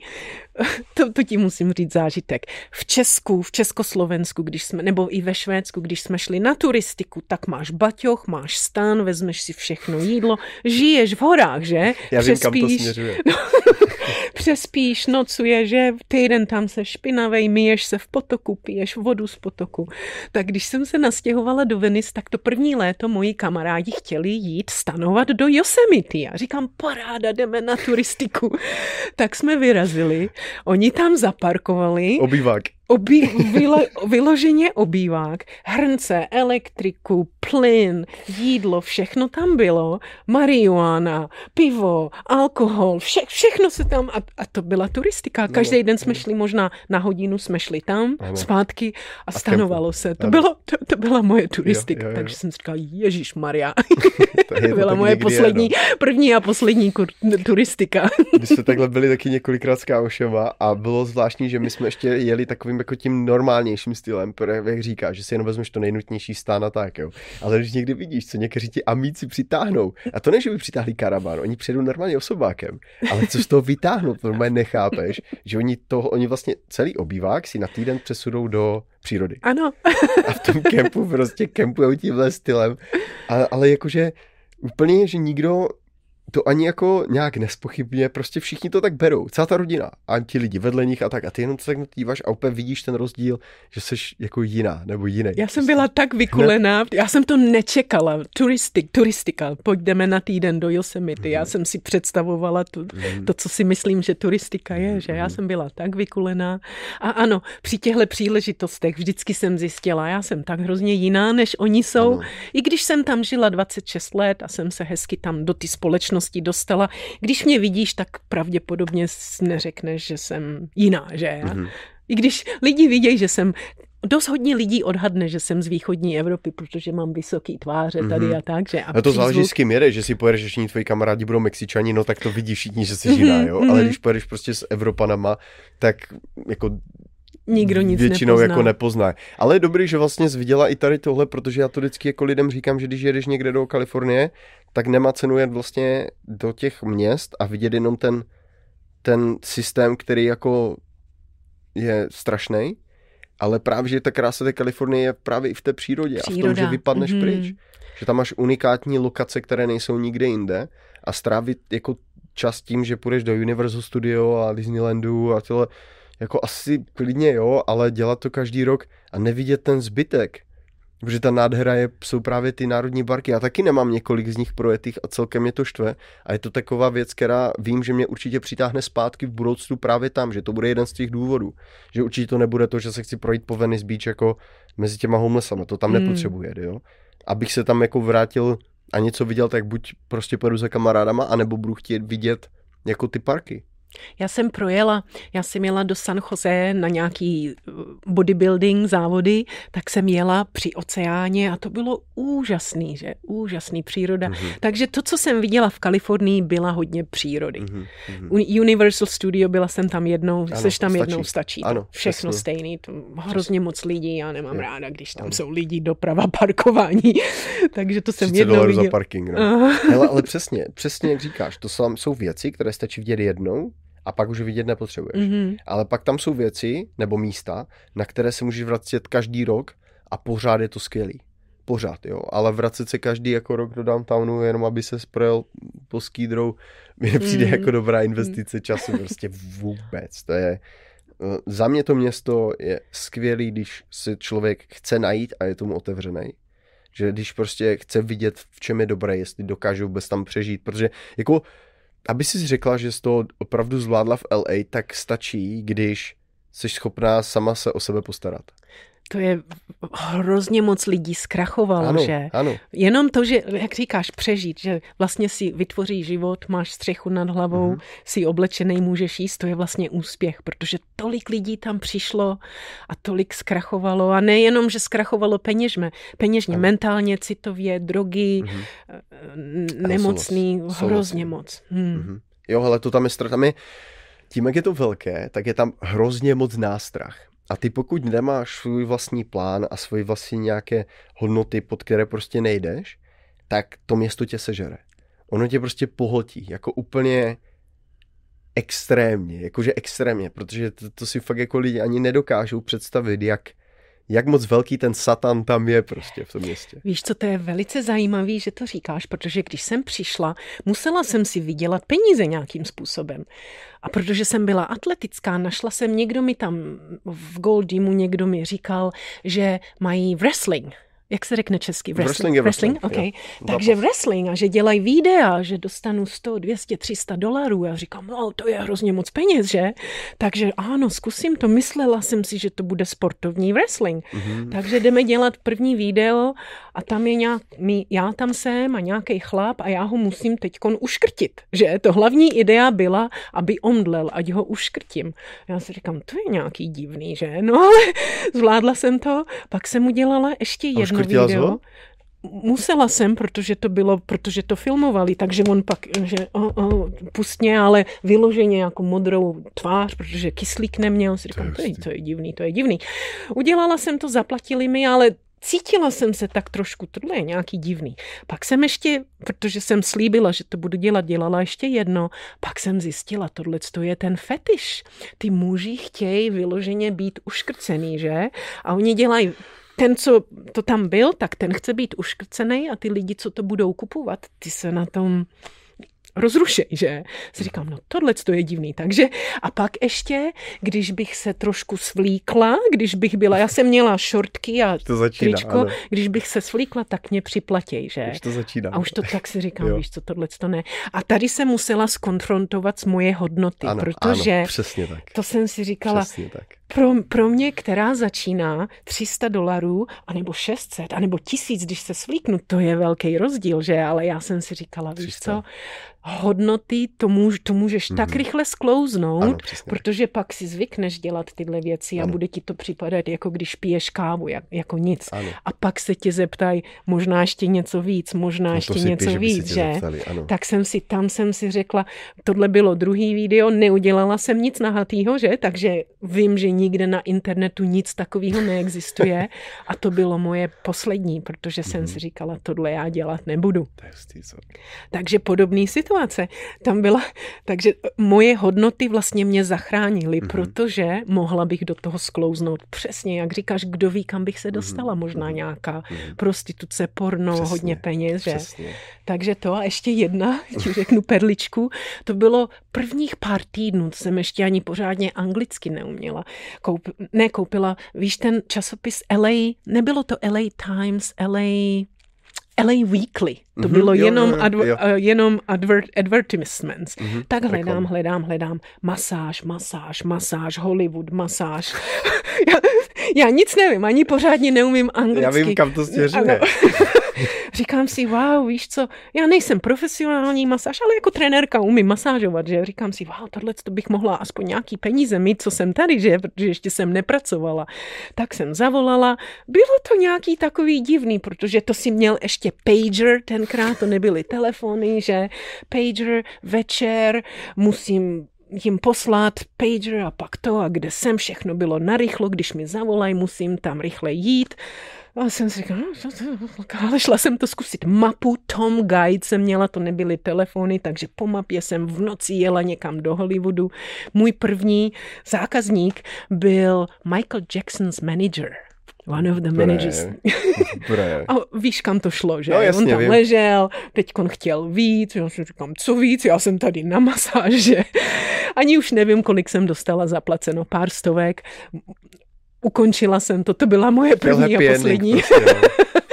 to, to ti musím říct zážitek. V Česku, v Československu, když jsme, nebo i ve Švédsku, když jsme šli na turistiku, tak máš baťoch, máš stan, vezmeš si všechno jídlo, žiješ v horách, že? Já vím, kam to směřuje. No, přespíš, nocuje, že týden tam se špinavej, myješ se v potoku, piješ vodu z potoku. Tak když jsem se nastěhovala do Venice, tak to první léto moji kamarádi chtěli jít stanovat do Yosemite. A říkám, paráda, jdeme na turistiku. tak jsme vyrazili Oni tam zaparkovali. Obývák. Obí, vylo, vyloženě obývák, hrnce, elektriku, plyn, jídlo, všechno tam bylo, marihuana, pivo, alkohol, vše, všechno se tam, a, a to byla turistika. Každý no, den jsme šli možná na hodinu, jsme šli tam, ano. zpátky a, a stanovalo se. To, bylo, to, to byla moje turistika, jo, jo, jo. takže jsem říkal, Ježíš Maria. to, to byla moje poslední, no. první a poslední kur, turistika. My jsme takhle byli taky několikrát s kámošema a bylo zvláštní, že my jsme ještě jeli takovým jako tím normálnějším stylem, jak říká, že si jenom vezmeš to nejnutnější stán a tak, jo. Ale když někdy vidíš, co někteří ti amíci přitáhnou, a to ne, že by přitáhli karavan, oni přijedou normálně osobákem, ale co z toho vytáhnou, to normálně nechápeš, že oni to, oni vlastně celý obývák si na týden přesudou do přírody. Ano. A v tom kempu prostě kempujou tímhle stylem, ale, ale jakože úplně, že nikdo to ani jako nějak nespochybně, prostě všichni to tak berou, celá ta rodina a ti lidi vedle nich a tak a ty jenom se tak díváš a úplně vidíš ten rozdíl, že jsi jako jiná nebo jiný. Já jsem byla tak vykulená, já jsem to nečekala, turistik, turistika, pojďme na týden do Yosemite, já mhm. jsem si představovala to, mhm. to, co si myslím, že turistika je, že já mhm. jsem byla tak vykulená a ano, při těchto příležitostech vždycky jsem zjistila, já jsem tak hrozně jiná, než oni jsou, ano. i když jsem tam žila 26 let a jsem se hezky tam do ty společnosti společnosti dostala. Když mě vidíš, tak pravděpodobně neřekneš, že jsem jiná, že? Mm-hmm. I když lidi vidějí, že jsem dost hodně lidí odhadne, že jsem z východní Evropy, protože mám vysoký tváře tady mm-hmm. a tak. Že a, a to přízvuk... záleží s kým jedeš, že si pojedeš, že všichni tvoji kamarádi budou Mexičani, no tak to vidí všichni, že jsi jiná, jo. Mm-hmm. Ale když pojedeš prostě s Evropanama, tak jako nikdo nic většinou nepozná. jako nepozná. Ale je dobrý, že vlastně zviděla i tady tohle, protože já to vždycky jako lidem říkám, že když jedeš někde do Kalifornie, tak nemá cenu jet vlastně do těch měst a vidět jenom ten, ten systém, který jako je strašný, ale právě, že ta krása té Kalifornie je právě i v té přírodě Příroda. a v tom, že vypadneš mm-hmm. pryč. Že tam máš unikátní lokace, které nejsou nikde jinde a strávit jako čas tím, že půjdeš do Universal Studio a Disneylandu a tohle, jako asi klidně jo, ale dělat to každý rok a nevidět ten zbytek. Protože ta nádhera je, jsou právě ty národní parky. Já taky nemám několik z nich projetých a celkem mě to štve. A je to taková věc, která vím, že mě určitě přitáhne zpátky v budoucnu právě tam, že to bude jeden z těch důvodů. Že určitě to nebude to, že se chci projít po Venice Beach jako mezi těma homelessama. To tam hmm. nepotřebuje, jo. Abych se tam jako vrátil a něco viděl, tak buď prostě pojedu za kamarádama, anebo budu chtít vidět jako ty parky. Já jsem projela, já jsem jela do San Jose na nějaký eh, bodybuilding závody, tak jsem jela při oceáně a to bylo úžasný, že? Úžasný příroda. Mm-hmm. Takže to, co jsem viděla v Kalifornii, byla hodně přírody. Mm-hmm. Universal Studio byla jsem tam jednou, ano, seš tam stačí. jednou, stačí. Ano, Všechno přesně. stejný, to hrozně moc lidí, já nemám je. ráda, když tam ano. jsou lidi, doprava, parkování. Takže to jsem jednou viděla. za parking, no. Hele, ale přesně, přesně jak říkáš, to jsou, jsou věci, které stačí vidět jednou a pak už vidět nepotřebuješ. Mm-hmm. Ale pak tam jsou věci nebo místa, na které se můžeš vracet každý rok a pořád je to skvělý. Pořád, jo. Ale vracet se každý jako rok do downtownu, jenom aby se sprojel po skýdrou, mi nepřijde mm. jako dobrá investice času, prostě vůbec. To je, eh, za mě to město je skvělý, když si člověk chce najít a je tomu otevřený. Že když prostě chce vidět, v čem je dobré, jestli dokáže vůbec tam přežít, protože jako aby si řekla, že jsi to opravdu zvládla v LA, tak stačí, když jsi schopná sama se o sebe postarat to je hrozně moc lidí zkrachovalo, ano, že? Ano. Jenom to, že, jak říkáš, přežít, že vlastně si vytvoří život, máš střechu nad hlavou, mm-hmm. si oblečený, můžeš jíst, to je vlastně úspěch, protože tolik lidí tam přišlo a tolik zkrachovalo a nejenom, že zkrachovalo peněžme, peněžně, ano. mentálně, citově, drogy, mm-hmm. nemocný, ano, hrozně moc. Hmm. Mm-hmm. Jo, ale to tam je, tam je, tím, jak je to velké, tak je tam hrozně moc nástrah. A ty pokud nemáš svůj vlastní plán a svoji vlastní nějaké hodnoty, pod které prostě nejdeš, tak to město tě sežere. Ono tě prostě pohltí, jako úplně extrémně, jakože extrémně, protože to, to si fakt jako lidi ani nedokážou představit, jak, jak moc velký ten satan tam je prostě v tom městě. Víš, co to je velice zajímavý, že to říkáš, protože když jsem přišla, musela jsem si vydělat peníze nějakým způsobem. A protože jsem byla atletická, našla jsem, někdo mi tam v Goldimu, někdo mi říkal, že mají wrestling jak se řekne česky? Wrestling, wrestling je wrestling. wrestling? Okay. Takže wrestling a že dělají videa, že dostanu 100, 200, 300 dolarů. Já říkám, no to je hrozně moc peněz, že? Takže ano, zkusím to. Myslela jsem si, že to bude sportovní wrestling. Mm-hmm. Takže jdeme dělat první video a tam je nějak, já tam jsem a nějaký chlap a já ho musím teďkon uškrtit, že? To hlavní idea byla, aby omdlel, ať ho uškrtím. Já si říkám, to je nějaký divný, že? No ale zvládla jsem to, pak jsem udělala ještě jedno video. Zvo? Musela jsem, protože to bylo, protože to filmovali, takže on pak, že oh, oh, pustně, ale vyloženě jako modrou tvář, protože kyslík neměl, si říkám, to je, to je divný, to je divný. Udělala jsem to, zaplatili mi, ale cítila jsem se tak trošku, tohle je nějaký divný. Pak jsem ještě, protože jsem slíbila, že to budu dělat, dělala ještě jedno, pak jsem zjistila, tohle to je ten fetiš. Ty muži chtějí vyloženě být uškrcený, že? A oni dělají ten, co to tam byl, tak ten chce být uškrcený a ty lidi, co to budou kupovat, ty se na tom rozrušej, že? Si říkám, no tohle to je divný. Takže a pak ještě, když bych se trošku svlíkla, když bych byla, já jsem měla šortky a to začíná, tričko, ano. když bych se svlíkla, tak mě připlatí, že? Už to začíná. A už to tak si říkám, víš co, tohle to ne. A tady jsem musela skonfrontovat s moje hodnoty, ano, protože ano, přesně tak. to jsem si říkala, přesně tak. Pro, pro mě, která začíná 300 dolarů, anebo 600, anebo 1000, když se svlíknu, to je velký rozdíl, že? Ale já jsem si říkala, 300. víš co, hodnoty, to, můž, to můžeš mm-hmm. tak mhm. rychle sklouznout, ano, protože pak si zvykneš dělat tyhle věci ano. a bude ti to připadat, jako když piješ kávu, jak, jako nic. Ano. A pak se tě zeptají, možná ještě něco víc, možná no ještě něco píš, víc, že? Zeptali, tak jsem si, tam jsem si řekla, tohle bylo druhý video, neudělala jsem nic nahatýho, že? Takže vím, že nikde na internetu nic takového neexistuje a to bylo moje poslední, protože jsem si říkala, tohle já dělat nebudu. Takže podobný situace tam byla. Takže moje hodnoty vlastně mě zachránily, mm-hmm. protože mohla bych do toho sklouznout přesně, jak říkáš, kdo ví, kam bych se mhm. dostala, možná nějaká prostituce, porno, přesně, hodně peněz, že? Přesně. Takže to a ještě jedna, ti řeknu perličku, to bylo prvních pár týdnů, to jsem ještě ani pořádně anglicky neuměla. Koup, ne, koupila, víš, ten časopis LA, nebylo to LA Times, LA, LA Weekly. To mm-hmm, bylo jo, jenom, jo, adver, jo. Uh, jenom advert, advertisements. Mm-hmm, tak hledám, reklam. hledám, hledám. Masáž, masáž, masáž, Hollywood, masáž. já, já nic nevím, ani pořádně neumím anglicky. Já vím, kam to směřuje. Říkám si, wow, víš co, já nejsem profesionální masáž, ale jako trenérka umím masážovat, že? Říkám si, wow, tohle to bych mohla aspoň nějaký peníze mít, co jsem tady, že? Protože ještě jsem nepracovala. Tak jsem zavolala. Bylo to nějaký takový divný, protože to si měl ještě pager, tenkrát to nebyly telefony, že? Pager, večer, musím jim poslat pager a pak to a kde jsem, všechno bylo narychlo, když mi zavolají, musím tam rychle jít. A jsem si říkala, no, ale šla jsem to zkusit. Mapu Tom Guide jsem měla, to nebyly telefony, takže po mapě jsem v noci jela někam do Hollywoodu. Můj první zákazník byl Michael Jackson's manager. One of the managers. A víš, kam to šlo, že? No, jasně, On tam vím. ležel, teď on chtěl víc, já si říkám, co víc, já jsem tady na masáže. Ani už nevím, kolik jsem dostala zaplaceno, pár stovek ukončila jsem to, to byla moje první a poslední. Prostě,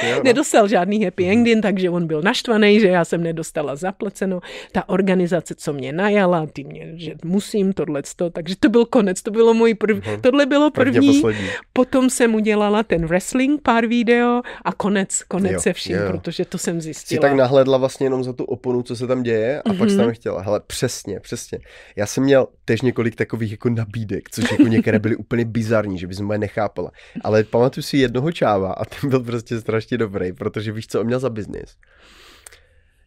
Jo, no. Nedostal žádný happy mhm. ending, takže on byl naštvaný, že já jsem nedostala zaplaceno. Ta organizace, co mě najala, ty mě, že musím tohle, takže to byl konec, to bylo můj první, uh-huh. tohle bylo první. Potom jsem udělala ten wrestling, pár video a konec, konec jo, se vším, jo. protože to jsem zjistila. Jsi tak nahledla vlastně jenom za tu oponu, co se tam děje a uh-huh. pak jsem tam chtěla. Hele, přesně, přesně. Já jsem měl tež několik takových jako nabídek, což jako některé byly úplně bizarní, že bys moje nechápala. Ale pamatuju si jednoho čáva a ten byl prostě strašně dobrý, protože víš, co on měl za biznis?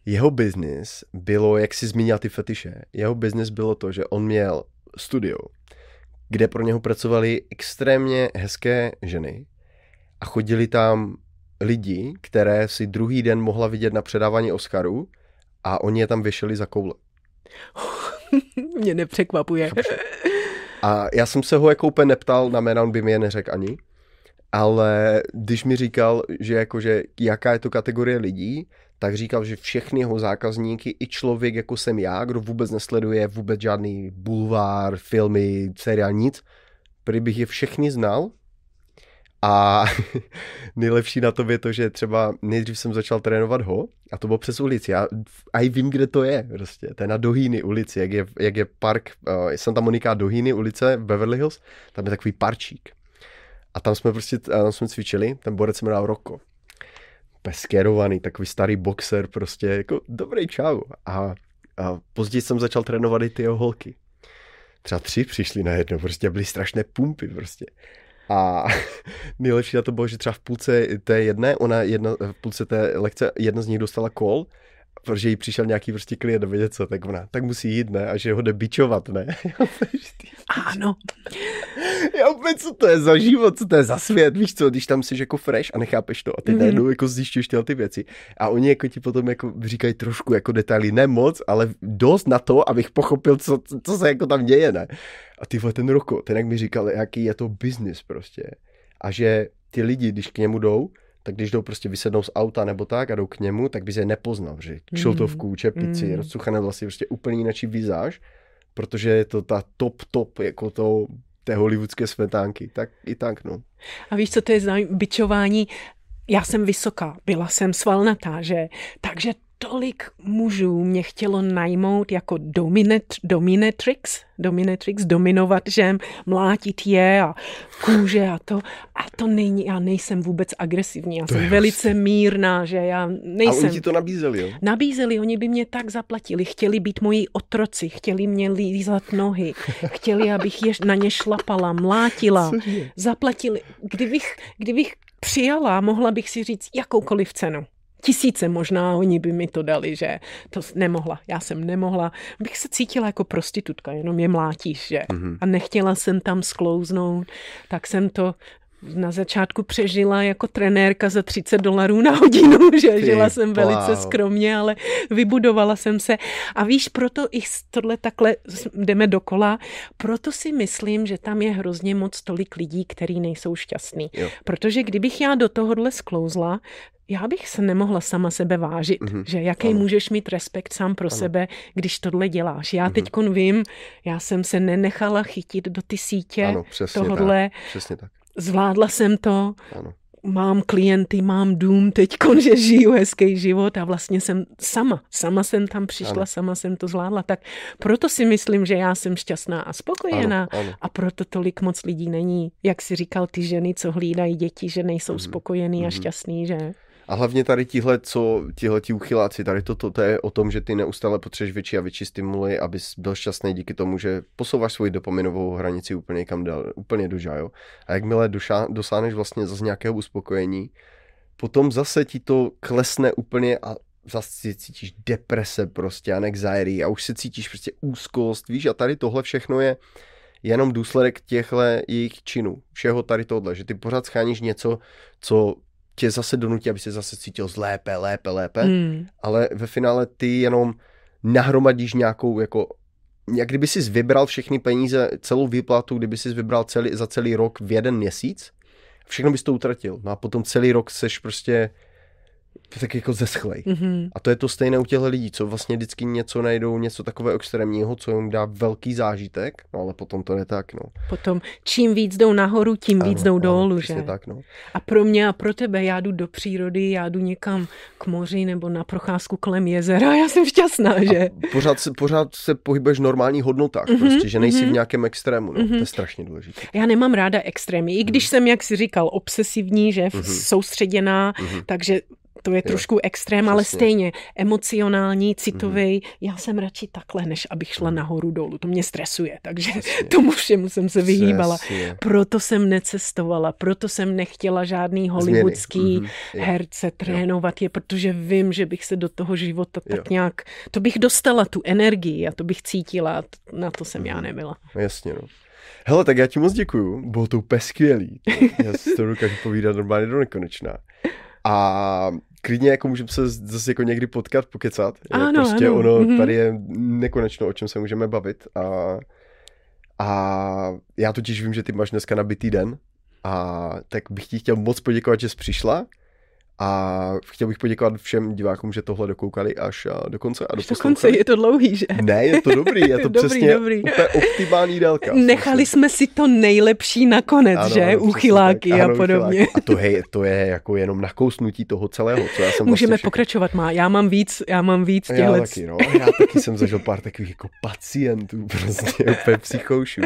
Jeho biznis bylo, jak si zmínil ty fetiše, jeho biznis bylo to, že on měl studio, kde pro něho pracovali extrémně hezké ženy a chodili tam lidi, které si druhý den mohla vidět na předávání Oscaru a oni je tam vyšeli za koule. Mě nepřekvapuje. A já jsem se ho jako úplně neptal na jména, on by mi je neřekl ani ale když mi říkal, že jakože jaká je to kategorie lidí, tak říkal, že všechny jeho zákazníky, i člověk jako jsem já, kdo vůbec nesleduje vůbec žádný bulvár, filmy, seriál, nic, prý bych je všechny znal a nejlepší na tom je to, že třeba nejdřív jsem začal trénovat ho a to bylo přes ulici. Já i vím, kde to je prostě. To je na Dohýny ulici, jak je, jak je park uh, Santa Monica Dohýny ulice v Beverly Hills. Tam je takový parčík. A tam jsme prostě, tam jsme cvičili, ten borec se jmenoval Roko. Peskerovaný, takový starý boxer, prostě jako dobrý čau. A, a později jsem začal trénovat i ty jeho holky. Třeba tři přišli najednou, prostě byly strašné pumpy prostě. A nejlepší na to bylo, že třeba v půlce té jedné, ona jedna, v půlce té lekce jedna z nich dostala kol protože jí přišel nějaký prostě klient vědět co, tak ona, tak musí jít, ne? A že ho jde bičovat, ne? ano. Já opět, co to je za život, co to je za svět, víš co, když tam jsi jako fresh a nechápeš to a ty mm. najednou jako zjišťuješ tyhle ty věci. A oni jako ti potom jako říkají trošku jako detaily, ne moc, ale dost na to, abych pochopil, co, co se jako tam děje, ne? A ty ten Roko, ten jak mi říkal, jaký je to business prostě. A že ty lidi, když k němu jdou, tak když jdou prostě vysednou z auta nebo tak a jdou k němu, tak bys je nepoznal, že kšiltovku, čepici, mm. rozcuchané vlasy, prostě úplně jináčí vizáž, protože je to ta top, top, jako to té hollywoodské svetánky, tak i tak, no. A víš, co to je za byčování? Já jsem vysoká, byla jsem svalnatá, že? Takže tolik mužů mě chtělo najmout jako dominat, dominatrix, dominatrix, dominovat, že mlátit je a kůže a to. A to není, já nejsem vůbec agresivní, já to jsem velice jasný. mírná, že já nejsem. A oni ti to nabízeli, jo? Nabízeli, oni by mě tak zaplatili, chtěli být moji otroci, chtěli mě lízat nohy, chtěli, abych je, na ně šlapala, mlátila, zaplatili. Kdybych, kdybych přijala, mohla bych si říct jakoukoliv cenu tisíce možná oni by mi to dali, že to nemohla, já jsem nemohla, bych se cítila jako prostitutka, jenom je mlátíš, že? Mm-hmm. A nechtěla jsem tam sklouznout, tak jsem to na začátku přežila jako trenérka za 30 dolarů na hodinu, že Ty, žila jsem velice wow. skromně, ale vybudovala jsem se. A víš, proto i tohle takhle jdeme dokola, proto si myslím, že tam je hrozně moc tolik lidí, kteří nejsou šťastní. Jo. Protože kdybych já do tohohle sklouzla, já bych se nemohla sama sebe vážit, mm-hmm. že jaký ano. můžeš mít respekt sám pro ano. sebe, když tohle děláš. Já mm-hmm. teď vím, já jsem se nenechala chytit do ty sítě ano, přesně tohodle. Tak, přesně tak. Zvládla jsem to. Ano. Mám klienty, mám dům teď, že žiju hezký život a vlastně jsem sama. Sama jsem tam přišla, ano. sama jsem to zvládla. Tak proto si myslím, že já jsem šťastná a spokojená. Ano, ano. A proto tolik moc lidí není, jak si říkal, ty ženy, co hlídají děti, že nejsou mm-hmm. spokojený mm-hmm. a mhm. šťastný, že? A hlavně tady tihle, co, tihle ti uchyláci, tady to, to, to je o tom, že ty neustále potřebuješ větší a větší stimuly, abys byl šťastný díky tomu, že posouváš svoji dopaminovou hranici úplně kam dál, úplně do jo. A jakmile došá, dosáhneš vlastně zase nějakého uspokojení, potom zase ti to klesne úplně a zase cítíš deprese prostě, anxiety a už se cítíš prostě úzkost, víš, a tady tohle všechno je jenom důsledek těchto jejich činů, všeho tady tohle, že ty pořád scháníš něco, co tě zase donutí, aby se zase cítil lépe, lépe, lépe, hmm. ale ve finále ty jenom nahromadíš nějakou jako jak kdyby jsi vybral všechny peníze, celou výplatu, kdyby jsi vybral celý, za celý rok v jeden měsíc, všechno bys to utratil. No a potom celý rok seš prostě tak jako zeschlej. Mm-hmm. A to je to stejné u těchto lidí, co vlastně vždycky něco najdou, něco takového extrémního, co jim dá velký zážitek, no ale potom to je tak, no. Potom čím víc jdou nahoru, tím ano, víc jdou ano, dolů, že? tak, no. A pro mě a pro tebe, já jdu do přírody, já jdu někam k moři nebo na procházku kolem jezera, já jsem šťastná, že? A pořád, se, pořád se pohybuješ v normálních hodnotách, mm-hmm, prostě, že nejsi mm-hmm. v nějakém extrému, no. Mm-hmm. to je mhm. strašně důležité. Já nemám ráda extrémy, i když mm. jsem, jak si říkal, obsesivní, že, mm-hmm. soustředěná, mm-hmm. takže to je trošku jo, extrém, přesně. ale stejně emocionální, citový. Mm. Já jsem radši takhle, než abych šla mm. nahoru dolů. To mě stresuje, takže přesně. tomu všemu jsem se vyhýbala. Přesně. Proto jsem necestovala, proto jsem nechtěla žádný hollywoodský mm. herce trénovat jo. je, protože vím, že bych se do toho života tak jo. nějak, to bych dostala tu energii a to bych cítila, na to jsem mm. já mhm. nebyla. Jasně, no. Hele, tak já ti moc děkuju, bylo to úplně skvělý. Já si to dokážu povídat normálně do nekonečná. A klidně jako můžeme se zase jako někdy potkat, pokecat. Ano, prostě ano. ono mm-hmm. tady je nekonečno, o čem se můžeme bavit. A, a já totiž vím, že ty máš dneska nabitý den. A tak bych ti chtěl moc poděkovat, že jsi přišla. A chtěl bych poděkovat všem divákům, že tohle dokoukali až do konce. A do konce je to dlouhý, že? Ne, je to dobrý, je to dobrý, přesně dobrý. úplně optimální délka. Nechali jsme si to nejlepší nakonec, ano, že? Ano, Uchyláky a podobně. A to, hej, to je jako jenom nakousnutí toho celého, co já jsem Můžeme vlastně pokračovat, má. Já mám víc, já mám víc těchto. Já taky, no. Já taky jsem zažil pár takových jako pacientů, prostě úplně psychoušů.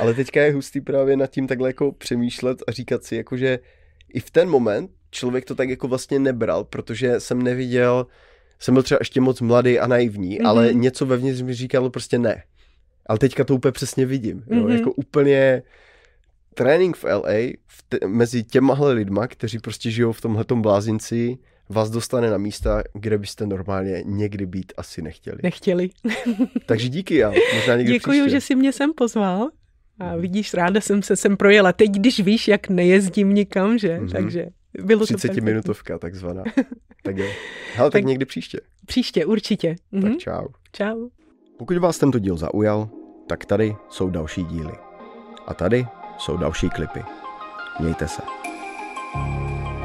Ale teďka je hustý právě nad tím takhle jako přemýšlet a říkat si, jako že i v ten moment člověk to tak jako vlastně nebral, protože jsem neviděl, jsem byl třeba ještě moc mladý a naivní, mm-hmm. ale něco vevnitř mi říkalo prostě ne. Ale teďka to úplně přesně vidím. Mm-hmm. Jo? Mhm. Jako úplně trénink v LA v te- mezi těmahle lidma, kteří prostě žijou v tomhletom blázinci, vás dostane na místa, kde byste normálně někdy být asi nechtěli. Nechtěli. Takže díky, já. Možná někdy Děkuji, příště. že jsi mě sem pozval. A mhm. vidíš, ráda jsem se sem projela. Teď, když víš, jak nejezdím nikam, že? Mm-hmm. Takže bylo 30 to minutovka takzvaná. tak je. Hele, tak, tak někdy příště. Příště, určitě. Tak mm-hmm. čau. Čau. Pokud vás tento díl zaujal, tak tady jsou další díly. A tady jsou další klipy. Mějte se. thank you